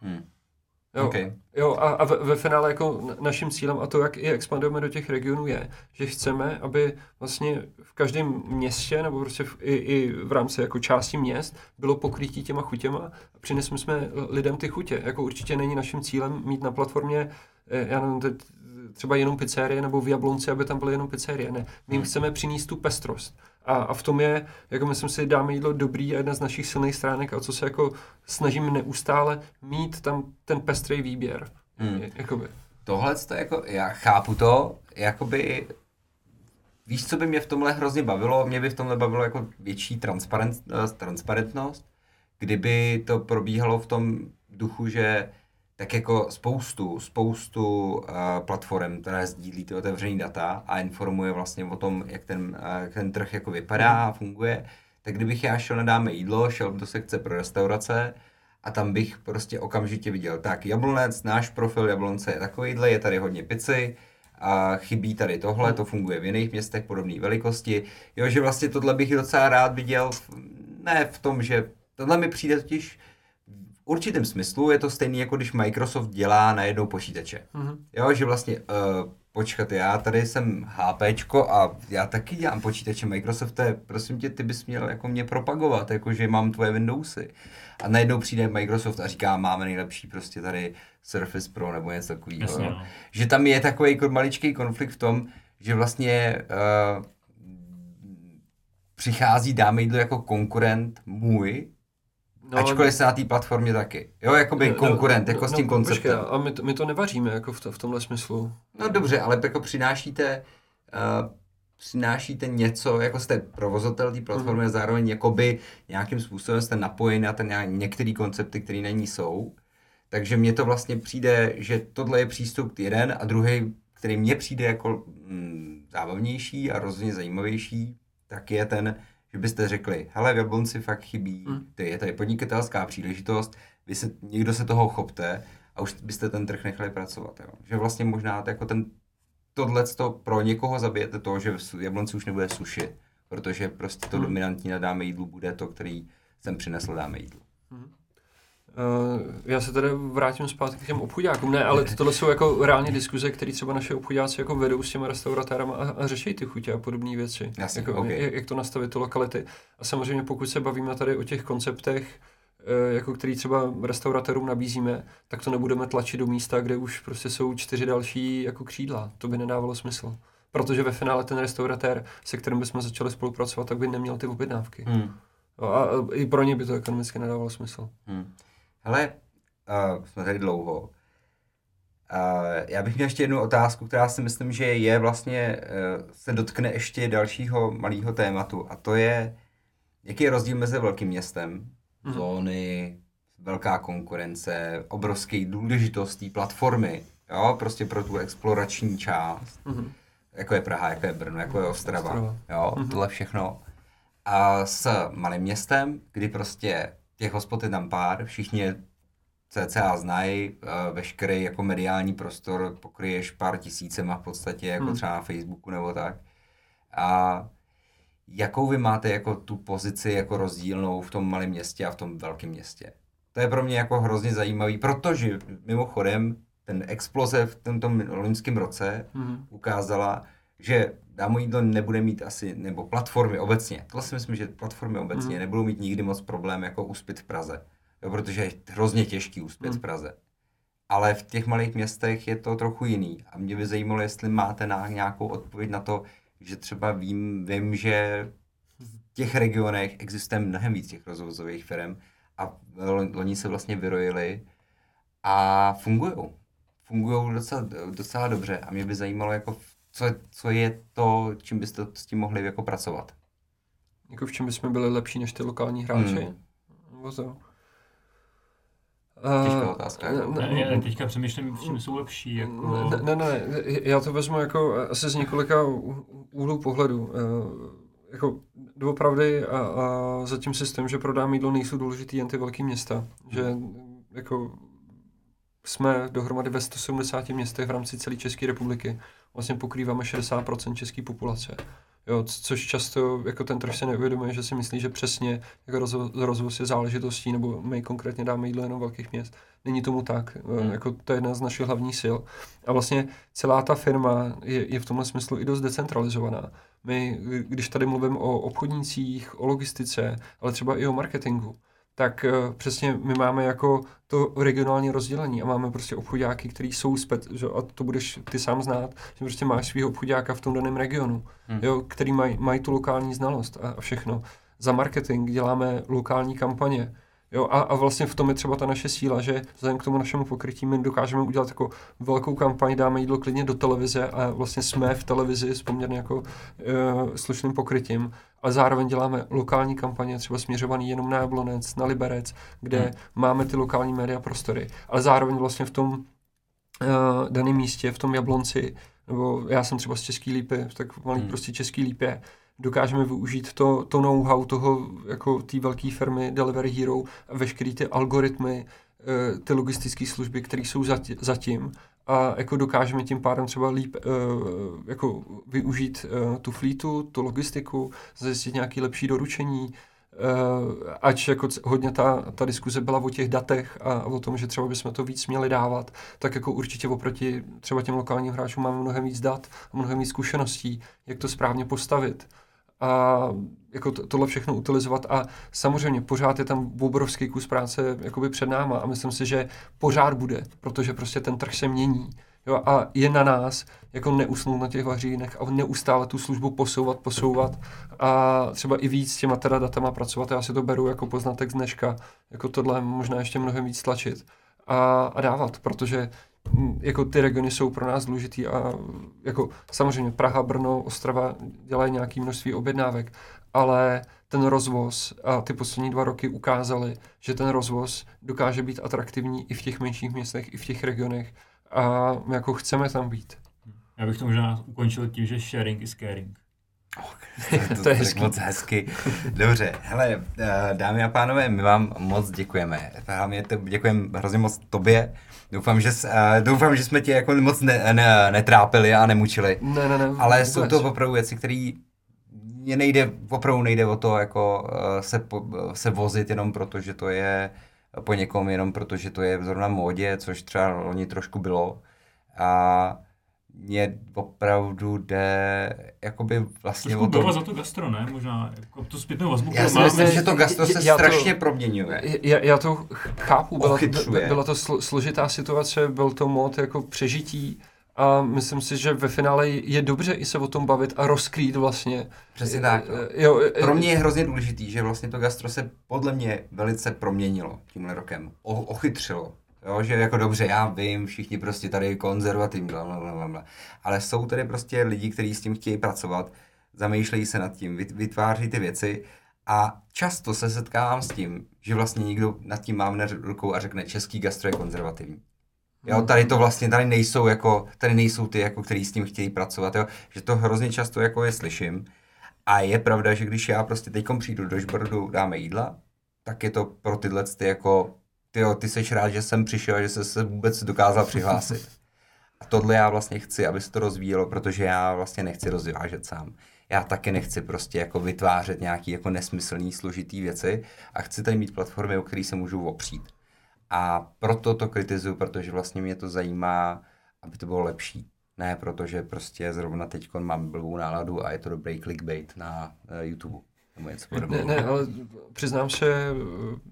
Hmm. Jo, okay. jo a, a ve, ve finále jako naším cílem a to, jak i expandujeme do těch regionů je, že chceme, aby vlastně v každém městě nebo prostě v, i, i v rámci jako části měst bylo pokrytí těma chutěma a přinesli jsme lidem ty chutě. Jako určitě není naším cílem mít na platformě eh, já nevím, teď, třeba jenom pizzerie nebo v Jablonci, aby tam byly jenom pizzerie. Ne, my jim hmm. chceme přinést tu pestrost. A, a v tom je, jako myslím si, dáme jídlo dobrý a jedna z našich silných stránek a co se jako snažíme neustále mít tam ten pestrý výběr. Hmm. Jakoby. Tohle to jako, já chápu to, jakoby Víš, co by mě v tomhle hrozně bavilo? Mě by v tomhle bavilo jako větší transparent, eh, transparentnost, kdyby to probíhalo v tom duchu, že tak jako spoustu, spoustu uh, platform, které sdílí ty otevřený data a informuje vlastně o tom, jak ten, uh, jak ten trh jako vypadá a funguje, tak kdybych já šel na dáme jídlo, šel do sekce pro restaurace a tam bych prostě okamžitě viděl, tak Jablonec, náš profil Jablonce je takovýhle, je tady hodně pici, a chybí tady tohle, to funguje v jiných městech podobné velikosti. Jo, že vlastně tohle bych docela rád viděl, ne v tom, že tohle mi přijde totiž určitém smyslu je to stejný, jako když Microsoft dělá na jednou počítače. Mm-hmm. Jo, že vlastně, uh, počkat, já tady jsem HPčko a já taky dělám počítače Microsofte, prosím tě, ty bys měl jako mě propagovat, jako že mám tvoje Windowsy. A najednou přijde Microsoft a říká, máme nejlepší prostě tady Surface Pro nebo něco takového. No. Že tam je takový maličký konflikt v tom, že vlastně uh, přichází dáme jídlo jako konkurent můj, No, Ačkoliv se na té platformě taky. Jo, jako by no, konkurent, no, jako no, s tím no, konceptem. Počkej, a my to, my to nevaříme jako v, to, v tomhle smyslu. No dobře, ale jako přinášíte, uh, přinášíte něco, jako jste provozotel té platformy mm. a zároveň jakoby nějakým způsobem jste napojen na ten některé koncepty, které na ní jsou. Takže mně to vlastně přijde, že tohle je přístup jeden a druhý, který mně přijde jako mm, zábavnější a rozhodně zajímavější, tak je ten, že byste řekli, hele, v Jablonci fakt chybí, hmm. ty, je tady podnikatelská příležitost, vy se, někdo se toho chopte a už byste ten trh nechali pracovat. Jo. Že vlastně možná jako ten, tohle pro někoho zabijete to, že v Jablonci už nebude sušit, protože prostě to hmm. dominantní na dáme jídlu bude to, který jsem přinesl dáme jídlu. Hmm. Uh, já se tady vrátím zpátky k těm obchodákům. Ne, ale tohle jsou jako reálně diskuze, které třeba naše obchodáci jako vedou s těma restauratérama a, a řeší ty chutě a podobné věci. Jasně, jako, okay. jak, jak, to nastavit, ty lokality. A samozřejmě pokud se bavíme tady o těch konceptech, uh, jako který třeba restauratérům nabízíme, tak to nebudeme tlačit do místa, kde už prostě jsou čtyři další jako křídla. To by nedávalo smysl. Protože ve finále ten restauratér, se kterým bychom začali spolupracovat, tak by neměl ty objednávky. Hmm. A, a i pro ně by to ekonomicky nedávalo smysl. Hmm. Hele, uh, jsme tady dlouho. Uh, já bych měl ještě jednu otázku, která si myslím, že je vlastně, uh, se dotkne ještě dalšího malého tématu a to je, jaký je rozdíl mezi velkým městem, mm. zóny, velká konkurence, obrovský důležitost té platformy, jo, prostě pro tu explorační část, mm. jako je Praha, jako je Brno, jako je Ostrava, Ostrava. jo, mm. tohle všechno. A s malým městem, kdy prostě těch hospod je tam pár, všichni je cca znají, uh, veškerý jako mediální prostor pokryješ pár tisícema v podstatě, jako hmm. třeba na Facebooku nebo tak. A jakou vy máte jako tu pozici jako rozdílnou v tom malém městě a v tom velkém městě? To je pro mě jako hrozně zajímavý, protože mimochodem ten exploze v tomto loňském roce hmm. ukázala, že dámo jídlo nebude mít asi, nebo platformy obecně, tohle si myslím, že platformy obecně mm. nebudou mít nikdy moc problém jako uspět v Praze, jo, protože je hrozně těžký uspět mm. v Praze. Ale v těch malých městech je to trochu jiný a mě by zajímalo, jestli máte na nějakou odpověď na to, že třeba vím, vím, že v těch regionech existuje mnohem víc těch rozvozových firm a loni se vlastně vyrojili a fungují. Fungují docela, docela dobře a mě by zajímalo, jako co, co je to, čím byste s tím mohli jako pracovat. Jako v čem bychom byli lepší než ty lokální hráči? Hmm. Nebo to? Těžká otázka. Jako. Ne, ne, ne, teďka přemýšlím, v čem jsou lepší. Jako... Ne, ne, ne, já to vezmu jako asi z několika úhlů pohledu. Jako doopravdy a, a zatím systém, že prodám jídlo, nejsou důležitý jen ty velké města. Že jako jsme dohromady ve 170 městech v rámci celé České republiky. Vlastně pokrýváme 60% české populace. Jo, což často jako ten trh se neuvědomuje, že si myslí, že přesně jako rozvo, rozvoz je záležitostí, nebo my konkrétně dáme jídlo jenom velkých měst. Není tomu tak. Hmm. Jako to je jedna z našich hlavních sil. A vlastně celá ta firma je, je v tomhle smyslu i dost decentralizovaná. My, když tady mluvím o obchodnících, o logistice, ale třeba i o marketingu, tak uh, přesně my máme jako to regionální rozdělení a máme prostě obchodáky, který jsou spec, že, a to budeš ty sám znát, že prostě máš svého obchodáka v tom daném regionu, hmm. jo, který mají maj tu lokální znalost a, a všechno. Za marketing děláme lokální kampaně, Jo, a, a vlastně v tom je třeba ta naše síla, že vzhledem k tomu našemu pokrytí my dokážeme udělat jako velkou kampaň, dáme jídlo klidně do televize a vlastně jsme v televizi s poměrně jako uh, slušným pokrytím, ale zároveň děláme lokální kampaně, třeba směřovaný jenom na Jablonec, na Liberec, kde hmm. máme ty lokální média prostory, ale zároveň vlastně v tom uh, daném místě, v tom Jablonci, nebo já jsem třeba z Český lípy, tak malý hmm. prostě Český lípě, dokážeme využít to, to know-how toho, jako té velké firmy Delivery Hero veškeré ty algoritmy, eh, ty logistické služby, které jsou zatím a jako dokážeme tím pádem třeba líp uh, jako využít uh, tu flítu, tu logistiku, zajistit nějaké lepší doručení, ač jako hodně ta, ta diskuze byla o těch datech a o tom, že třeba bychom to víc měli dávat, tak jako určitě oproti třeba těm lokálním hráčům máme mnohem víc dat a mnohem víc zkušeností, jak to správně postavit a jako to, tohle všechno utilizovat a samozřejmě pořád je tam obrovský kus práce jakoby před náma a myslím si, že pořád bude, protože prostě ten trh se mění. Jo, a je na nás jako neusnout na těch vařínech a neustále tu službu posouvat, posouvat a třeba i víc s těma teda datama pracovat. Já si to beru jako poznatek z dneška, jako tohle možná ještě mnohem víc tlačit a, a dávat, protože jako ty regiony jsou pro nás důležitý a jako samozřejmě Praha, Brno, Ostrava dělají nějaké množství objednávek, ale ten rozvoz a ty poslední dva roky ukázaly, že ten rozvoz dokáže být atraktivní i v těch menších městech, i v těch regionech a my jako chceme tam být. Já bych to možná ukončil tím, že sharing is caring. Oh, [laughs] to, to je [laughs] hezky. moc hezky. Dobře, hele, eh, dámy a pánové, my vám moc děkujeme. Hlavně děkujeme hrozně moc tobě. Doufám, že, uh, doufám, že jsme tě jako moc ne, ne, netrápili a nemučili. Ne, ne, ne. Ale jsou to opravdu věci, které mě nejde, opravdu nejde o to jako uh, se, se vozit jenom proto, že to je po někom, jenom proto, že to je zrovna módě, což třeba loni trošku bylo. A mě opravdu jde jakoby vlastně Trošku o tom... za to gastro, ne? Možná jako tu zpětnou vazbu. Já si myslím, že to gastro se já strašně to, proměňuje. Já, já to chápu, byla, byla to složitá situace, byl to mod jako přežití a myslím si, že ve finále je dobře i se o tom bavit a rozkrýt vlastně. Přesně tak. Jo, Pro mě je hrozně důležitý, že vlastně to gastro se podle mě velice proměnilo tímhle rokem. O, ochytřilo. Jo, že jako dobře, já vím, všichni prostě tady konzervativní, bla, bla, bla, bla. ale jsou tady prostě lidi, kteří s tím chtějí pracovat, zamýšlejí se nad tím, vytváří ty věci a často se setkávám s tím, že vlastně někdo nad tím mávne rukou a řekne, český gastro je konzervativní. Jo, hmm. tady to vlastně, tady nejsou jako, tady nejsou ty, jako, kteří s tím chtějí pracovat, jo, že to hrozně často jako je slyším. A je pravda, že když já prostě teďkom přijdu do žbordu, dáme jídla, tak je to pro tyhle ty jako ty, jo, ty jsi rád, že jsem přišel a že jsi se vůbec dokázal přihlásit. A tohle já vlastně chci, aby se to rozvíjelo, protože já vlastně nechci rozvážet sám. Já taky nechci prostě jako vytvářet nějaký jako nesmyslný, složitý věci a chci tady mít platformy, o které se můžu opřít. A proto to kritizuju, protože vlastně mě to zajímá, aby to bylo lepší. Ne, protože prostě zrovna teď mám blbou náladu a je to dobrý clickbait na uh, YouTube. Nebo něco ne, ne, ale přiznám se,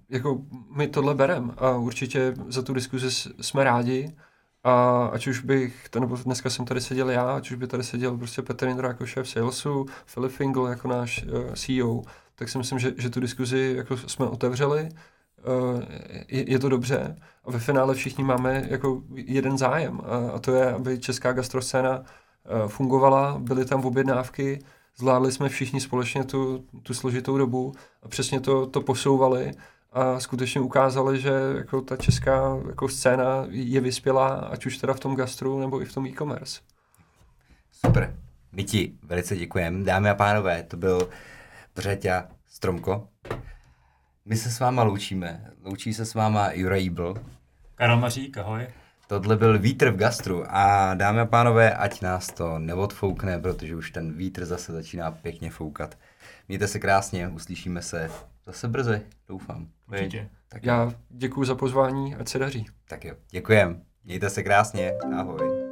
jako my tohle berem a určitě za tu diskuzi jsme rádi. A ať už bych, to, nebo dneska jsem tady seděl já, ať už by tady seděl prostě Petr Indra jako šéf salesu, Filip Fingal jako náš uh, CEO, tak si myslím, že, že tu diskuzi jako jsme otevřeli, uh, je, je to dobře. A ve finále všichni máme jako jeden zájem. A, a to je, aby česká gastroscéna uh, fungovala, byly tam objednávky, zvládli jsme všichni společně tu, tu složitou dobu a přesně to, to posouvali a skutečně ukázali, že jako ta česká jako scéna je vyspělá, ať už teda v tom gastru nebo i v tom e-commerce. Super. My ti velice děkujeme. Dámy a pánové, to byl Břeťa Stromko. My se s váma loučíme. Loučí se s váma Jura Jíbl. Karel Mařík, ahoj. Tohle byl vítr v gastru a dámy a pánové, ať nás to neodfoukne, protože už ten vítr zase začíná pěkně foukat. Mějte se krásně, uslyšíme se zase brzy, doufám. Určitě. Tak Já děkuji za pozvání, ať se daří. Tak jo, děkujem. Mějte se krásně, ahoj.